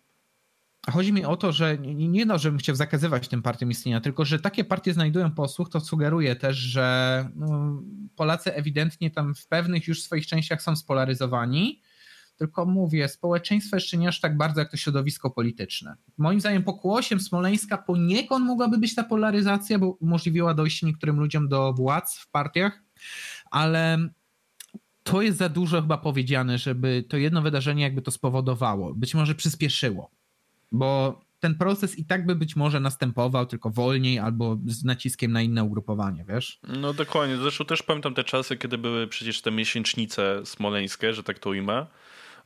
Chodzi mi o to, że nie, nie no, żebym chciał zakazywać tym partiom istnienia, tylko że takie partie znajdują posłuch, to sugeruje też, że no, Polacy ewidentnie tam w pewnych już swoich częściach są spolaryzowani, tylko mówię, społeczeństwo jeszcze nie aż tak bardzo jak to środowisko polityczne. Moim zdaniem pokłosiem Smoleńska poniekąd mogłaby być ta polaryzacja, bo umożliwiła dojście niektórym ludziom do władz w partiach, ale to jest za dużo chyba powiedziane, żeby to jedno wydarzenie jakby to spowodowało. Być może przyspieszyło bo ten proces i tak by być może następował, tylko wolniej albo z naciskiem na inne ugrupowanie, wiesz? No dokładnie. Zresztą też pamiętam te czasy, kiedy były przecież te miesięcznice smoleńskie, że tak to ujmę.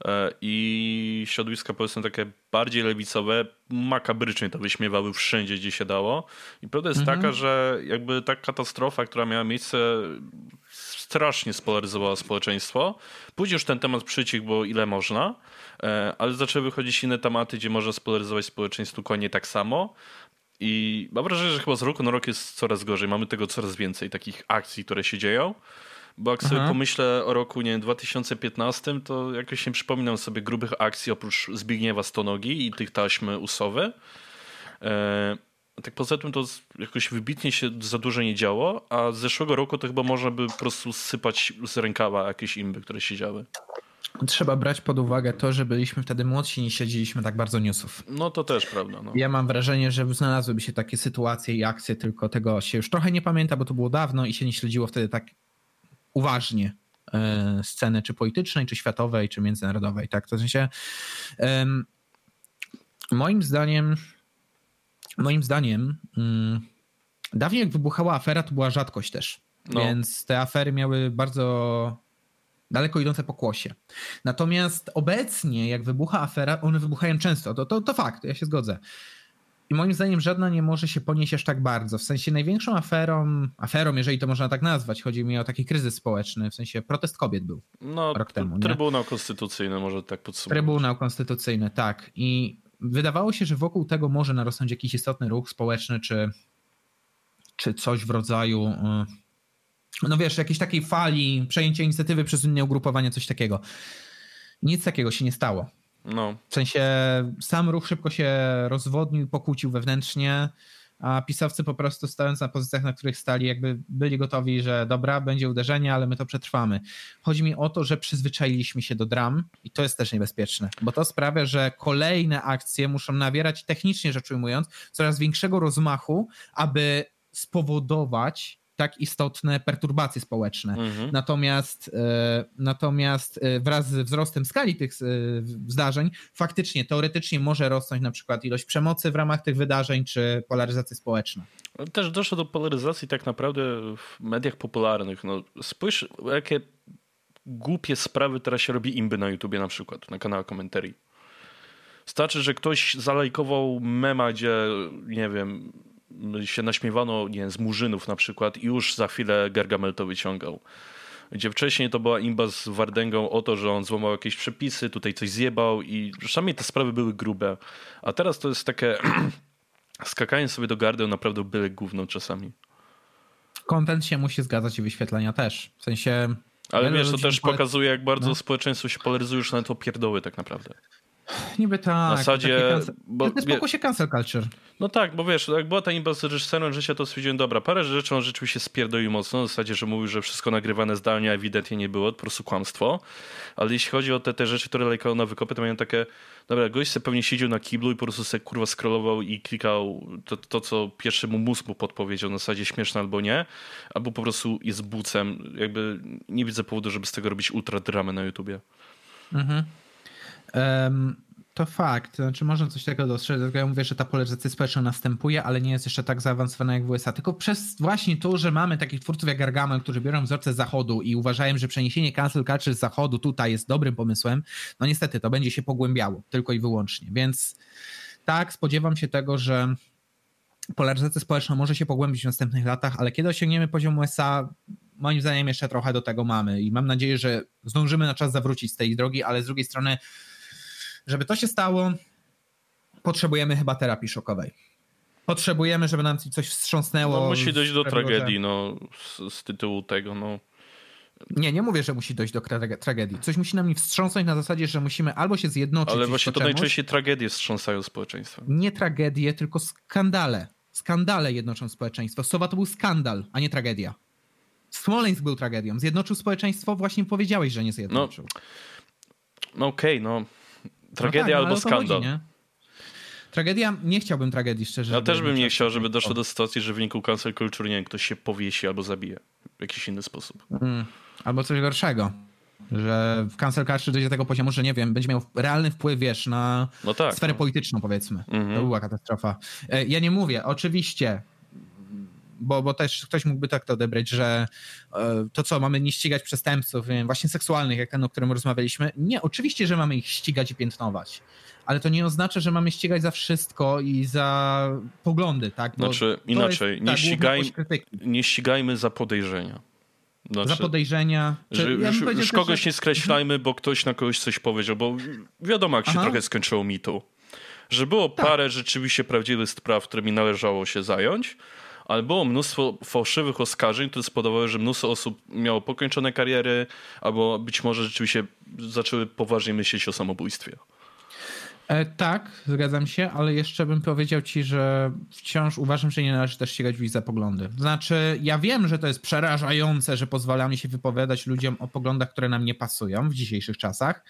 E, I środowiska powiedzmy takie bardziej lewicowe makabrycznie to wyśmiewały wszędzie, gdzie się dało. I prawda jest mhm. taka, że jakby ta katastrofa, która miała miejsce, strasznie spolaryzowała społeczeństwo. Później już ten temat przycichł, bo ile można E, ale zaczęły wychodzić inne tematy, gdzie można spolaryzować społeczeństwo dokładnie tak samo. I mam wrażenie, że chyba z roku na rok jest coraz gorzej. Mamy tego coraz więcej, takich akcji, które się dzieją. Bo jak sobie pomyślę o roku nie wiem, 2015, to jakoś nie przypominam sobie grubych akcji oprócz Zbigniewa Stonogi i tych taśmy usowy. Tak poza tym to jakoś wybitnie się za dużo nie działo, a z zeszłego roku to chyba można by po prostu sypać z rękawa jakieś imby, które się działy. Trzeba brać pod uwagę to, że byliśmy wtedy młodsi i nie śledziliśmy tak bardzo newsów. No to też prawda. No. Ja mam wrażenie, że znalazłyby się takie sytuacje i akcje, tylko tego się już trochę nie pamięta, bo to było dawno i się nie śledziło wtedy tak uważnie e, sceny czy politycznej, czy światowej, czy międzynarodowej. Tak? To w sensie moim zdaniem moim zdaniem mm, dawniej jak wybuchała afera, to była rzadkość też. No. Więc te afery miały bardzo daleko idące pokłosie. Natomiast obecnie, jak wybucha afera, one wybuchają często. To, to, to fakt, ja się zgodzę. I moim zdaniem żadna nie może się ponieść aż tak bardzo. W sensie największą aferą, aferą, jeżeli to można tak nazwać, chodzi mi o taki kryzys społeczny, w sensie protest kobiet był no, rok temu. Trybunał nie? Konstytucyjny, może tak podsumować. Trybunał Konstytucyjny, tak. I wydawało się, że wokół tego może narosnąć jakiś istotny ruch społeczny, czy, czy coś w rodzaju y, no wiesz, jakiejś takiej fali, przejęcia inicjatywy przez inne ugrupowania, coś takiego. Nic takiego się nie stało. No. W sensie sam ruch szybko się rozwodnił, pokłócił wewnętrznie, a pisowcy po prostu stojąc na pozycjach, na których stali, jakby byli gotowi, że dobra, będzie uderzenie, ale my to przetrwamy. Chodzi mi o to, że przyzwyczailiśmy się do dram i to jest też niebezpieczne, bo to sprawia, że kolejne akcje muszą nabierać, technicznie rzecz ujmując, coraz większego rozmachu, aby spowodować tak istotne perturbacje społeczne. Mhm. Natomiast, e, natomiast e, wraz z wzrostem skali tych e, zdarzeń, faktycznie, teoretycznie może rosnąć na przykład ilość przemocy w ramach tych wydarzeń, czy polaryzacja społeczna. Też doszło do polaryzacji tak naprawdę w mediach popularnych. No, spójrz, jakie głupie sprawy teraz się robi imby na YouTubie na przykład, na kanale komentarii. Starczy, że ktoś zalajkował mema, gdzie, nie wiem, się naśmiewano nie z murzynów na przykład i już za chwilę Gergamel to wyciągał. gdzie wcześniej to była imba z Wardęgą o to, że on złamał jakieś przepisy, tutaj coś zjebał i przynajmniej te sprawy były grube. A teraz to jest takie skakanie sobie do gardeł naprawdę byle gówno czasami. Kontent się musi zgadzać i wyświetlenia też. W sensie... Ale wiesz, to też pokazuje, jak bardzo no. społeczeństwo się polaryzuje już na to pierdoły tak naprawdę. Niby tak. W zasadzie... Cancel... Bo, to jest pokłosie cancel culture. No tak, bo wiesz, jak była ta imba z reżyserem życia, to stwierdziłem, dobra, parę rzeczy on rzeczywiście spierdolił mocno, w zasadzie, że mówił, że wszystko nagrywane zdalnie, a ewidentnie nie było, to po prostu kłamstwo. Ale jeśli chodzi o te, te rzeczy, które lejkały na wykopy, to mają takie, dobra, gość sobie pewnie siedział na kiblu i po prostu sobie kurwa scrollował i klikał to, to co pierwszy mu mózg mu podpowiedział, na zasadzie śmieszne albo nie, albo po prostu jest bucem. Jakby nie widzę powodu, żeby z tego robić ultra dramę na YouTubie. Mhm. Um, to fakt, znaczy można coś takiego dostrzec, dlatego ja mówię, że ta polaryzacja społeczna następuje, ale nie jest jeszcze tak zaawansowana jak w USA, tylko przez właśnie to, że mamy takich twórców jak Gargamel, którzy biorą wzorce z zachodu i uważają, że przeniesienie cancel culture z zachodu tutaj jest dobrym pomysłem, no niestety to będzie się pogłębiało, tylko i wyłącznie, więc tak, spodziewam się tego, że polaryzacja społeczna może się pogłębić w następnych latach, ale kiedy osiągniemy poziom USA, moim zdaniem jeszcze trochę do tego mamy. I mam nadzieję, że zdążymy na czas zawrócić z tej drogi, ale z drugiej strony żeby to się stało, potrzebujemy chyba terapii szokowej. Potrzebujemy, żeby nam coś wstrząsnęło. No, musi dojść do tragedii, no, z, z, tytułu tego, no. Nie, nie mówię, że musi dojść do tragedii. Coś musi nam wstrząsnąć na zasadzie, że musimy albo się zjednoczyć. Ale właśnie to najczęściej tragedie wstrząsają społeczeństwo. Nie tragedie, tylko skandale. Skandale jednoczą społeczeństwo. Sowa to był skandal, a nie tragedia. Smoleńsk był tragedią. Zjednoczył społeczeństwo, właśnie powiedziałeś, że nie zjednoczył. No, no okej, okay, no Tragedia no tak, no, albo skandal. Chodzi, Tragedia, nie chciałbym tragedii, szczerze. Ja też bym nie chciał, żeby doszło do sytuacji, że w wyniku cancel culture, nie wiem, ktoś się powiesi albo zabije w jakiś inny sposób. Mm. Albo coś gorszego. Że w cancel culture dojdzie do tego poziomu, że nie wiem, będzie miał realny wpływ, wiesz, na no tak, sferę no. polityczną, powiedzmy. Mm -hmm. To była katastrofa. E, ja nie mówię, oczywiście, bo, bo też ktoś mógłby tak to odebrać, że e, to co, mamy nie ścigać przestępców właśnie seksualnych, jak ten, o którym rozmawialiśmy. Nie, oczywiście, że mamy ich ścigać i piętnować, ale to nie oznacza, że mamy ścigać za wszystko i za poglądy, tak? Bo znaczy inaczej, nie, ścigaj, nie ścigajmy za podejrzenia. Znaczy, za podejrzenia. Że, ja już kogoś że... nie skreślajmy, bo ktoś na kogoś coś powiedział, bo wiadomo, jak się Aha. trochę skończyło mitu. Że było tak. parę rzeczywiście prawdziwych spraw, którymi należało się zająć, ale było mnóstwo fałszywych oskarżeń, które spowodowały, że mnóstwo osób miało pokończone kariery, albo być może rzeczywiście zaczęły poważnie myśleć o samobójstwie. E, tak, zgadzam się, ale jeszcze bym powiedział ci, że wciąż uważam, że nie należy też ścigać ludzi za poglądy. Znaczy, ja wiem, że to jest przerażające, że pozwalamy się wypowiadać ludziom o poglądach, które nam nie pasują w dzisiejszych czasach,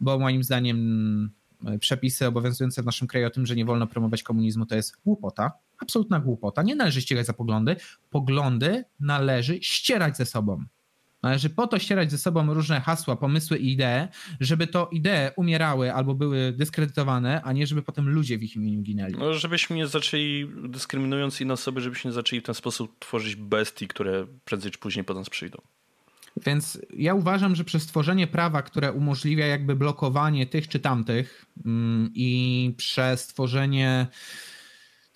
bo moim zdaniem przepisy obowiązujące w naszym kraju o tym, że nie wolno promować komunizmu, to jest głupota, absolutna głupota. Nie należy ścigać za poglądy. Poglądy należy ścierać ze sobą. Należy po to ścierać ze sobą różne hasła, pomysły i idee, żeby to idee umierały albo były dyskredytowane, a nie żeby potem ludzie w ich imieniu ginęli. No, żebyśmy nie zaczęli, dyskryminując inne osoby, żebyśmy nie zaczęli w ten sposób tworzyć bestii, które prędzej czy później po nas przyjdą. Więc ja uważam, że przez tworzenie prawa, które umożliwia jakby blokowanie tych czy tamtych mm, i przez tworzenie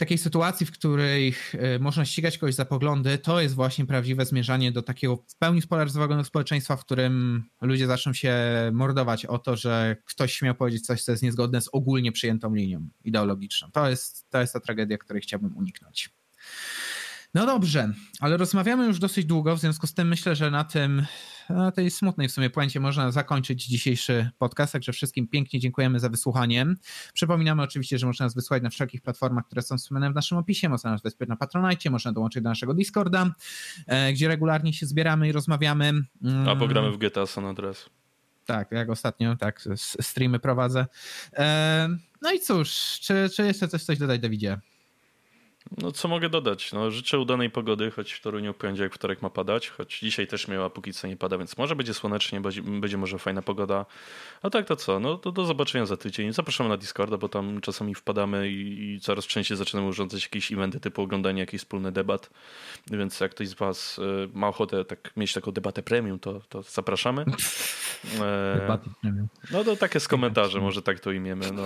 takiej sytuacji, w której e, można ścigać kogoś za poglądy, to jest właśnie prawdziwe zmierzanie do takiego w pełni spolaryzowanego społeczeństwa, w którym ludzie zaczną się mordować o to, że ktoś śmiał powiedzieć coś, co jest niezgodne z ogólnie przyjętą linią ideologiczną. To jest, to jest ta tragedia, której chciałbym uniknąć. No dobrze, ale rozmawiamy już dosyć długo, w związku z tym myślę, że na tym, na tej smutnej w sumie puencie można zakończyć dzisiejszy podcast, także wszystkim pięknie dziękujemy za wysłuchanie. Przypominamy oczywiście, że można nas wysłuchać na wszelkich platformach, które są wspomniane w naszym opisie, można nas wesprzeć na Patronite, można dołączyć do naszego Discorda, e, gdzie regularnie się zbieramy i rozmawiamy. A pogramy w GTA San Andreas. Tak, jak ostatnio, tak, streamy prowadzę. E, no i cóż, czy, czy jeszcze coś, coś dodać, Dawidzie? No co mogę dodać? No, życzę udanej pogody, choć w Toruniu poniedziałek, wtorek ma padać, choć dzisiaj też miała póki co nie pada, więc może będzie słonecznie, będzie, może fajna pogoda. A tak to co? No to do zobaczenia za tydzień. Zapraszamy na Discorda, bo tam czasami wpadamy i, i coraz częściej zaczynamy urządzać jakieś eventy typu oglądanie jakichś wspólnych debat. Więc jak ktoś z was y, ma ochotę tak, mieć taką debatę premium, to, to zapraszamy. E, no to takie z komentarzy, może tak to imiemy. No.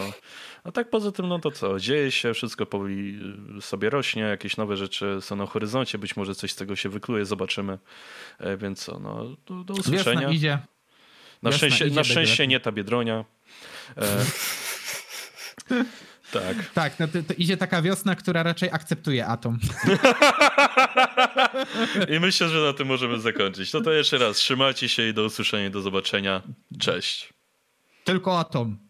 A tak poza tym, no to co, dzieje się, wszystko powoli y, sobie rośnie, jakieś nowe rzeczy są na horyzoncie, być może coś z tego się wykluje, zobaczymy. E, więc co, no, do, do usłyszenia. Wiosna idzie. Na szczęście, na szczęście nie ta Biedronia. E, tak. Tak, no to, to, idzie taka wiosna, która raczej akceptuje atom. I myślę, że na tym możemy zakończyć. No to jeszcze raz, trzymajcie się i do usłyszenia, do zobaczenia. Cześć. Tylko atom.